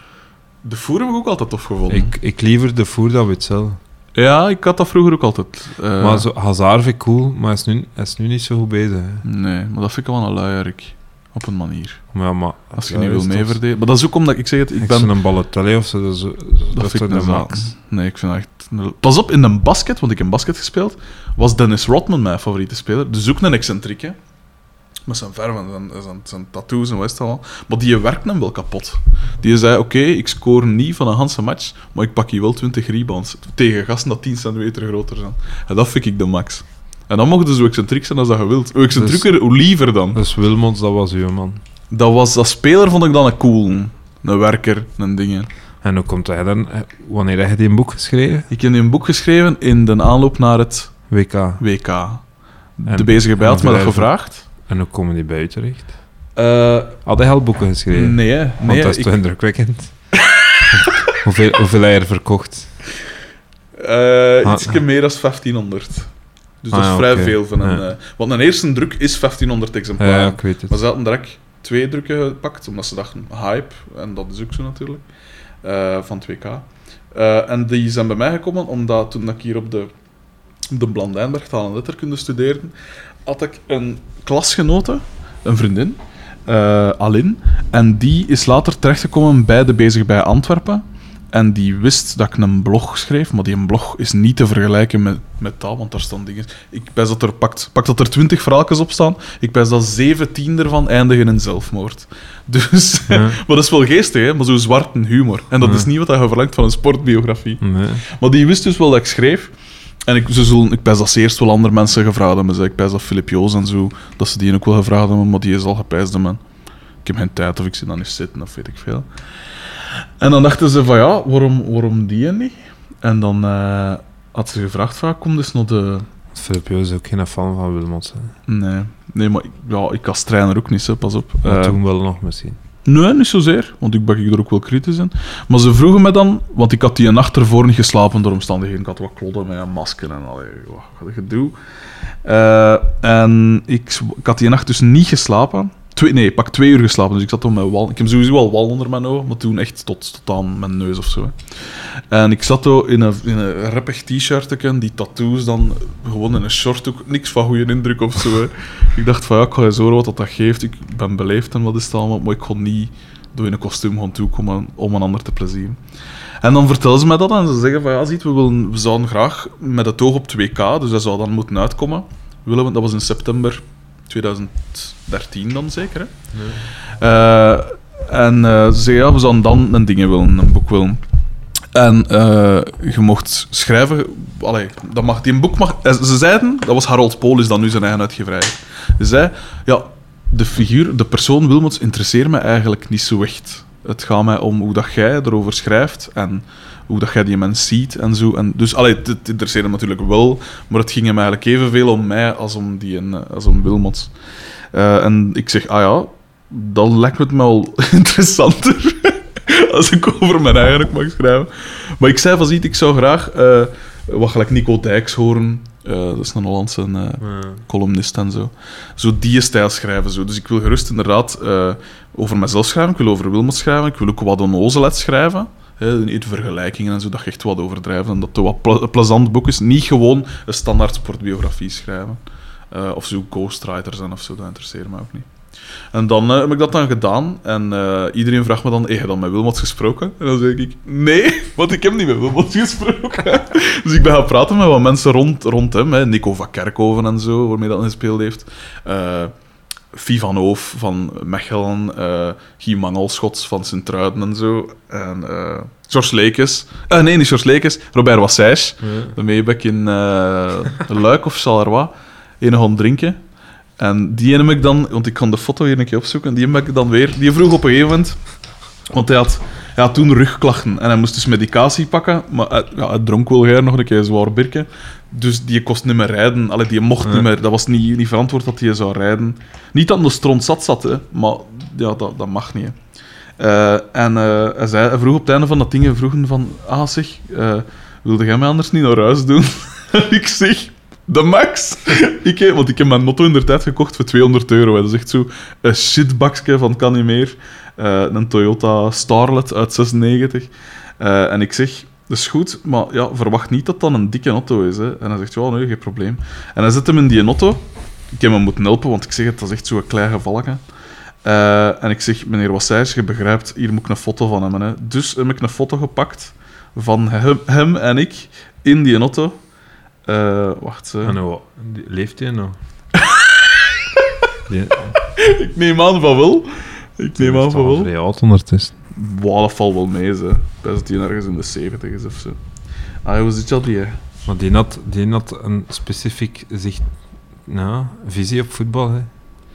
De voer heb ik ook altijd tof gevonden. Ik, ik liever de voer dan Witsel. Ja, ik had dat vroeger ook altijd. Eh, Maar zo, Hazard vind ik cool, maar hij is nu, hij is nu niet zo goed bezig. Hè. Nee, maar dat vind ik wel een luierik. Op een manier. Ja, maar Als je niet wil meeverdedigen. Maar dat is ook omdat ik zeg het, ik Ik ben... een Balotelli of zo, dat, is- dat, Dat is vind ik de max. Nee, ik vind dat echt... Pas op, in een basket, want ik heb basket gespeeld, was Dennis Rodman mijn favoriete speler. Dus ook een excentriek, hè. Met zijn verven en zijn, zijn, zijn tattoos en wat allemaal. Maar die werkt hem wel kapot. Die zei, oké, ik score niet van een Hanse match, maar ik pak hier wel 20 rebounds. Tegen gasten dat 10 centimeter groter zijn. En dat vind ik de max. En dan mocht je zo excentriek zijn als dat je wilt. Hoe excentrieker, hoe liever dan. Dus Wilmots, dat was uw man. Dat was, dat speler vond ik dan een cool. Een werker, een dingen. En hoe komt hij dan? Wanneer heb je die een boek geschreven? Ik heb een boek geschreven in de aanloop naar het WK. WK. En- de bezige bij had en me dat gevraagd. En hoe komen die bij u terecht? Eh, Had hij al boeken geschreven? nee, hè. Want nee dat is ik- toch indrukwekkend? hoeveel, hoeveel hij er verkocht? Eh Ah, ietsje meer dan 1500. Dus dat Ah, is ja, vrij veel. Van een, Ja. eh, want een eerste druk is 1500 exemplaren. Ja, ik weet het. Maar ze hadden direct twee drukken gepakt, omdat ze dachten, hype, en dat is ook zo natuurlijk, eh, van 2K. Eh, en die zijn bij mij gekomen omdat toen ik hier op de, op de Blandijnberg taal en letterkunde studeerde, had ik een klasgenote, een vriendin, Alin, en die is later terechtgekomen bij de Bezig bij Antwerpen. En die wist dat ik een blog schreef, maar die een blog is niet te vergelijken met, met dat, want daar staan dingen... Ik pijs dat er, pakt, pakt dat er twintig verhaaltjes op staan, ik pijs dat 17 ervan eindigen in zelfmoord. Dus, Ja. maar dat is wel geestig, hè? maar zo zwart humor. En dat Ja. is niet wat je verlangt van een sportbiografie. Nee. Maar die wist dus wel dat ik schreef. En ik, ze zullen, ik pijs dat ze eerst wel andere mensen gevraagd hebben. Ik pijs dat Filip Joos en zo, dat ze die ook wel gevraagd hebben, maar die is al gepijsd man. Ik heb geen tijd of ik zit dan niet zitten of weet ik veel. En dan dachten ze van ja, waarom, waarom die en niet? En dan eh, had ze gevraagd van, kom dus naar de... Filip is ook geen fan van Wilmot. hè. Nee, nee maar ik, ja, ik als trainer ook niet, hè, pas op. Maar Eh, toen wel nog misschien. Nee, niet zozeer, want ik ben er ook wel kritisch in. Maar ze vroegen me dan, want ik had die nacht ervoor niet geslapen door omstandigheden. Ik had wat klodden met een masker en allee, wat gedoe. Eh, en ik, ik had die nacht dus niet geslapen. Twee, nee, pak twee uur geslapen, dus ik zat toen met wal. Ik heb sowieso al wal onder mijn ogen, maar toen echt tot, tot aan mijn neus of zo. En ik zat zo in een, in een rappig t-shirtje, die tattoos dan gewoon in een short ook. Niks van goede indruk of zo. Ik dacht van ja, ik ga eens horen wat dat, dat geeft. Ik ben beleefd en wat is het allemaal, maar ik kon niet door in een kostuum gaan toekomen om een ander te plezieren. En dan vertellen ze mij dat en ze zeggen van ja, ziet, we, willen, we zouden graag met het oog op 2K, dus dat zou dan moeten uitkomen. Willen we, dat was in september 2013 dan zeker, hè? Eh, en eh, ze zeggen ja, we zouden dan een dingen willen, een boek willen. En eh, je mocht schrijven... Allee, dat mag, die een boek mag... Ze zeiden, dat was Harold Polis, dan nu zijn eigen uitgeverij. Ze zei, ja, de figuur, de persoon Wilmots interesseert me eigenlijk niet zo echt. Het gaat mij om hoe dat jij erover schrijft en hoe dat jij die mens ziet en zo. En dus, allee, het, interesseerde me natuurlijk wel, maar het ging hem eigenlijk evenveel om mij als om, die, een- als om Wilmots. Eh, en ik zeg, ah ja, dan lijkt me het me wel interessanter als ik over mijn eigen mag schrijven. Maar ik zei van, ziet, ik zou graag eh, wat gelijk Nico Dijks horen. Eh, dat is een Hollandse eh, columnist en zo. Zo die stijl schrijven. Zo. Dus ik wil gerust inderdaad eh, over mezelf schrijven. Ik wil over Wilmot schrijven. Ik wil ook wat onnozelheid schrijven. Hè, niet vergelijkingen en zo, dat je echt wat overdrijft. En dat het wat een plezant boek is. Niet gewoon een standaard sportbiografie schrijven. Eh, of zo ghostwriter zijn of zo, dat interesseert me ook niet. En dan eh, heb ik dat dan gedaan. En eh, iedereen vraagt me dan, heb je dan met Wilmot gesproken? En dan zeg ik, nee, want ik heb niet met Wilmot gesproken. dus ik ben gaan praten met wat mensen rond, rond hem. Hè. Nico van Kerkhoven en zo, waarmee dat gespeeld heeft. Fie van Hoof van Mechelen. eh Guy Mangelschots van Sint-Truiden en zo. En eh George Lekes. Eh, nee, niet George Lekes. Robert Wassijs. Daarmee heb ik in Luik of Charleroi een gaan drinken. En die heb ik dan, want ik kan de foto hier een keer opzoeken, die heb ik dan weer, die vroeg op een gegeven moment, want hij had, had toen rugklachten en hij moest dus medicatie pakken, maar hij, ja, hij dronk wel graag nog een keer zwaar birken, dus die kost niet meer rijden, Allee, die mocht niet meer, dat was niet, niet verantwoord dat hij zou rijden. Niet dat hij de stront zat zat, hè, maar ja, dat, dat mag niet. hè. Eh, en eh, hij, zei, hij vroeg op het einde van dat ding, hij vroegen van, ah zeg, eh, wilde jij mij anders niet naar huis doen? en ik zeg, de max. ik, heb- want ik heb mijn motto in de tijd gekocht voor 200 euro. hè. Dat is echt zo een shitbakje van kan niet meer. Eh, een Toyota Starlet uit 96. Eh, en ik zeg, dat is goed, maar ja, verwacht niet dat dat een dikke auto is. Hè. En hij zegt, ja, nee, geen probleem. En hij zet hem in die auto. Ik heb hem moeten helpen, want ik zeg het, dat is echt zo'n klein gevalletje. Eh, en ik zeg, meneer Wassijs, je begrijpt, hier moet ik een foto van hebben. Hè. Dus heb ik een foto gepakt van hem, hem en ik in die auto. Wacht. En die- leeft hij nog? Ik neem aan van wel. Ik neem aan van wel. vrij oud ondertussen. Wow, dat valt wel mee, ze. Dat het die ergens in de 70 is of zo. Ah, hoe zit dat die? Maar die had, die had een specifiek zicht, nou, visie op voetbal. Hè.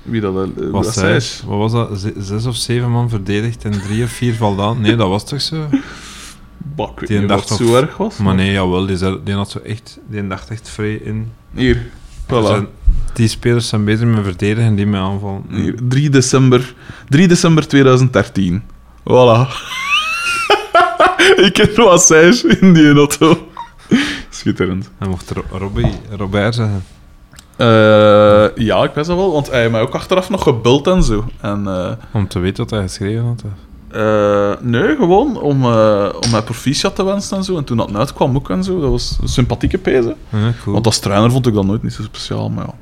Wie dat? eh, Was dat zij, wat was dat? Z- Zes of zeven man verdedigd en drie of vier valt aan? Nee, dat was toch zo? Bah, ik weet Die dacht zo erg was. Maar nee, jawel, die, die had zo echt, die dacht echt vrij in. Hier, Er voilà. Die spelers zijn beter met verdedigen en die met aanvallen. Hier, 3 december, 3 december 2013. Voilà. ik heb Assage in die auto. Schitterend. Hij mocht Ro- Robbie, Robert zeggen. Eh, ja, ik weet dat wel, want hij heeft mij ook achteraf nog gebeld en zo. En, eh, Om te weten wat hij geschreven had. eh, nee, gewoon om, om mij proficiat te wensen en zo. En toen dat uitkwam ook en zo, dat was een sympathieke pezen. Ja, cool. Want als trainer vond ik dat nooit niet zo speciaal, maar ja.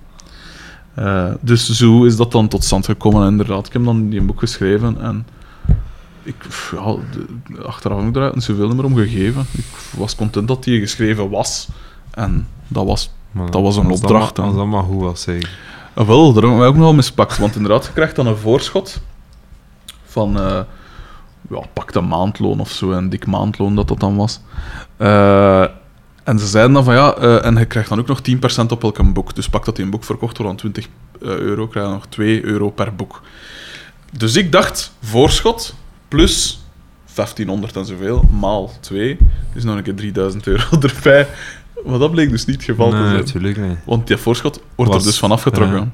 Eh, dus zo is dat dan tot stand gekomen. En inderdaad, ik heb dan die boek geschreven en ik, ja, de- achteraf heb ik er zoveel meer om gegeven. Ik was content dat die geschreven was. En dat was... Maar dat was een als opdracht maar- dan. Als dat maar goed was, zeg. Ah, wel, daar hebben wij ook nogal mispakt. Want inderdaad, je krijgt dan een voorschot van... eh ja, pak een maandloon of zo. Een dik maandloon dat dat dan was. Eh, en ze zeiden dan van ja, eh, en je krijgt dan ook nog 10% op elk boek. Dus pak dat die een boek verkocht wordt aan 20 eh, euro, krijg je nog 2 euro per boek. Dus ik dacht, voorschot plus 1500 en zoveel, maal 2, is nog een keer 3000 euro erbij. Maar dat bleek dus niet het geval te zijn. natuurlijk niet. Want die voorschot wordt Was- er dus van afgetrokken. ja.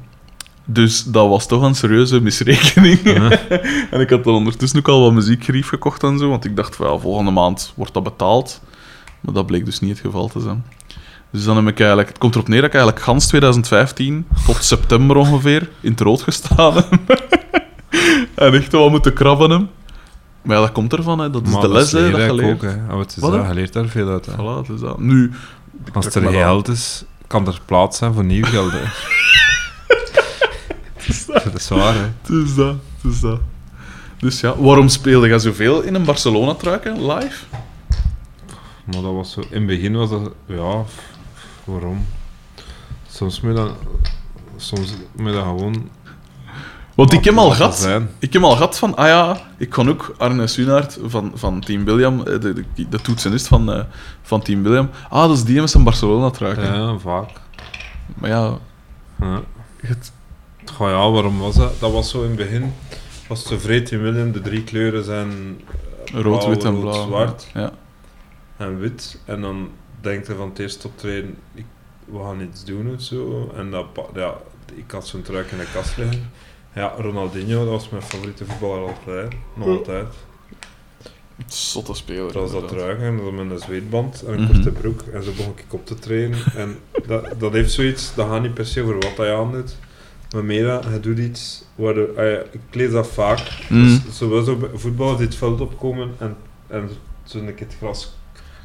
Dus dat was toch een serieuze misrekening. Ja. en ik had dan ondertussen ook al wat muziekgerief gekocht en zo. Want ik dacht van ja, volgende maand wordt dat betaald. Maar dat bleek dus niet het geval te zijn. Dus dan heb ik eigenlijk... Het komt erop neer dat ik eigenlijk gans 2015 tot september ongeveer in het rood gestaan heb. en echt wel moeten krabben hem. Maar ja, dat komt ervan, hè. dat is Maar de les hè, dat je leert. ook, hè. Oh, het is Wat, dat, je leert daar veel uit, hè. Voilà, het is dat. Nu... Als er geld is, kan er plaats zijn voor nieuw geld, hè. dat is waar, hè. Het is dat, het is dat. Dus ja, waarom speelde je zoveel in een Barcelona-truiken live? Maar dat was zo... In het begin was dat... Ja, waarom? Soms moet dat... Soms moet dat gewoon... Want ik heb al gehad, ik heb al gehad van, ah ja, ik kon ook Arne Sunaert van, van Team William, eh, de, de, de toetsenist van, eh, van Team William, ah, dat is die met zijn Barcelona-truiken. Ja, vaak. Maar ja, Ja. het, Goh, ja, waarom was dat? Dat was zo in het begin... Was vreed in Willem, de drie kleuren zijn... rood, blauw, wit en rood, blauw. zwart Ja. En wit. En dan denkt je van het eerste optreden, ik, we gaan iets doen of zo. En dat, ja, ik had zo'n truik in de kast liggen. Ja, Ronaldinho, dat was mijn favoriete voetballer altijd. Nog altijd. Zotte speler. Dat was dat truik en dat met een zweetband en een Mhm. korte broek. En zo begon ik op te trainen. En dat, dat heeft zoiets, dat gaat niet per se over wat dat je aandoet. Maar meer dat, je doet iets waar de, ah ik lees dat vaak. Mm. Dus, zowel zo die het veld opkomen en, en zo een keer het gras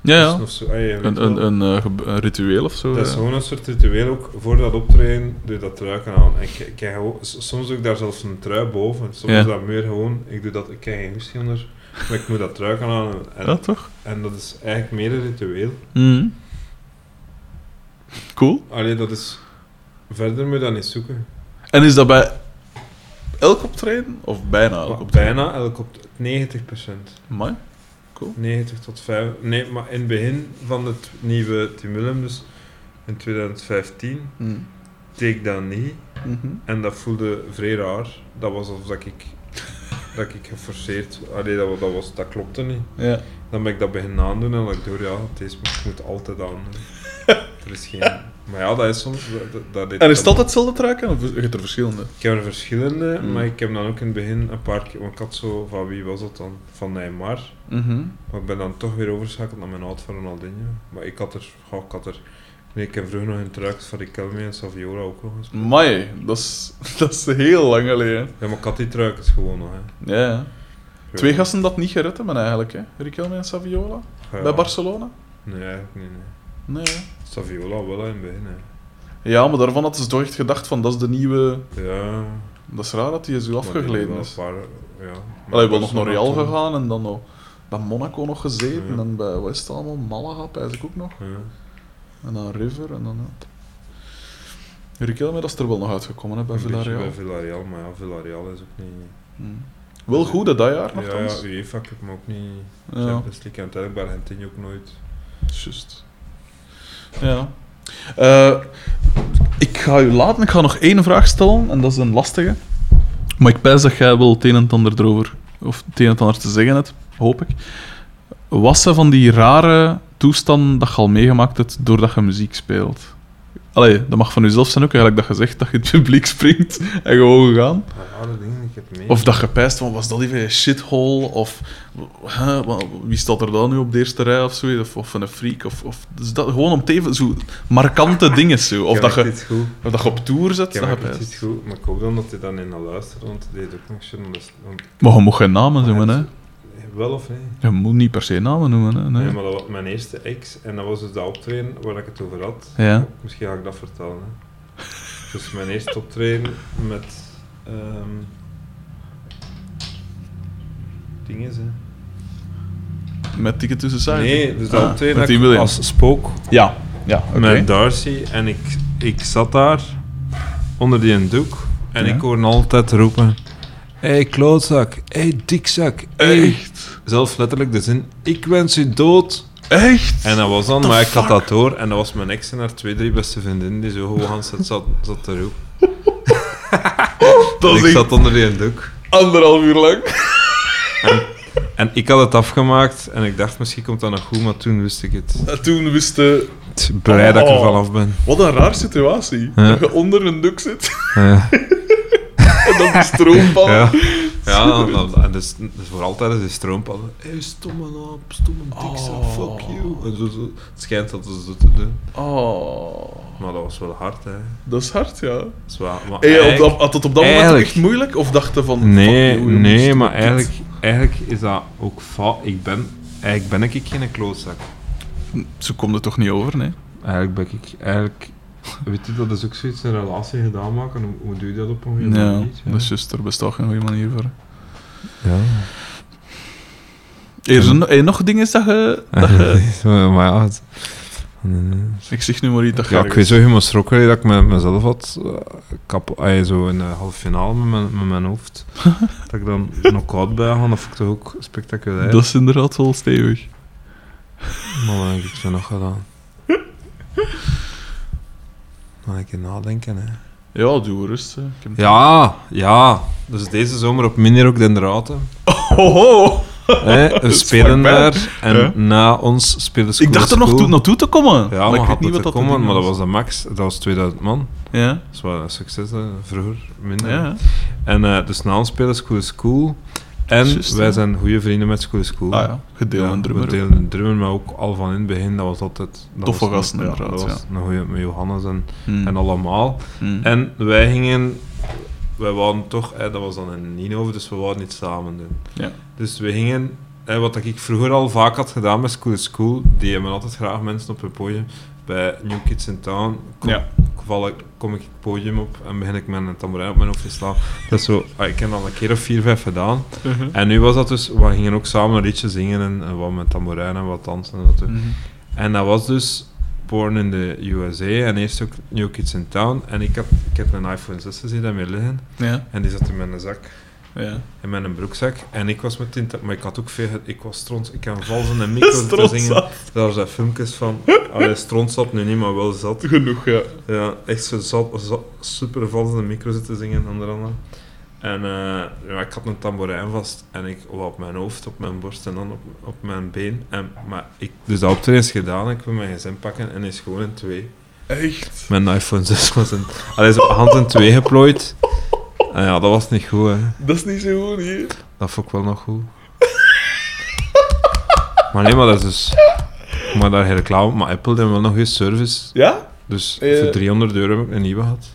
Ja, ja. of zo. Ah, Een, een, eh, een ritueel of zo. Dat is gewoon een soort ritueel ook voor dat optreden, doe je dat truiken aan. En ik, soms doe ik daar zelfs een trui boven, soms is dat meer gewoon, ik doe dat, ik krijg geen hoesje onder, maar ik moet dat truiken aan. En, Ja, toch? en dat is eigenlijk meer een ritueel. Mm. Cool. Alleen dat is, verder moet je dat niet zoeken. En is dat bij elk optreden? Of bijna elk optreden? bijna elk op 90%. Amai. 90 tot 5. Nee, maar in het begin van het nieuwe Willem, dus in 2015, Mm. deed ik dat niet. Mhm. En dat voelde vrij raar. Dat was alsof dat ik, dat ik geforceerd... Allee, dat, dat, was, dat klopte niet. Ja. Dan ben ik dat beginnen aandoen en dat ik door, ja, deze moet, moet altijd aandoen. Er is geen... Maar ja, dat is soms... Dat, dat, dat En is het altijd hetzelfde truiken? Of je hebt er verschillende? Ik heb er verschillende, Mm. maar ik heb dan ook in het begin een paar keer... Want ik had zo... Van wie was dat dan? Van Neymar. Mhm. Maar ik ben dan toch weer overgeschakeld naar mijn oud van Ronaldinho. Maar ik had er... ik had er... Nee, ik heb vroeger nog in truikens van Riquelme en Saviola ook nog gespeeld. Mai, dat is, dat is heel lang geleden. Ja, maar ik had die truikens gewoon nog, hè. Ja, ja. Twee gasten dat niet gered hebben eigenlijk, hè? Riquelme en Saviola. Ja. Bij Barcelona? Nee, eigenlijk niet. Nee. Nee. Saviola wel in het begin. Hè. Ja, maar daarvan hadden ze toch echt gedacht van, dat is de nieuwe... Ja. Dat is raar dat hij zo afgegleden is. paar- ja. Allee, wel nog naar Real gegaan en dan nog bij Monaco nog gezeten. Ja. En bij, wat is het allemaal? Malaga, pijs ik ook nog. Ja. En dan River en dan... Ja. Riquelme, dat is er wel nog uitgekomen, hè, bij Een Villarreal. Bij Villarreal, maar ja, Villarreal is ook niet... Hmm. Wel goed, dat jaar Ja, nogthans. ja, UEFA Cup, maar ook niet Ja, Champions League. En uiteindelijk bij Argentinië ook nooit. juist. Ja. Eh, ik ga u laten, ik ga nog één vraag stellen, en dat is een lastige. Maar ik pijs dat jij wel het een en het ander erover, of het een en het ander te zeggen hebt, hoop ik. Was ze van die rare toestanden dat je al meegemaakt hebt doordat je muziek speelt? Allee, dat mag van jezelf zijn ook, eigenlijk dat je zegt dat je het publiek springt en gewoon gaan. Of dat je pijst van, was dat even een shithole? Of hè, wie staat er dan nu op de eerste rij of zo? Of, of een freak? Of, of, dus dat, gewoon om te even zo markante dingen zo. Of dat, je, of dat je op tour zet, dat je pijst. goed, maar ik hoop dan dat hij dan in luistert, want hij deed ook nog Maar je mag geen namen noemen, hè. Wel of nee? Je moet niet per se namen noemen, hè. Nee, Nee. maar dat was mijn eerste ex en dat was dus dat optreden waar ik het over had. Ja. Misschien ga ik dat vertellen. Hè. Dus mijn eerste optreden met. ehm dingen, hè. Met Ticket to Society. Nee, dus dat Ah, optreden als spook Ja, ja, oké. met Darcy en ik, ik zat daar onder die doek en Ja. ik hoorde altijd roepen: hey, klootzak, hey, dikzak, hey. Echt? Zelf letterlijk de zin: ik wens u dood. Echt? En dat was dan, The maar ik had dat door en dat was mijn ex en haar twee, drie beste vriendinnen die zo gewoon zat, zat, zat te roepen. dat En ik echt zat onder die doek. anderhalf uur lang. En ik had het afgemaakt en ik dacht misschien komt dat nog goed, maar toen wist ik het. En toen wist je... Blij dat ik er Oh. vanaf ben. Wat een raar situatie. Ja. Dat je onder een doek zit Ja. die stroompallen. Ja, ja en dus, dus voor altijd is die stroompallen. Hé, hey, stomme naap, stomme dikzak, Oh. fuck you. En zo, zo, het schijnt dat ze zo te doen. Oh, Maar dat was wel hard, hè. dat is hard, ja. Wel, maar Hey, op, had het op dat moment echt moeilijk? Of dacht je van... Nee, fuck nee, maar op eigenlijk, eigenlijk is dat ook fout. Ik ben, eigenlijk ben ik geen klootzak. Zo komt het toch niet over, nee? Eigenlijk ben ik, eigenlijk, weet je, dat is ook zoiets, een relatie gedaan maken. Hoe, hoe doe je dat op een goede Ja, manier? dat is juist, er bestaat geen goede manier voor. ja. Er zijn er nog dingen dat je... Dat je maar ja, het- ik zeg nu maar iets dat ja, ik weet zo helemaal schrokken dat ik met mezelf had kap, ay, zo in de halve finale met mijn, met mijn hoofd. dat ik dan knock-out bij gaan, dat vond ik toch ook spectaculair. Dat is inderdaad wel stevig. Maar wat heb ik zo nog gedaan? Dan een keer nadenken, hè. Ja, doe rust. hè. Ik heb- Ja, ja. Dus deze zomer op Minirock den Draten. Hoho! Hè, we spelen daar en Ja. na ons spelen School Ik dacht er nog toe, naartoe te komen. Ja, maar, ik weet niet wat te dat komen, maar dat was de max. Dat was 2000 man. Ja, Dat is wel een succes, hè. vroeger minder. ja. En eh, dus na ons spelen School is School. En wij ja. zijn goede vrienden met School is School. Ah ja, gedeeld Ja, en drummer. Een drummer, maar ook al van in het begin, dat was altijd... dat Toffe was- gasten, ja, inderdaad, Dat was een goeie met Johannes en, Hmm. en allemaal. Hmm. En wij gingen... Wij wouden toch... Hè, dat was dan in Nienhoven, dus we wouden iets samen doen. Ja. Dus we gingen... Hè, wat ik vroeger al vaak had gedaan met School is School, die hebben altijd graag mensen op het podium. Bij New Kids in Town kom, Ja. val ik, kom ik het podium op en begin ik met een tamboerijn op mijn hoofd te slaan. Dat is zo... ah, ik heb dat al een keer of vier, vijf gedaan. Mhm. En nu was dat dus... We gingen ook samen een liedje zingen en, en wat met tamboerijn en wat dansen en dat doen. Mhm. En dat was dus Born in the USA en eerst ook New Kids in Town. En ik had, ik heb een iPhone 6 gezien daarmee liggen Ja, en die zat in mijn zak, ja. in mijn broekzak. En ik was met tint, maar ik had ook veel, ik was stront, ik kan vals in een micro zitten zingen. Daar zijn filmpjes van, allee, stront zat nu niet, maar wel zat. Genoeg, ja. Ja, echt zo zat, zat- super vals in de micro zitten zingen, onder andere. En eh, ja, ik had een tamboerijn vast en ik oh, op mijn hoofd, op mijn borst en dan op, op mijn been. En, maar ik, dus dat optreden is gedaan, ik wil mijn gsm pakken en is gewoon in twee. Echt. Mijn iPhone 6 was in, hij is op hand in twee geplooid. En ja, dat was niet goed, hè. Dat is niet zo goed hier. Dat vond ik wel nog goed. maar nee, maar dat is dus... Maar daar geen reclame, maar Apple heeft wel nog eens service. Ja? Dus Eh. voor 300 euro heb ik een nieuwe gehad.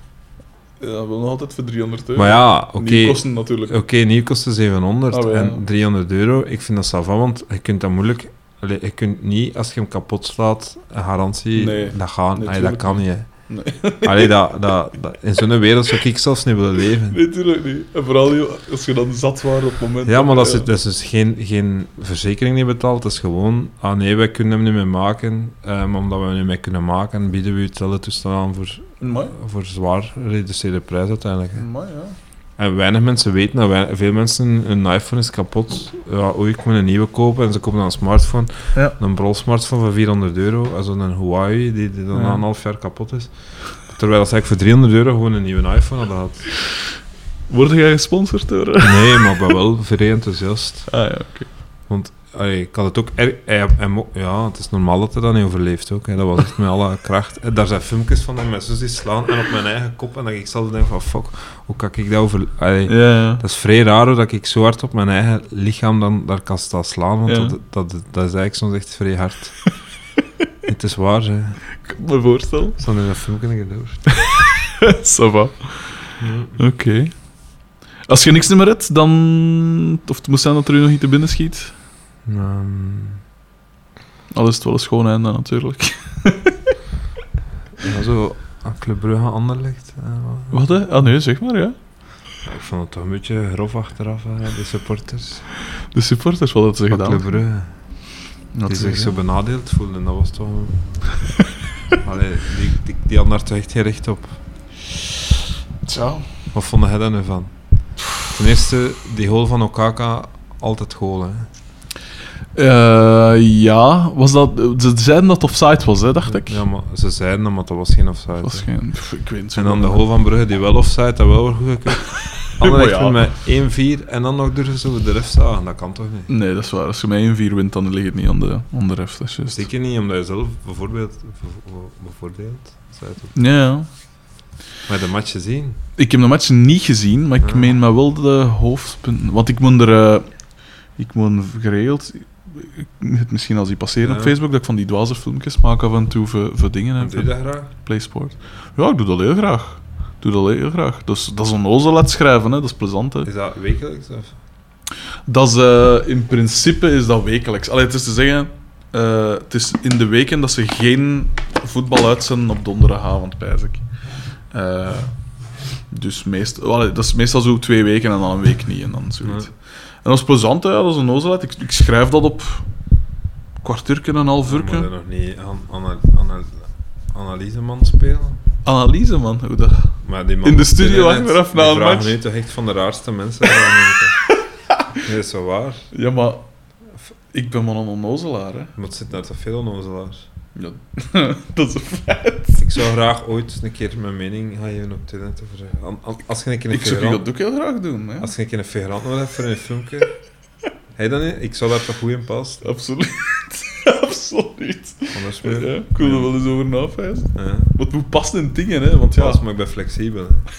Ja, wel nog altijd voor 300 euro. Maar ja, oké. Kosten natuurlijk. Oké, nieuw kostte 700 Ah, ja. en 300 euro. Ik vind dat savant, want je kunt dat moeilijk... Allee, je kunt niet, als je hem kapot slaat, een garantie, Nee, dat, gaan, nee, dat kan niet. Nee. Allee, dat, dat, dat, in zo'n wereld zou ik zelfs niet willen leven. Nee, tuurlijk niet. En vooral als je dan zat was op het moment... Ja, maar dat is, dat is dus geen, geen verzekering die betaalt. Dat is gewoon, ah nee, wij kunnen hem niet meer maken. maar omdat we hem niet meer kunnen maken, bieden we u hetzelfde toestel aan voor, voor zwaar gereduceerde prijs uiteindelijk. ja. En weinig mensen weten dat. Veel mensen, hun iPhone is kapot. Ja, oei, ik moet een nieuwe kopen. En ze kopen dan een smartphone. Ja. Een brol-smartphone van 400 euro. Also een Huawei, die, die dan Ja. na een half jaar kapot is. Terwijl als ik voor 300 euro gewoon een nieuwe iPhone had gehad. Word jij gesponsord door... Nee, maar ik ben wel vrij enthousiast. Ah ja, oké. Want allee, ik had het ook... Er, hij, hij mo- ja, het is normaal dat hij dat niet overleeft ook. Hè. Dat was echt met alle kracht. En daar zijn filmpjes van hem met zo zien slaan en op mijn eigen kop. En dat ik zelf denk van, fuck, hoe kan ik dat over... Allee, Ja, ja. Dat is vrij raar hoor, dat ik zo hard op mijn eigen lichaam dan daar kan staan slaan. Want Ja. dat, dat, dat is eigenlijk soms echt vrij hard. het is waar, hè. Ik kan me voorstellen. Ik zal nu dat filmpje gedoord. Ça va. Oké. Als je niks meer hebt, dan... Of het moet zijn dat er u nog iets te binnen schiet. Um, Al is het wel een schoon einde, natuurlijk. ja, zo aan Club Brugge Anderlecht. eh, wat- Wat, hè? Ah, nee, zeg maar, ja. Ja, ik vond het toch een beetje grof achteraf, hè, de supporters De supporters, wat hadden ze gedaan? Club Brugge. Wat Die zich zo benadeeld voelden, dat was toch... Allee, die, die, die hadden daar toch echt geen recht op. Tja. Wat vond jij daar nu van? Ten eerste, die goal van Okaka, altijd goal, hè. Eh, ja, was dat... Ze zeiden dat het offside was, hè, dacht ik. Ja, maar ze zeiden dat, maar dat was geen offside. Dat was geen... pff, Ik weet niet. En dan de goal van Brugge, die wel offside, dat wel wordt goedgekeurd. Anderlecht Maar ja. met 1-4 en dan nog durven ze over de ref zagen. Dat kan toch niet? Nee, dat is waar. Als je met 1-4 wint, dan ligt het niet aan de, aan de ref. Dat is juist. Zeker niet, omdat je zelf bijvoorbeeld... Ook. Ja, ja. Maar de match gezien. Ik heb de match niet gezien, maar ik Ah. meen maar wel de hoofdpunten. Want ik moet er... eh, ik moet geregeld... Het misschien als die passeren op. Facebook, dat ik van die dwaze filmpjes maak af en toe voor, voor dingen. En doe je dat graag? PlaySport. Ja, ik doe dat heel graag. Ik doe dat heel graag. Dus, dat is een ozel schrijven, hè. dat is plezant. Hè. Is dat wekelijks? Of? Dat is, eh, in principe is dat wekelijks. Allee, het is te zeggen, eh, het is in de weken dat ze geen voetbal uitzenden op donderdagavond, pijs ik. Eh, dus meest, dat is meestal zo twee weken en dan een week niet en dan zoiets. Ja. En dat is plezant, hè, ja, dat is een ozelheid. Ik, ik schrijf dat op kwartiertje en een half Moet je uurtje. nog niet ana, analyseman spelen? Analyse, man. Hoe dat... Maar die man In de studio net- achteraf na een match. nu toch echt van de raarste mensen. nee, dat is wel waar. Ja, maar ik ben maar een onnozelaar, hè. Maar het zit daar te veel onnozelaars. Ja, dat is een feit. Ik zou graag ooit een keer mijn mening gaan geven op internet over... Als je een keer een Ik zou dat ook heel graag doen, hè. Als je een keer een figurant nodig hebt voor een filmpje... Hij dan niet? Ik zou daar toch goed in passen. Absoluut. Absoluut. Anders Ja, weer. ik wil er wel eens over nafijzen. Ja. Het moet passen in dingen, hè. Want ja... Pas, maar ik ben flexibel. Hè.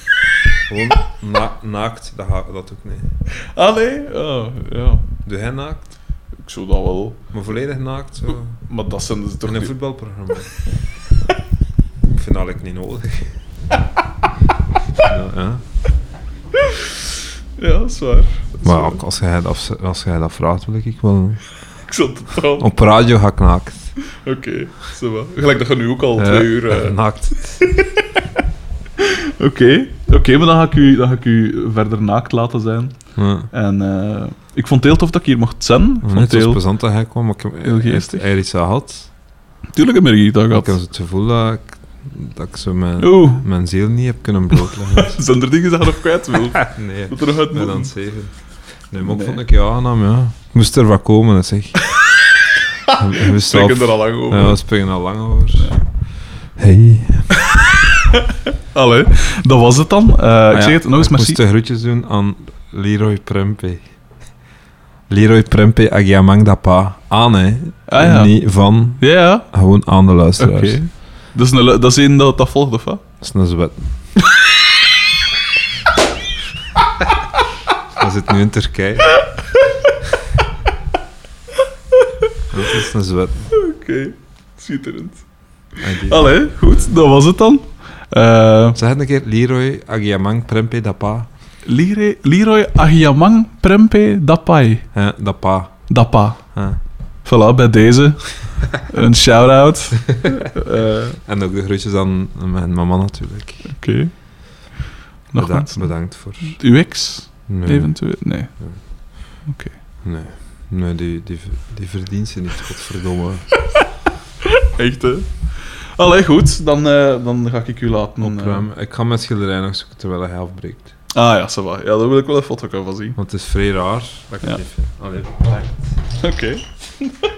Gewoon na- naakt, dat, ga, dat ook niet. Nee? Ah, ja. Doe hij naakt? Ik zou dat wel... Maar volledig naakt? Zo. Maar dat zijn dus toch In een voetbalprogramma. ik vind dat eigenlijk niet nodig. ja, ja. Ja, dat is waar. Dat is Maar waar. ook als jij dat, als jij dat vraagt, wil ik wel. Ik zal het totaal... Op radio ga ik naakt. Oké, zo wel. Gelijk dat je nu ook al Ja, twee uur... eh, Naakt. Oké, oké, maar dan ga, ik u, dan ga ik u verder naakt laten zijn. Ja. En eh, ik vond het heel tof dat ik hier mocht zijn. Ik vond Het heel... plezant dat hij kwam, maar ik heb heel geestig. er iets aan had. Tuurlijk heb ik hier dat Ik gehad. heb het gevoel dat ik, dat ik zo mijn, Oeh, mijn ziel niet heb kunnen blootleggen. zijn er dingen dat je nog kwijt wil? nee, Dat er nog uit zeven. Nee, maar ik Nee. vond ik ja aangenaam, ja. Ik moest er wat komen, dat zeg. We We spreken er al lang over. Ja, we spreken al lang over. Hey. Allee, dat was het dan. Eh, ik zeg het, nog eens Ik moest merci. de groetjes doen aan Leroy Prempe. Leroy Prempe Agiamang Dapa. Aan, hè. Ah ja. Niet van, Ja, ja. gewoon aan de Oké. luisteraars. Dat is een, dat is dat, dat volgt, of wat? Dat is een zwet. Hij zit nu in Turkije. Dat is een zwet. Oké, schitterend. Allee, goed, dat was het dan. Eh Zeg het een keer, Leroy Agiamang Prempe Dapa. Leroy, Leroy Agiamang Prempe Dapai. Ja, Dapa. Dapa. Ja. Voilà, bij deze. een shout-out. Eh, En ook de groetjes aan mijn mama natuurlijk. Oké. Nog Beda- mensen? bedankt voor... Uw ex, Nee, eventueel? Nee. nee, nee die, die, die verdient ze niet, godverdomme. Echt, hè? Allee, goed. Dan, eh, dan ga ik u laten... eh, Opruimen. Ik ga mijn schilderij nog zoeken terwijl hij afbreekt. Ah ja, ça va. Ja, daar wil ik wel een foto van zien. Want het is vrij raar. Ja. niet